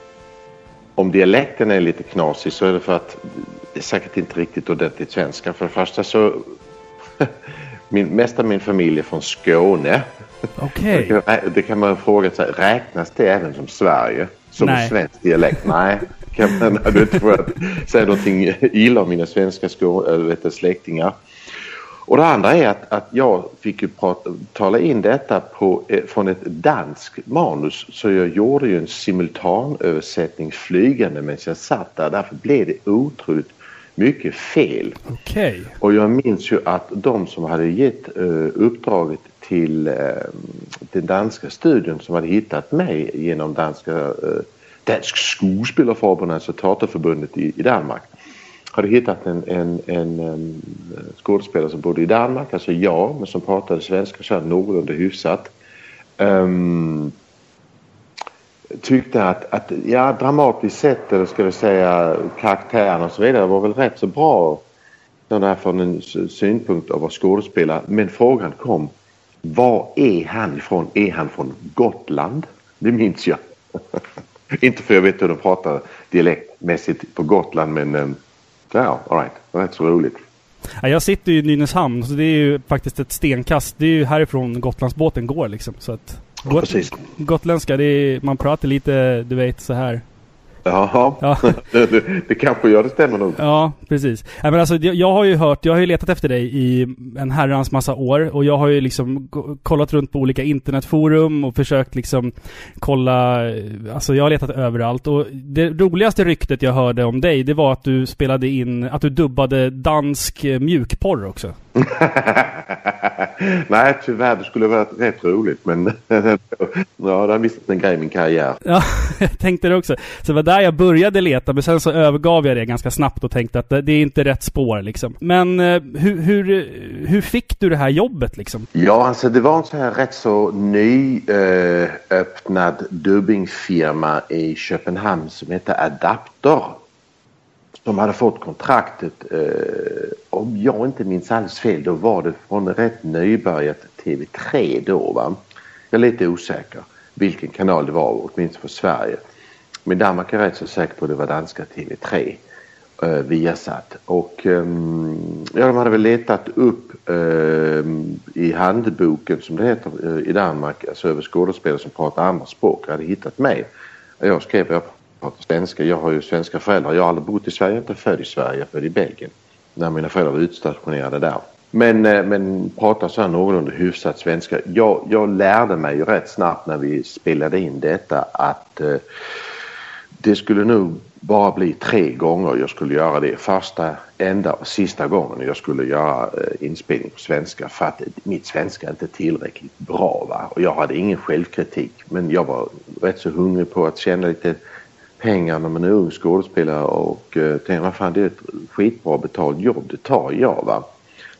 G: om dialekten är lite knasig så är det för att det är säkert inte riktigt ordentligt svenska. För det första så... min, mest av min familj är från Skåne.
A: Okej.
G: Kan- Det kan man fråga sig, räknas det även som Sverige? Som
A: Nej.
G: en svensk dialekt? Nej. Kan man, du inte får att säga någonting illa om mina svenska vet du, släktingar. Och det andra är att, att jag fick ju prata, tala in detta på, eh, från ett danskt manus så jag gjorde ju en simultanöversättning flygande medan jag satt där. Därför blev det otroligt mycket fel.
A: Okej.
G: Och jag minns ju att de som hade gett eh, uppdraget till eh, den danska studion som hade hittat mig genom danska uh, Dansk Skuespillerforbund, alltså Teaterförbundet i, i Danmark. Hade hittat en, en, en, en skådespelare som bodde i Danmark, alltså jag, men som pratade svenska så här någorlunda hyfsat. Um, tyckte att, att ja, dramatiskt sett, eller ska vi säga karaktären och så vidare var väl rätt så bra från en synpunkt av att skådespelare. Men frågan kom, var är han ifrån? Är han från Gotland? Det minns jag. Inte för jag vet hur de pratar dialektmässigt på Gotland men eh, ja, all right. Det var rätt så roligt.
A: Ja, jag sitter ju i Nynäshamn, så det är ju faktiskt ett stenkast. Det är ju härifrån Gotlandsbåten går liksom. Så att... Got-
G: Precis.
A: Gotländska, det är, man pratar lite, du vet, så här.
G: Jaha,
A: Ja.
G: det, det, kanske gör det stämmer nog.
A: Ja, precis. Nej, men alltså, jag, har ju hört, jag har ju letat efter dig i en herrans massa år och jag har ju liksom kollat runt på olika internetforum och försökt liksom kolla, alltså jag har letat överallt och det roligaste ryktet jag hörde om dig, det var att du spelade in, att du dubbade dansk mjukporr också.
G: Nej, tyvärr. Det skulle varit rätt roligt men ja, det har missat en grej i min karriär.
A: Ja, jag tänkte det också. Så det var där jag började leta, men sen så övergav jag det ganska snabbt och tänkte att det, det är inte rätt spår liksom. Men eh, hur, hur, hur fick du det här jobbet liksom?
G: Ja, alltså det var en så här rätt så nyöppnad eh, öppnad dubbingfirma i Köpenhamn som hette Adapter. Som hade fått kontraktet, eh, om jag inte minns alldeles fel, då var det från rätt nybörjat TV3 då va. Jag är lite osäker vilken kanal det var, åtminstone för Sverige. Men Danmark är rätt så säker på att det var danska TV3 eh, Viasat. Och eh, ja, de hade väl letat upp eh, i handboken som det heter eh, i Danmark, alltså över skådespelare som pratar andra språk, hade hittat mig. Jag skrev jag pratar svenska, jag har ju svenska föräldrar, jag har aldrig bott i Sverige, jag är inte född i Sverige, jag är född i Belgien. När mina föräldrar var utstationerade där. Men, eh, men pratar så här någorlunda hyfsat svenska. Jag, jag lärde mig ju rätt snabbt när vi spelade in detta att eh, det skulle nog bara bli tre gånger jag skulle göra det. Första, enda och sista gången jag skulle göra eh, inspelning på svenska för att mitt svenska är inte tillräckligt bra. Va? Och jag hade ingen självkritik men jag var rätt så hungrig på att känna lite pengar när man är ung skådespelare och eh, tänker vad fan det är ett skitbra betalt jobb, det tar jag. Va?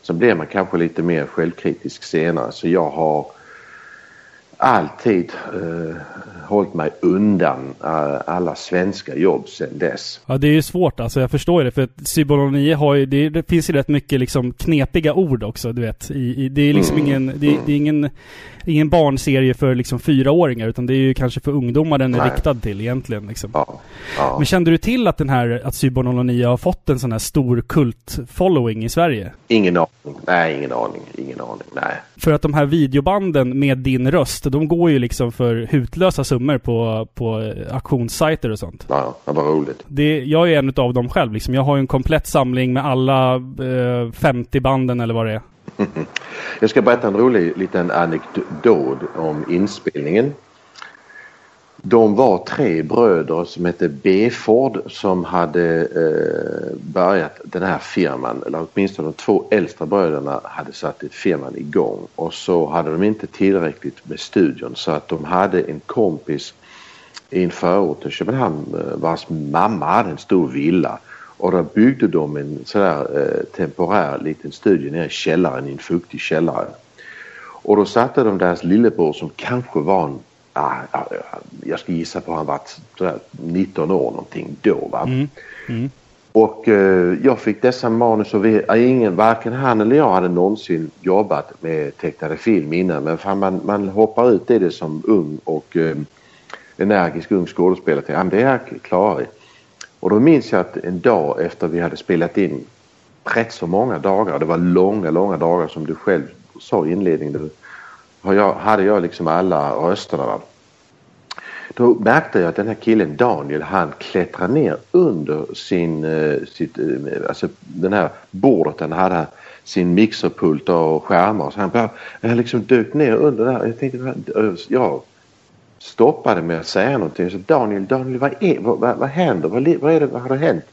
G: Sen blir man kanske lite mer självkritisk senare så jag har alltid eh, hållit mig undan eh, alla svenska jobb sedan dess.
A: Ja, det är ju svårt alltså. Jag förstår det. För 9 har ju, det, det finns ju rätt mycket liksom knepiga ord också, du vet. I, i, det är liksom ingen, det, det är ingen, ingen barnserie för liksom fyraåringar, utan det är ju kanske för ungdomar den är
G: Nej.
A: riktad till egentligen. Liksom.
G: Ja, ja.
A: Men kände du till att den här, att 9 har fått en sån här stor kult-following i Sverige?
G: Ingen aning. Nej, ingen aning. Ingen aning. Nej.
A: För att de här videobanden med din röst, de går ju liksom för hutlösa summor på, på eh, auktionssajter och sånt.
G: Ja, det var roligt.
A: Det, jag är en av dem själv liksom. Jag har ju en komplett samling med alla eh, 50 banden eller vad det är.
G: Jag ska berätta en rolig liten anekdot om inspelningen. De var tre bröder som hette Beford som hade eh, börjat den här firman, eller åtminstone de två äldsta bröderna hade satt firman igång och så hade de inte tillräckligt med studion så att de hade en kompis i en förort till Köpenhamn eh, vars mamma hade en stor villa och då byggde de en sådär eh, temporär liten studio nere i källaren i en fuktig källare. Och då satte de deras lillebror som kanske var en, jag ska gissa på han var sådär 19 år någonting då va. Och eh, jag fick dessa manus och vi, eh, ingen, varken han eller jag hade någonsin jobbat med tecknade film innan men fan, man, man hoppar ut i det som ung och eh, energisk ung skådespelare. Till, ja, men det här klarar vi. Och då minns jag att en dag efter vi hade spelat in rätt så många dagar, det var långa, långa dagar som du själv sa i inledningen. Då jag, hade jag liksom alla rösterna. Va? Då märkte jag att den här killen Daniel han klättrar ner under sin, eh, sitt, eh, alltså den här bordet han hade sin mixerpult och skärmar. Så han bara, jag liksom dök ner under där. Jag tänkte, eh, jag stoppade med att säga någonting. Så Daniel, Daniel vad, är, vad, vad, vad händer? Vad, vad, är det, vad har det hänt?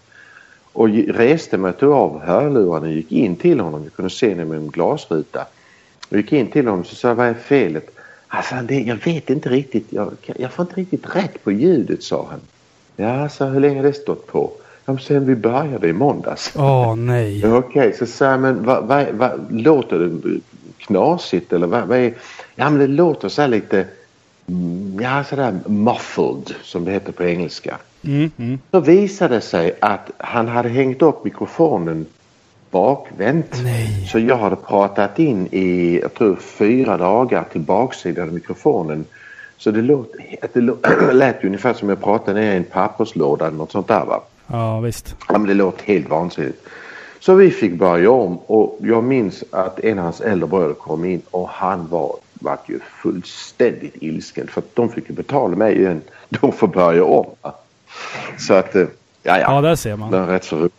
G: Och reste mig, tog av hörlurarna och gick in till honom. Jag kunde se honom med en glasruta. Jag gick in till honom och sa vad är felet? Alltså, det, jag vet inte riktigt. Jag, jag får inte riktigt rätt på ljudet sa han. Ja, så hur länge har det stått på? Ja, sen vi började i måndags.
A: Åh oh, nej.
G: Okej, okay, så sa jag men vad, vad, vad, låter det knasigt eller vad, vad är... Ja men det låter så här lite Mm, ja, sådär muffled som det heter på engelska.
A: Mm, mm.
G: Så visade det sig att han hade hängt upp mikrofonen bakvänt.
A: Nej.
G: Så jag hade pratat in i, jag tror fyra dagar till baksidan av mikrofonen. Så det låt, det låt, lät ungefär som jag pratade ner i en papperslåda eller något sånt där va.
A: Ja visst.
G: Ja, men det låt helt vansinnigt. Så vi fick börja om och jag minns att en av hans äldre bröder kom in och han var vart ju fullständigt ilsken för att de fick ju betala mig igen. De får börja om. Så att, eh, ja ja.
A: Ja, där ser man.
G: Det är rätt så roligt.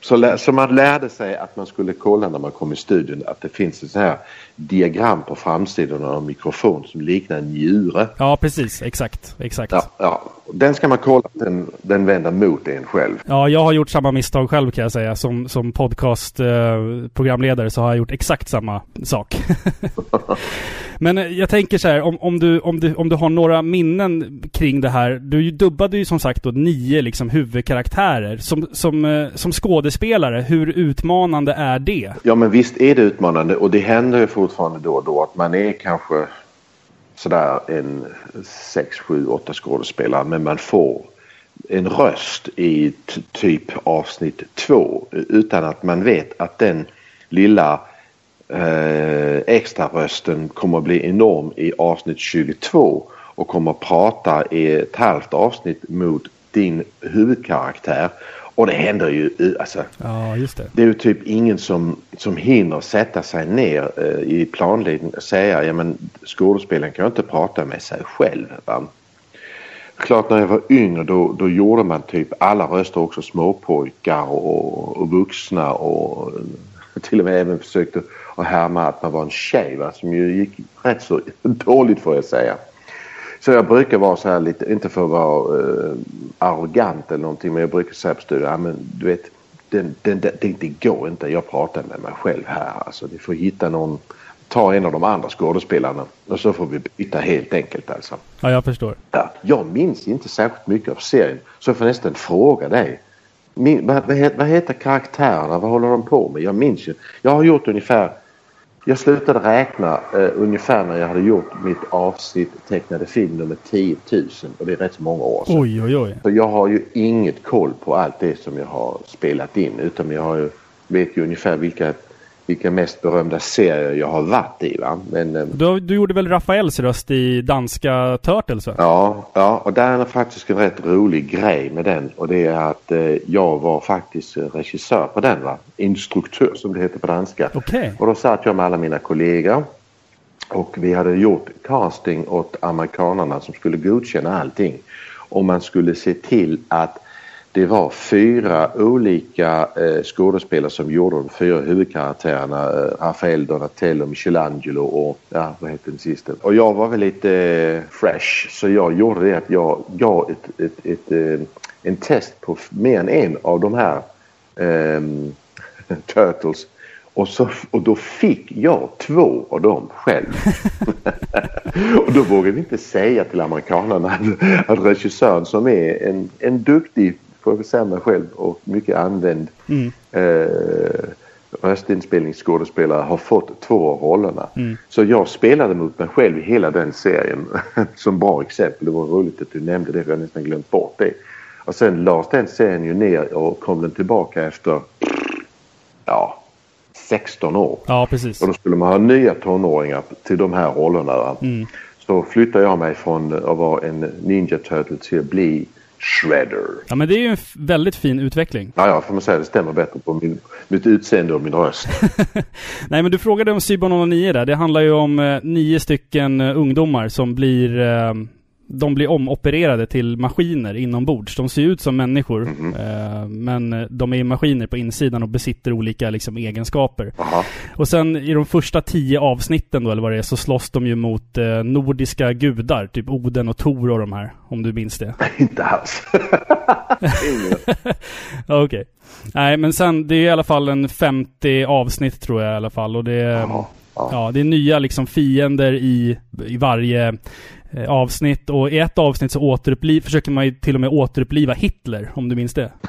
G: Så, så man lärde sig att man skulle kolla när man kom i studion att det finns ett så här diagram på framsidan av en mikrofon som liknar en njure.
A: Ja, precis. Exakt. Exakt.
G: Ja, ja. Den ska man kolla att den, den vänder mot en själv.
A: Ja, jag har gjort samma misstag själv kan jag säga. Som, som podcast-programledare eh, så har jag gjort exakt samma sak. Men eh, jag tänker så här, om, om, du, om, du, om du har några minnen kring det här. Du dubbade ju som sagt då nio liksom huvudkaraktärer. Som, som, eh, som skådespelare, hur utmanande är det?
G: Ja men visst är det utmanande och det händer ju fortfarande då och då att man är kanske sådär en sex, sju, åtta skådespelare men man får en röst i typ avsnitt två utan att man vet att den lilla eh, extra rösten kommer att bli enorm i avsnitt 22 och kommer att prata i ett halvt avsnitt mot din huvudkaraktär. Och det händer ju, alltså.
A: Ja, just det.
G: Det är ju typ ingen som, som hinner sätta sig ner eh, i planledning och säga, ja men skådespelaren kan ju inte prata med sig själv. Va? Klart när jag var yngre då, då gjorde man typ alla röster också småpojkar och, och vuxna och till och med även försökte att härma att man var en tjej va? som ju gick rätt så dåligt får jag säga. Så jag brukar vara så här lite, inte för att vara uh, arrogant eller någonting men jag brukar säga på studion, ja, men du vet den, den, det, det går inte, jag pratar med mig själv här alltså. Ni får hitta någon, ta en av de andra skådespelarna och så får vi byta helt enkelt alltså.
A: Ja, jag förstår.
G: Ja, jag minns inte särskilt mycket av serien så jag får nästan fråga dig. Min, vad, vad, heter, vad heter karaktärerna? Vad håller de på med? Jag minns ju. Jag har gjort ungefär jag slutade räkna eh, ungefär när jag hade gjort mitt avsnitt tecknade film nummer 10 000 och det är rätt så många år sedan.
A: Oj, oj, oj.
G: Så jag har ju inget koll på allt det som jag har spelat in utan jag har ju, vet ju ungefär vilka vilka mest berömda serier jag har varit i. Va? Men, eh,
A: du, du gjorde väl Rafaels röst i danska Turtles? Va?
G: Ja, ja, och där är faktiskt en rätt rolig grej med den och det är att eh, jag var faktiskt regissör på den. Va? Instruktör som det heter på danska.
A: Okay.
G: Och då satt jag med alla mina kollegor och vi hade gjort casting åt amerikanarna som skulle godkänna allting. Och man skulle se till att det var fyra olika eh, skådespelare som gjorde de fyra huvudkaraktärerna. Eh, Rafael Donatello, Michelangelo och ja, vad heter den sista? Och jag var väl lite eh, fresh så jag gjorde det att jag gav ett, ett, ett, ett eh, en test på mer än en av de här eh, Turtles. Och, så, och då fick jag två av dem själv. och då vågade vi inte säga till amerikanerna att, att regissören som är en, en duktig får jag säga mig själv och mycket använd
A: mm.
G: eh, röstinspelningsskådespelare har fått två av rollerna.
A: Mm.
G: Så jag spelade mot mig själv i hela den serien som bra exempel. Det var roligt att du nämnde det, för jag har nästan glömt bort det. Och sen lades den serien ju ner och kom den tillbaka efter ja, 16 år.
A: Ja, precis.
G: Och då skulle man ha nya tonåringar till de här rollerna.
A: Mm.
G: Så flyttade jag mig från att vara en Ninja Turtle till att bli Shredder.
A: Ja, men det är ju en väldigt fin utveckling.
G: Ja, ja, får man säga. Det stämmer bättre på min, mitt utseende och min röst.
A: Nej, men du frågade om Cyber 09 där. Det handlar ju om eh, nio stycken eh, ungdomar som blir eh, de blir omopererade till maskiner inombords. De ser ut som människor, eh, men eh, de är maskiner på insidan och besitter olika liksom, egenskaper.
G: Jaha.
A: Och sen i de första tio avsnitten då, eller vad det är, så slåss de ju mot eh, nordiska gudar. Typ Oden och Tor och de här, om du minns det.
G: Inte alls.
A: Okej. Nej, men sen, det är i alla fall en 50 avsnitt tror jag i alla fall. Och det är,
G: Ja,
A: det är nya liksom fiender i, i varje avsnitt. Och i ett avsnitt så återuppliv, försöker man ju till och med återuppliva Hitler, om du minns det.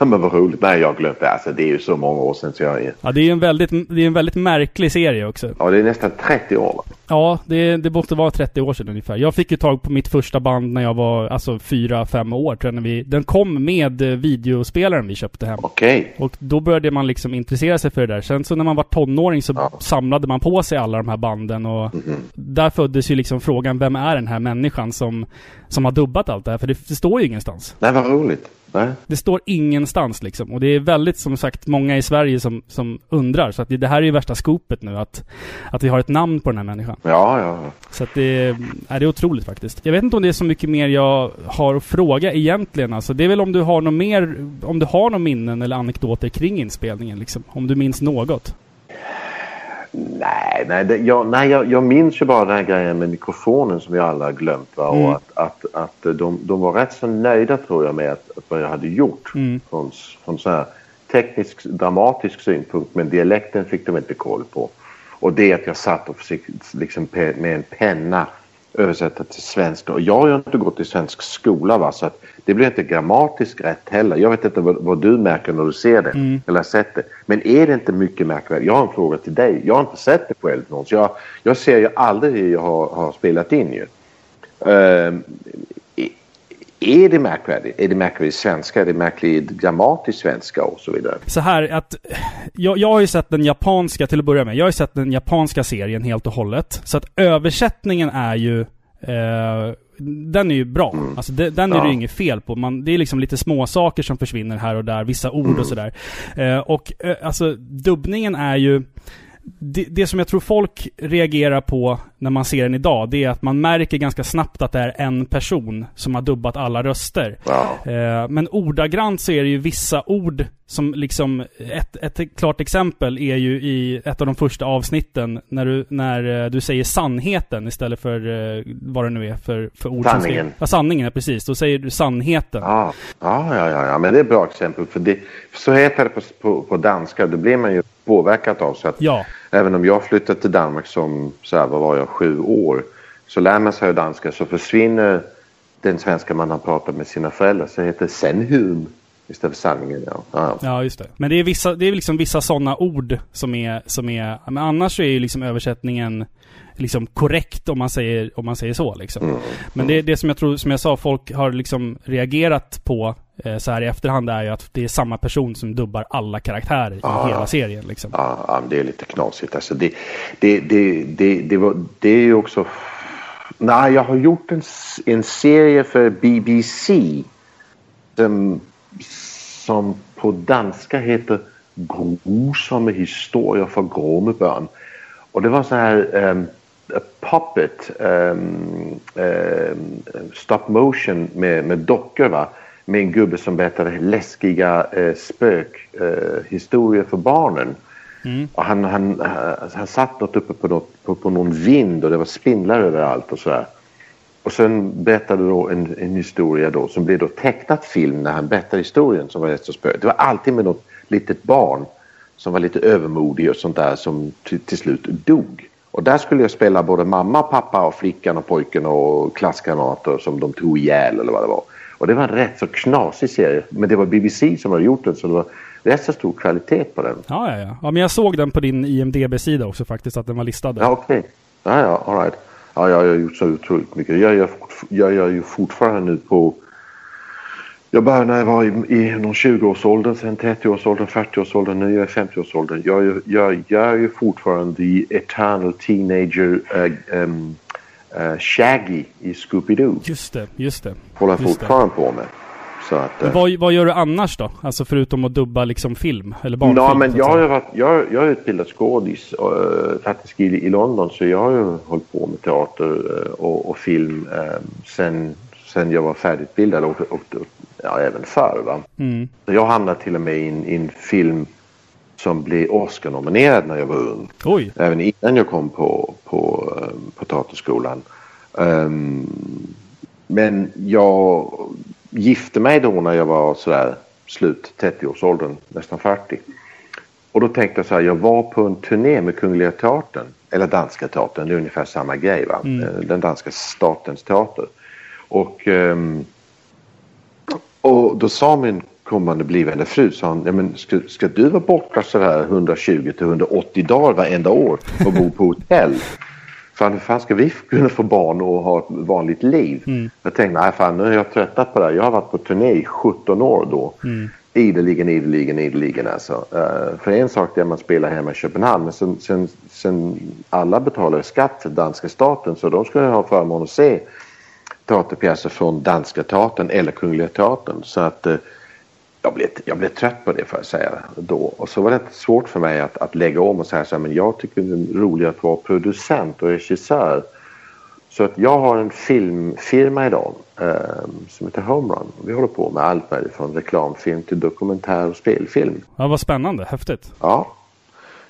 G: Nej, men vad roligt. Nej, jag har glömt det. Alltså, det är ju så många år sedan så jag är...
A: Ja, det är en väldigt, det är en väldigt märklig serie också.
G: Ja, det är nästan 30 år.
A: Ja, det, det måste vara 30 år sedan ungefär. Jag fick ju tag på mitt första band när jag var alltså 4-5 år tror jag. När vi, den kom med eh, videospelaren vi köpte hem.
G: Okej.
A: Och då började man liksom intressera sig för det där. Sen så när man var tonåring så
G: Ja.
A: samlade man på sig alla de här banden och där föddes ju liksom frågan, vem är den här människan som, som har dubbat allt det här? För det, det står ju ingenstans.
G: Nej, vad roligt. Nej.
A: Det står ingenstans liksom. Och det är väldigt, som sagt, många i Sverige som, som undrar. Så att det, det här är ju värsta skopet nu, att, att vi har ett namn på den här människan.
G: Ja, ja.
A: Så att det, är- är det är otroligt faktiskt. Jag vet inte om det är så mycket mer jag har att fråga egentligen. Alltså, det är väl om du har något mer, om du har några minnen eller anekdoter kring inspelningen liksom. Om du minns något.
G: Nej, nej, det, jag, nej jag, jag minns ju bara den här grejen med mikrofonen som vi alla har glömt. Va?
A: Mm.
G: Och att, att, att de, de var rätt så nöjda tror jag med att, att vad jag hade gjort.
A: Mm.
G: Från, från så här teknisk, dramatisk synpunkt. Men dialekten fick de inte koll på. Och det att jag satt och försökte liksom, med en penna översätta till svenska. Och jag har ju inte gått i svensk skola va? så att det blir inte grammatiskt rätt heller. Jag vet inte vad, vad du märker när du ser det
A: Mm.
G: eller har sett det. Men är det inte mycket märkvärdigt? Jag har en fråga till dig. Jag har inte sett det själv någon, så jag, jag ser ju aldrig hur jag har, har spelat in ju. Ehm, är- det märkvärdigt? Är det märkvärdigt svenska? Är det märkligt grammatisk svenska och så vidare?
A: Så här att... Jag, jag har ju sett den japanska, till att börja med. Jag har ju sett den japanska serien helt och hållet. Så att översättningen är ju... Eh, den är ju bra. Alltså de, den är
G: Ja.
A: det ju inget fel på. Man, det är liksom lite små saker som försvinner här och där. Vissa ord och sådär. Eh, och eh, alltså dubbningen är ju... Det, det som jag tror folk reagerar på när man ser den idag, det är att man märker ganska snabbt att det är en person som har dubbat alla röster.
G: Ja.
A: Eh, Men ordagrant så är det ju vissa ord som liksom... Ett, ett klart exempel är ju i ett av de första avsnitten när du, när eh, du säger sannheten istället för eh, vad det nu är för, för ord
G: Sanningen.
A: Ja, sanningen, precis. Då säger du sannheten.
G: Ja, ja, ja, ja, ja. men det är ett bra exempel. För det, så heter det på, på, på danska. Det blir man ju påverkad av. Så att
A: Ja.
G: Även om jag flyttade till Danmark som, så här, vad var jag, sju år. Så lär man sig danska så försvinner den svenska man har pratat med sina föräldrar. Så heter det senhum istället för sanningen. Ja. Ja.
A: Ja, just det. Men det är, vissa, det är liksom vissa sådana ord som är, som är... Men annars är ju liksom översättningen liksom korrekt om man säger, om man säger så liksom. Men det, det som jag tror, som jag sa, folk har liksom reagerat på så här i efterhand är ju att det är samma person som dubbar alla karaktärer i hela serien liksom.
G: Ja, men det är lite knasigt. Alltså det, det, det, det, det, var, det är ju också... Nej, jag har gjort en, en serie för BBC som, som på danska heter Grusomme historier för gråme barn. Och det var så här um, puppet, um, um, stop motion med, med dockor va. Med en gubbe som berättade läskiga uh, spökhistorier historier för barnen. Och han, han, han, satt något uppe på, något, på, på någon vind och det var spindlar överallt och sådär. Och sen berättade då en, en historia då som blev då tecknat film när han berättade historien som var rätt så spö. Det var alltid med något litet barn som var lite övermodig och sånt där som till, till slut dog. Och där skulle jag spela både mamma, pappa och flickan och pojken och klasskamrater som de tog ihjäl eller vad det var. Och det var en rätt så knasig serie. Men det var BBC som hade gjort den så det var rätt så stor kvalitet på den.
A: Ja, ja, ja. Ja, men jag såg den på din IMDB-sida också faktiskt, att den var listad där.
G: Ja, okej. Ja, ja, all right. Ja, jag har gjort så otroligt mycket. Jag gör, jag gör ju fortfarande nu på... Jag började när jag var i, i någon 20-årsåldern, sen 30-årsåldern, 40-årsåldern, nu är jag i 50-årsåldern. Jag, gör- jag gör ju fortfarande the eternal teenager uh, um, eh, Shaggy i Scooby-Doo.
A: Just det, just det.
G: Håller jag
A: Just det.
G: fortfarande på med. Så att,
A: Men
G: eh,
A: vad, vad gör du annars då? Alltså förutom att dubba liksom film? Eller barnfilm?
G: Ja, men jag har ju varit, jag, jag är utbildad skådis uh, faktiskt i, i London så jag har ju hållit på med teater eh, och, och film uh, sen, sen jag var färdigutbildad och, och, och ja, även förr. Va?
A: Mm.
G: Jag hamnade till och med i en film som blev Oscar-nominerad när jag var ung.
A: Oj!
G: Även innan jag kom på, på, eh, på teaterskolan. Ehm, men jag gifte mig då när jag var sådär slut 30-årsåldern, nästan 40. Och då tänkte jag så här, jag var på en turné med Kungliga Teatern, eller Danska Teatern, det är ungefär samma grej va? Eh, Den danska statens teater. Och, ehm, och då sa min kommande blivande fru, sa hon, ja, men ska, ska du vara borta sådär 120 till 180 dagar varenda år och bo på hotell? Fan, hur fan ska vi kunna få barn och ha ett vanligt liv? Jag tänkte, nej fan nu har jag tröttnat på det här. Jag har varit på turné i 17 år då. Ideligen, ideligen, ideligen alltså. Uh, för en sak är att man spelar hemma i Köpenhamn men sen, sen, sen alla betalar skatt till danska staten så de ska ju ha förmån att se teaterpjäser från Danska teatern eller Kungliga teatern. Så att eh, jag, blev, jag blev trött på det får jag säga då. Och så var det svårt för mig att, att lägga om och säga så här, men jag tycker det är roligare att vara producent och regissör. Så att jag har en filmfirma idag eh, som heter Homerun. Vi håller på med allt möjligt från reklamfilm till dokumentär och spelfilm.
A: Ja, vad spännande. Häftigt.
G: Ja.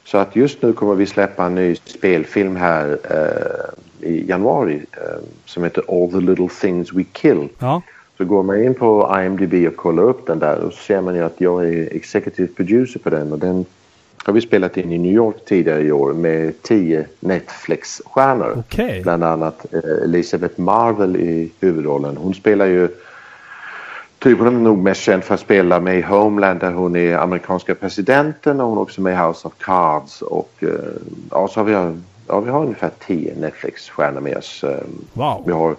G: Så att just nu kommer vi släppa en ny spelfilm här eh, i januari eh, som heter All the little things we kill.
A: Ja.
G: Så går man in på IMDB och kollar upp den där och så ser man ju att jag är executive producer på den och den har vi spelat in i New York tidigare i år med tio Netflix-stjärnor.
A: Okej.
G: Bland annat eh, Elizabeth Marvel i huvudrollen. Hon spelar ju Typ hon är nog mest känd för att spela med i Homeland där hon är amerikanska presidenten och hon är också med i House of Cards och eh, ja, så har vi, ja, vi har ungefär tio Netflix-stjärnor med oss. Eh,
A: Wow.
G: Vi har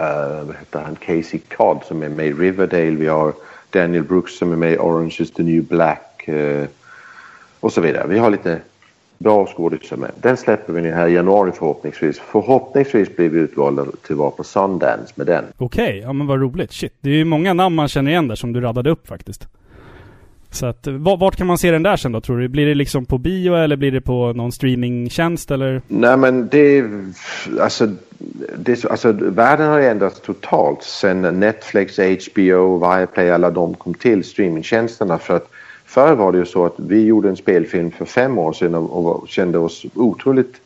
G: uh, vad heter han? Casey Codd som är med i Riverdale. Vi har Daniel Brooks som är med i Orange is the new black uh, och så vidare. Vi har lite bra skådisar med. Den släpper vi nu här i januari förhoppningsvis. Förhoppningsvis blir vi utvalda till att vara på Sundance med den.
A: Okej, ja men vad roligt. Shit. Det är ju många namn man känner igen där som du radade upp faktiskt. Så att, vart kan man se den där sen då tror du? Blir det liksom på bio eller blir det på någon streamingtjänst eller?
G: Nej men det, alltså, det, alltså världen har ändrats totalt sen Netflix, HBO, Viaplay, alla de kom till streamingtjänsterna för att förr var det ju så att vi gjorde en spelfilm för fem år sedan och, och kände oss otroligt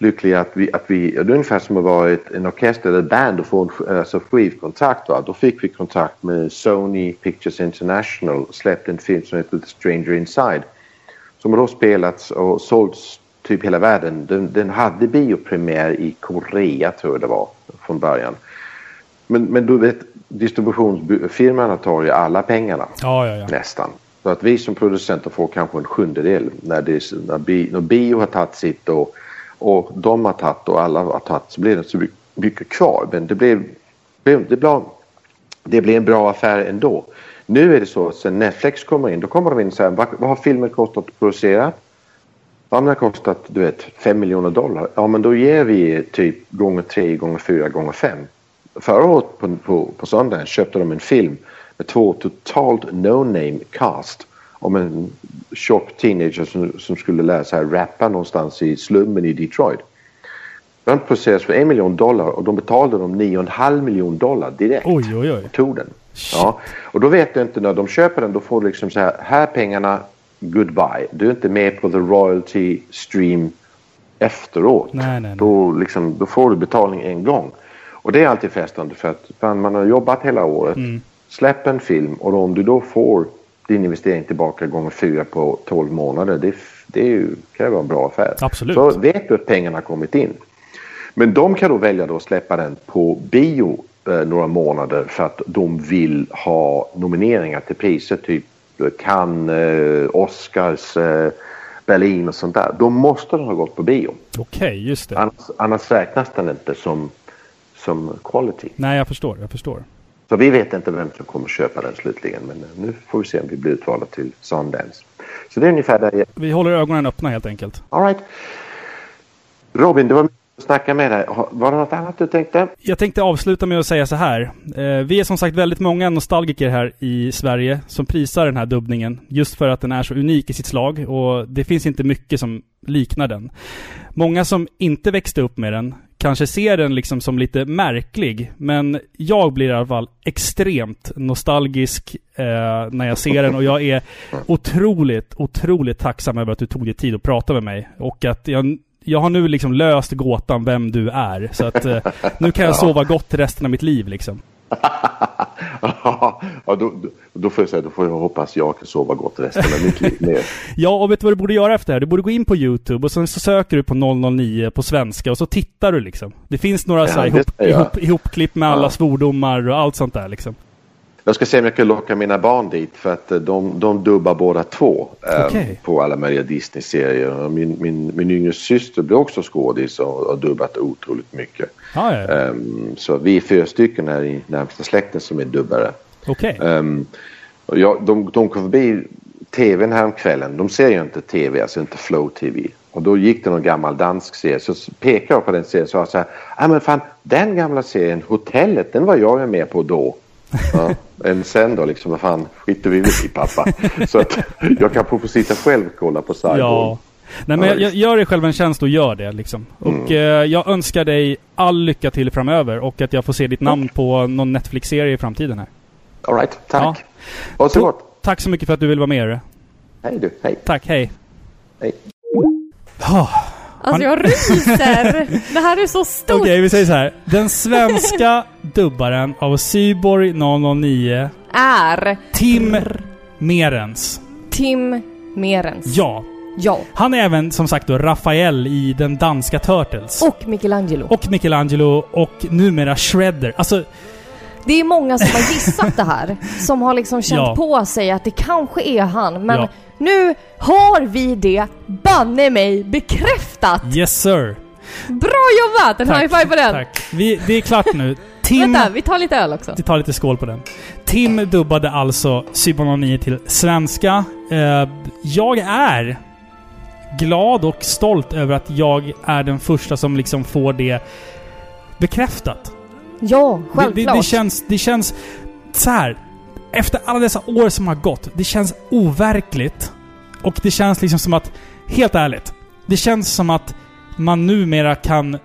G: lyckliga att vi, att vi, det är ungefär som att vara ett, en orkester eller ett band och få en alltså skivkontrakt. Va? Då fick vi kontakt med Sony Pictures International och släppte en film som heter The Stranger Inside. Som har då spelats och sålts typ hela världen. Den, den hade biopremiär i Korea tror jag det var från början. Men, men du vet distributionsfirmorna tar ju alla pengarna
A: Ja, ja, ja.
G: nästan. Så att vi som producenter får kanske en sjundedel när, det, när, bi, när bio har tagit sitt och, och de har tagit och alla har tagit så blir det inte så mycket kvar. Men det blev, det blev, det blev en bra affär ändå. Nu är det så att sen Netflix kommer in då kommer de in och säger vad, vad har filmen kostat att producera? Ja, men det har kostat du vet 5 miljoner dollar. Ja men då ger vi typ gånger 3 gånger 4 gånger 5. Förra året på, på, på söndagen köpte de en film med två totalt no-name cast om en tjock teenager som, som skulle lära sig rappa någonstans i slummen i Detroit. Den producerades för en miljon dollar och de betalade dem 9,5 miljon dollar direkt.
A: Oj, oj, oj.
G: Tog den. Ja, och då vet du inte när de köper den då får du liksom så här, här pengarna, goodbye. Du är inte med på the royalty stream efteråt.
A: Nej, nej, nej.
G: Då, liksom, då får du betalning en gång. Och det är alltid frestande för att man har jobbat hela året.
A: Mm.
G: Släpp en film och om du då får din investering tillbaka gånger fyra på 12 månader. Det, det är ju, kan ju vara en bra affär.
A: Absolut.
G: Så vet du att pengarna har kommit in. Men de kan då välja då att släppa den på bio eh, några månader för att de vill ha nomineringar till priser typ Cannes, eh, Oscars, eh, Berlin och sånt där. Då måste den ha gått på bio.
A: Okej, just det.
G: Annars, annars räknas den inte som, som quality.
A: Nej, jag förstår. Jag förstår.
G: Så vi vet inte vem som kommer köpa den slutligen men eh, nu får vi se om vi blir utvalda till Sundance. Så det är ungefär där jag...
A: Vi håller ögonen öppna helt enkelt.
G: All right. Robin, det var mycket snacka med dig. Var det något annat du tänkte?
A: Jag tänkte avsluta med att säga så här. Eh, vi är som sagt väldigt många nostalgiker här i Sverige som prisar den här dubbningen. Just för att den är så unik i sitt slag och det finns inte mycket som liknar den. Många som inte växte upp med den kanske ser den liksom som lite märklig. Men jag blir i alla fall extremt nostalgisk eh, när jag ser den och jag är otroligt, otroligt tacksam över att du tog dig tid att prata med mig. Och att jag jag har nu liksom löst gåtan vem du är. Så att eh, nu kan jag sova gott resten av mitt liv liksom.
G: ja, då, då, får jag säga, då får jag hoppas jag kan sova gott resten av mitt liv.
A: Ja, och vet du vad du borde göra efter det här? Du borde gå in på YouTube och sen så söker du på 009 på svenska och så tittar du liksom. Det finns några
G: Ja,
A: så här ihop, ihop, ihopklipp med alla
G: Ja.
A: svordomar och allt sånt där liksom.
G: Jag ska se om jag kan locka mina barn dit för att eh, de, de dubbar båda två eh,
A: Okej.
G: på alla möjliga Disney-serier. Min, min, min yngre syster blir också skådis och har dubbat otroligt mycket.
A: Ja, ja.
G: Ehm, så vi är fyra stycken här i närmsta släkten som är dubbare. Um, och jag, de, de kom förbi tvn häromkvällen. De ser ju inte tv, alltså inte Flow TV. Och då gick det någon gammal dansk serie. Så pekade jag på den serien och sa så här. Ja men fan den gamla serien Hotellet den var jag med på då. Ja, än sen då liksom, vad fan skiter vi i pappa. Så att jag kan få sitta själv och kolla på Cyborg.
A: Ja. Nej men
G: Ja,
A: jag, jag gör dig själv en tjänst och gör det liksom. Och eh, jag önskar dig all lycka till framöver och att jag får se ditt namn på någon Netflix-serie i framtiden här.
G: All right, tack.
A: Ja.
G: Ha så gott.
A: Tack så mycket för att du vill vara med.
G: Hej du, hej.
A: Tack, hej.
G: hej.
A: Oh.
B: Alltså jag ryser! Det här är så stort!
A: Okej, vi säger så här. Den svenska dubbaren av Syborg 009,
B: Är
A: Tim Merens.
B: Tim Merens.
A: Ja.
B: Ja.
A: Han är även som sagt då Rafael i den danska Turtles.
B: Och Michelangelo.
A: Och Michelangelo och numera Shredder. Alltså,
B: Det är många som har gissat det här. Som har liksom känt
A: Ja.
B: på sig att det kanske är han. Men
A: Ja.
B: Nu har vi det banne mig bekräftat!
A: yes sir.
B: Bra jobbat! En high five på den!
A: Tack. Vi, det är klart nu. Tim...
B: Vänta, vi tar lite öl också.
A: Vi tar lite skål på den. Tim dubbade alltså Cybernon 9 till svenska. Eh, jag är glad och stolt över att jag är den första som liksom får det bekräftat.
B: Ja,
A: Det,
B: självklart.
A: det, det, känns, det känns så här. Efter alla dessa år som har gått, det känns overkligt. Och det känns liksom som att, helt ärligt, det känns som att man numera kan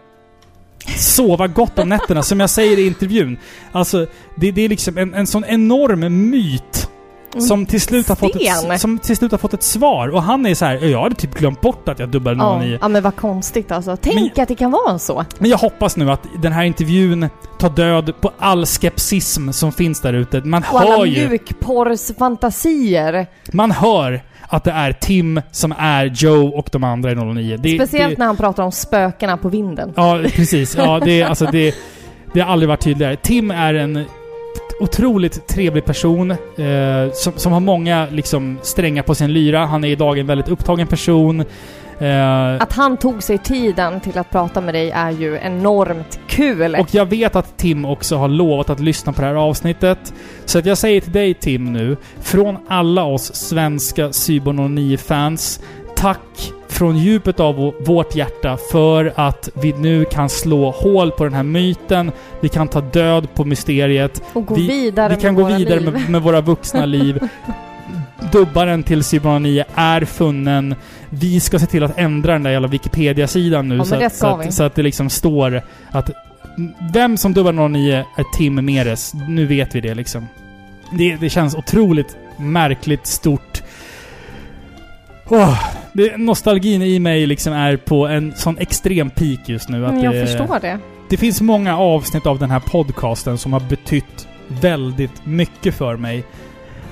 A: sova gott om nätterna, som jag säger i intervjun. Alltså, det, det är liksom en, en sån enorm myt som till, slut har fått ett, som till slut har fått ett svar. Och han är så här, jag hade typ glömt bort att jag dubbade
B: Ja,
A: 09.
B: ja men vad konstigt alltså. Tänk
A: Men-
B: att det kan vara så.
A: Men jag hoppas nu att den här intervjun tar död på all skepsism som finns där ute. Man
B: Och alla
A: hör ju,
B: mjukporrsfantasier.
A: man hör att det är Tim som är Joe och de andra i 09. Det,
B: Speciellt
A: det,
B: när han pratar om spökena på vinden.
A: Ja, precis. Ja, det, är- alltså, det, det har aldrig varit tydligare. Tim är en otroligt trevlig person eh, som, som har många liksom, strängar på sin lyra. Han är idag en väldigt upptagen person. Eh,
B: Att han tog sig tiden till att prata med dig är ju enormt kul.
A: Och jag vet att Tim också har lovat att lyssna på det här avsnittet. Så att jag säger till dig Tim nu, från alla oss svenska Cyborg 09-fans, tack från djupet av vå- vårt hjärta för att vi nu kan slå hål på den här myten. Vi kan ta död på mysteriet.
B: och gå
A: vi,
B: vidare
A: Vi kan
B: med
A: gå
B: våra
A: vidare
B: liv.
A: med, med våra vuxna liv. Dubbaren till Cyborg 09 är funnen. Vi ska se till att ändra den där jävla Wikipedia-sidan nu
B: Ja,
A: så, att, så, att, så att det liksom står att vem som dubbar 09 är Tim Meres. Nu vet vi det liksom. Det, det känns otroligt märkligt, stort. Åh, det, nostalgin i mig liksom är på en sån extrem peak just nu. Att
B: jag
A: det,
B: förstår det.
A: det finns många avsnitt av den här podcasten som har betytt väldigt mycket för mig.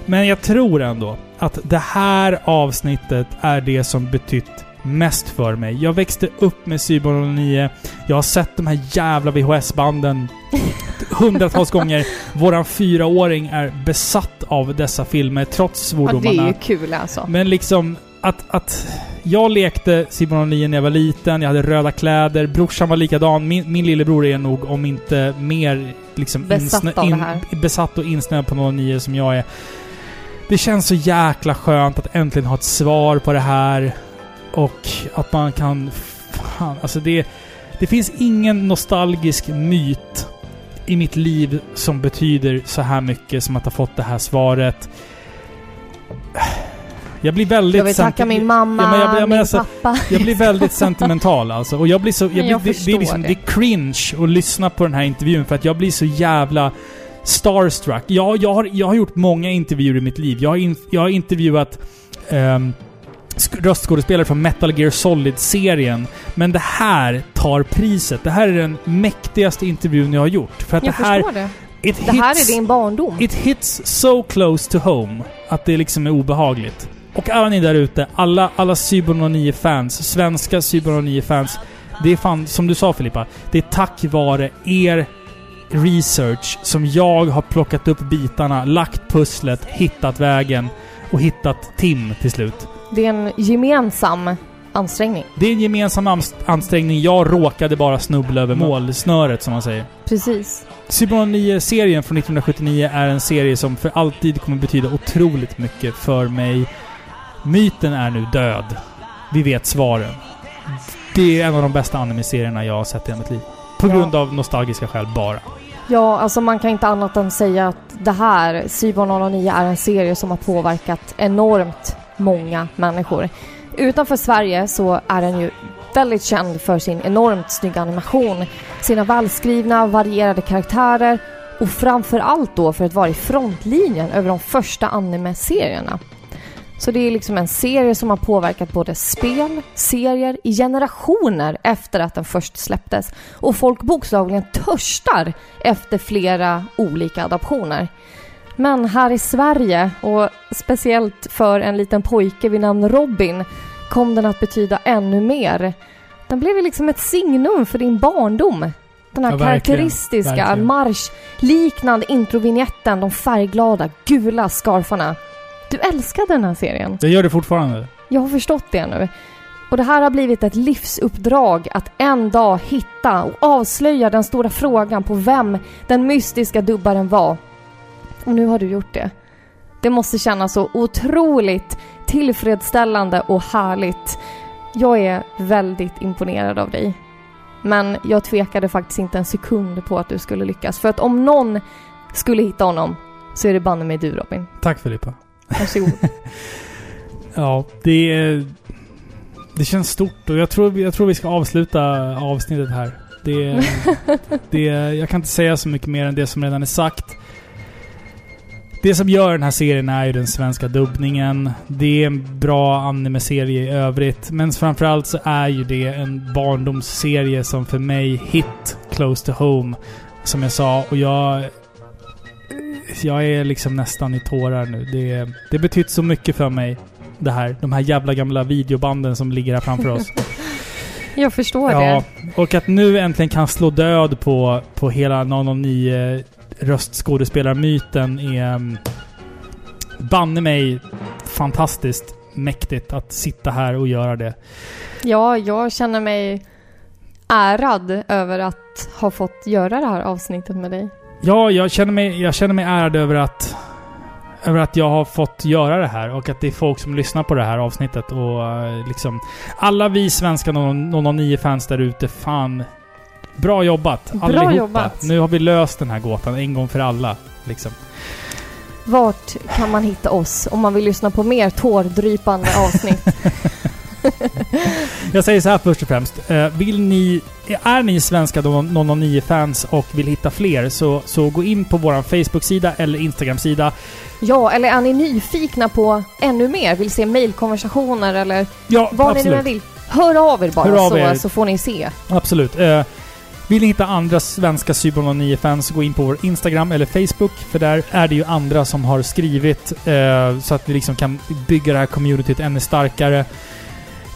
A: Men jag tror ändå att det här avsnittet är det som betytt mest för mig. Jag växte upp med Cyborg 09. Jag har sett de här jävla VHS-banden hundratals gånger. Våran fyraåring är besatt av dessa filmer trots
B: Ja, det är
A: svordomarna.
B: ju kul alltså.
A: Men liksom att, att jag lekte Simon 09 när jag var liten, jag hade röda kläder, brorsan var likadan. Min, min lillebror är nog, om inte mer, liksom
B: Besatt det här.
A: besatt och insnöad på 09 som jag är. Det känns så jäkla skönt att äntligen ha ett svar på det här. Och att man kan... Fan, alltså det... Det Det finns ingen nostalgisk myt i mitt liv som betyder så här mycket som att ha fått det här svaret. Jag blir väldigt...
B: Jag vill tacka min mamma,
A: Ja, men jag blir-
B: min
A: menar så-
B: pappa.
A: Jag blir väldigt sentimental alltså. Och jag blir så... Jag
B: Men
A: blir,
B: jag
A: det, det, är liksom,
B: det.
A: det är cringe att lyssna på den här intervjun för att jag blir så jävla starstruck. Jag, jag, har, jag har gjort många intervjuer i mitt liv. Jag har, in, jag har intervjuat um, röstskådespelare från Metal Gear Solid-serien. Men det här tar priset. Det här är den mäktigaste intervjun jag har gjort. För att
B: Jag
A: det här...
B: det.
A: It
B: Det här
A: hits-
B: är din barndom.
A: It hits so close to home att det liksom är obehagligt. Och alla ni där ute, alla, alla Cyber 09-fans, svenska Cyber 09-fans. Det är fan, som du sa Filippa, det är tack vare er research som jag har plockat upp bitarna, lagt pusslet, hittat vägen och hittat Tim till slut.
B: Det är en gemensam ansträngning.
A: Det är en gemensam ans- ansträngning. Jag råkade bara snubbla över målsnöret, som man säger.
B: Precis.
A: Cyber 09-serien från 1979 är en serie som för alltid kommer betyda otroligt mycket för mig. Myten är nu död. Vi vet svaren. Det är en av de bästa anime-serierna jag har sett i hela mitt liv. På
B: Ja.
A: grund av nostalgiska skäl bara.
B: Ja, alltså man kan inte annat än säga att det här, Cyber 009, är en serie som har påverkat enormt många människor. Utanför Sverige så är den ju väldigt känd för sin enormt snygga animation, sina välskrivna, varierade karaktärer och framför allt då för att vara i frontlinjen över de första anime-serierna. Så det är liksom en serie som har påverkat både spel, serier i generationer efter att den först släpptes. Och folk bokstavligen törstar efter flera olika adaptioner. Men här i Sverige, och speciellt för en liten pojke vid namn Robin, kom den att betyda ännu mer. Den blev liksom ett signum för din barndom. Den här
A: Ja, verkligen.
B: karaktäristiska,
A: Verkligen.
B: marschliknande introvinjetten, de färgglada, gula scarfarna. Du älskade den här serien.
A: Jag gör det fortfarande.
B: Jag har förstått det nu. Och det här har blivit ett livsuppdrag att en dag hitta och avslöja den stora frågan på vem den mystiska dubbaren var. Och nu har du gjort det. Det måste kännas så otroligt tillfredsställande och härligt. Jag är väldigt imponerad av dig. Men jag tvekade faktiskt inte en sekund på att du skulle lyckas. För att om någon skulle hitta honom så är det banne mig du Robin.
A: Tack Filippa.
B: Varsågod.
A: Ja, det är... Det känns stort och jag tror, jag tror vi ska avsluta avsnittet här. Det, det, jag kan inte säga så mycket mer än det som redan är sagt. Det som gör den här serien är ju den svenska dubbningen. Det är en bra anime-serie i övrigt. Men framförallt så är ju det en barndomsserie som för mig hit close to home. Som jag sa. Och jag... Jag är liksom nästan i tårar nu. Det, det betytt så mycket för mig. Det här. De här jävla gamla videobanden som ligger här framför oss.
B: Jag förstår
A: Ja,
B: det.
A: och att nu äntligen kan slå död på, på hela 009 röstskådespelarmyten är um, banne mig fantastiskt mäktigt att sitta här och göra det.
B: Ja, jag känner mig ärad över att ha fått göra det här avsnittet med dig.
A: Ja, jag känner mig, jag känner mig ärad över att, över att jag har fått göra det här och att det är folk som lyssnar på det här avsnittet och eh, liksom... Alla vi svenska 009-fans där ute, fan... Bra jobbat!
B: Bra
A: allihopa.
B: jobbat.
A: Nu har vi löst den här gåtan en gång för alla. Liksom.
B: Vart kan man hitta oss om man vill lyssna på mer tårdrypande avsnitt?
A: Jag säger så här först och främst. Eh, Vill ni... Är ni svenska 009-fans och vill hitta fler så, så gå in på vår Facebook-sida eller Instagram-sida.
B: ja, eller är ni nyfikna på ännu mer? Vill se mejlkonversationer eller
A: Ja,
B: vad ni nu
A: absolut.
B: vill? Hör av er bara
A: av
B: så,
A: er.
B: så får ni se.
A: Absolut. Eh, Vill ni hitta andra svenska Cyber 09-fans, gå in på vår Instagram eller Facebook. För där är det ju andra som har skrivit eh, så att vi liksom kan bygga det här communityt ännu starkare.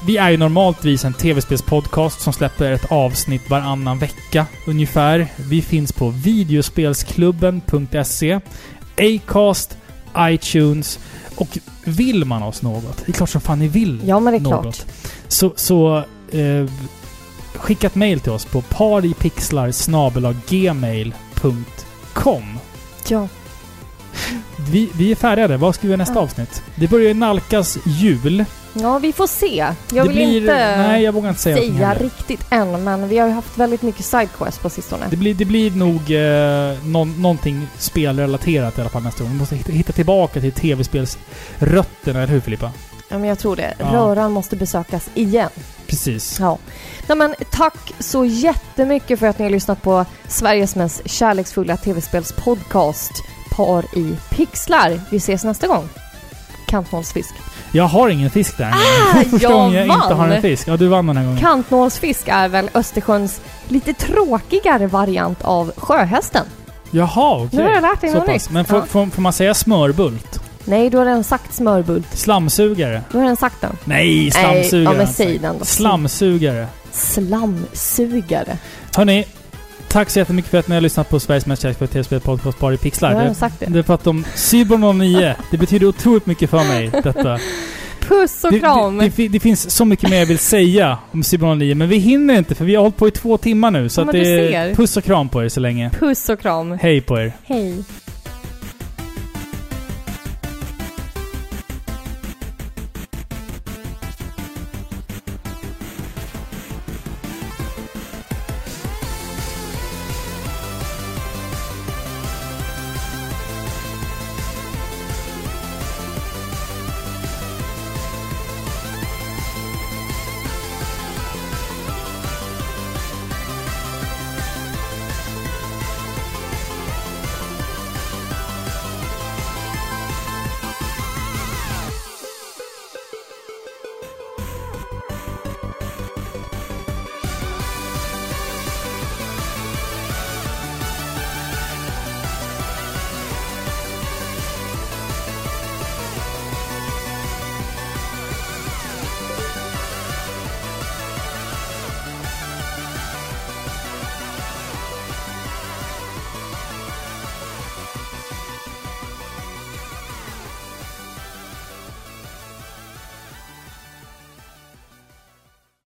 A: Vi är ju normaltvis en tv-spelspodcast som släpper ett avsnitt varannan vecka ungefär. Vi finns på videospelsklubben.se, Acast, iTunes och vill man oss något? Det är klart som fan ni vill
B: Ja, men det är
A: något.
B: klart.
A: Så, så eh, skicka ett mail till oss på paripixlar gmail.com
B: Ja.
A: Vi, vi är färdiga där. Vad ska vi göra nästa
B: Ja.
A: avsnitt? Det börjar ju nalkas jul.
B: Ja, vi får se. Jag
A: det
B: vill
A: blir,
B: inte
A: Nej, jag vågar inte säga,
B: säga riktigt än, men vi har ju haft väldigt mycket sidequest på sistone.
A: Det blir, det blir nog eh, någon, någonting spelrelaterat i alla fall nästa gång. Vi måste hitta, hitta tillbaka till tv-spelsrötterna, eller hur Filippa?
B: Ja, men jag tror det.
A: Ja.
B: Röran måste besökas igen.
A: Precis.
B: Ja. Nej, men tack så jättemycket för att ni har lyssnat på Sveriges mest kärleksfulla tv-spelspodcast Par i pixlar. Vi ses nästa gång. Kantnålsfisk.
A: Jag har ingen fisk där.
B: Ah,
A: Första
B: jag
A: gången jag inte har en fisk. Ja, du vann den här gången.
B: Kantnålsfisk är väl Östersjöns lite tråkigare variant av sjöhästen?
A: Jaha, okej.
B: Nu har jag lärt dig något nytt.
A: Men får,
B: Ja.
A: får, får man säga smörbult?
B: Nej, du har redan sagt smörbult.
A: Slamsugare?
B: Du har redan sagt den.
A: Nej, slamsugare.
B: ja, men
A: alltså.
B: säg den då.
A: Slamsugare.
B: Slamsugare.
A: Hörni, tack så jättemycket för att ni har lyssnat på Sveriges mest kärleksfulla tv-spel podcast Bara i pixlar.
B: har redan
A: Det,
B: sagt det.
A: det är för att de... Cyber 09, det betyder otroligt mycket för mig, detta.
B: Puss och
A: Det,
B: kram!
A: det, det, fi- det finns så mycket mer jag vill säga om Cyber 09, men vi hinner inte för vi har hållit på i två timmar nu. Så
B: Ja,
A: att det är puss och kram på er så länge.
B: Puss och kram.
A: Hej på er.
B: Hej.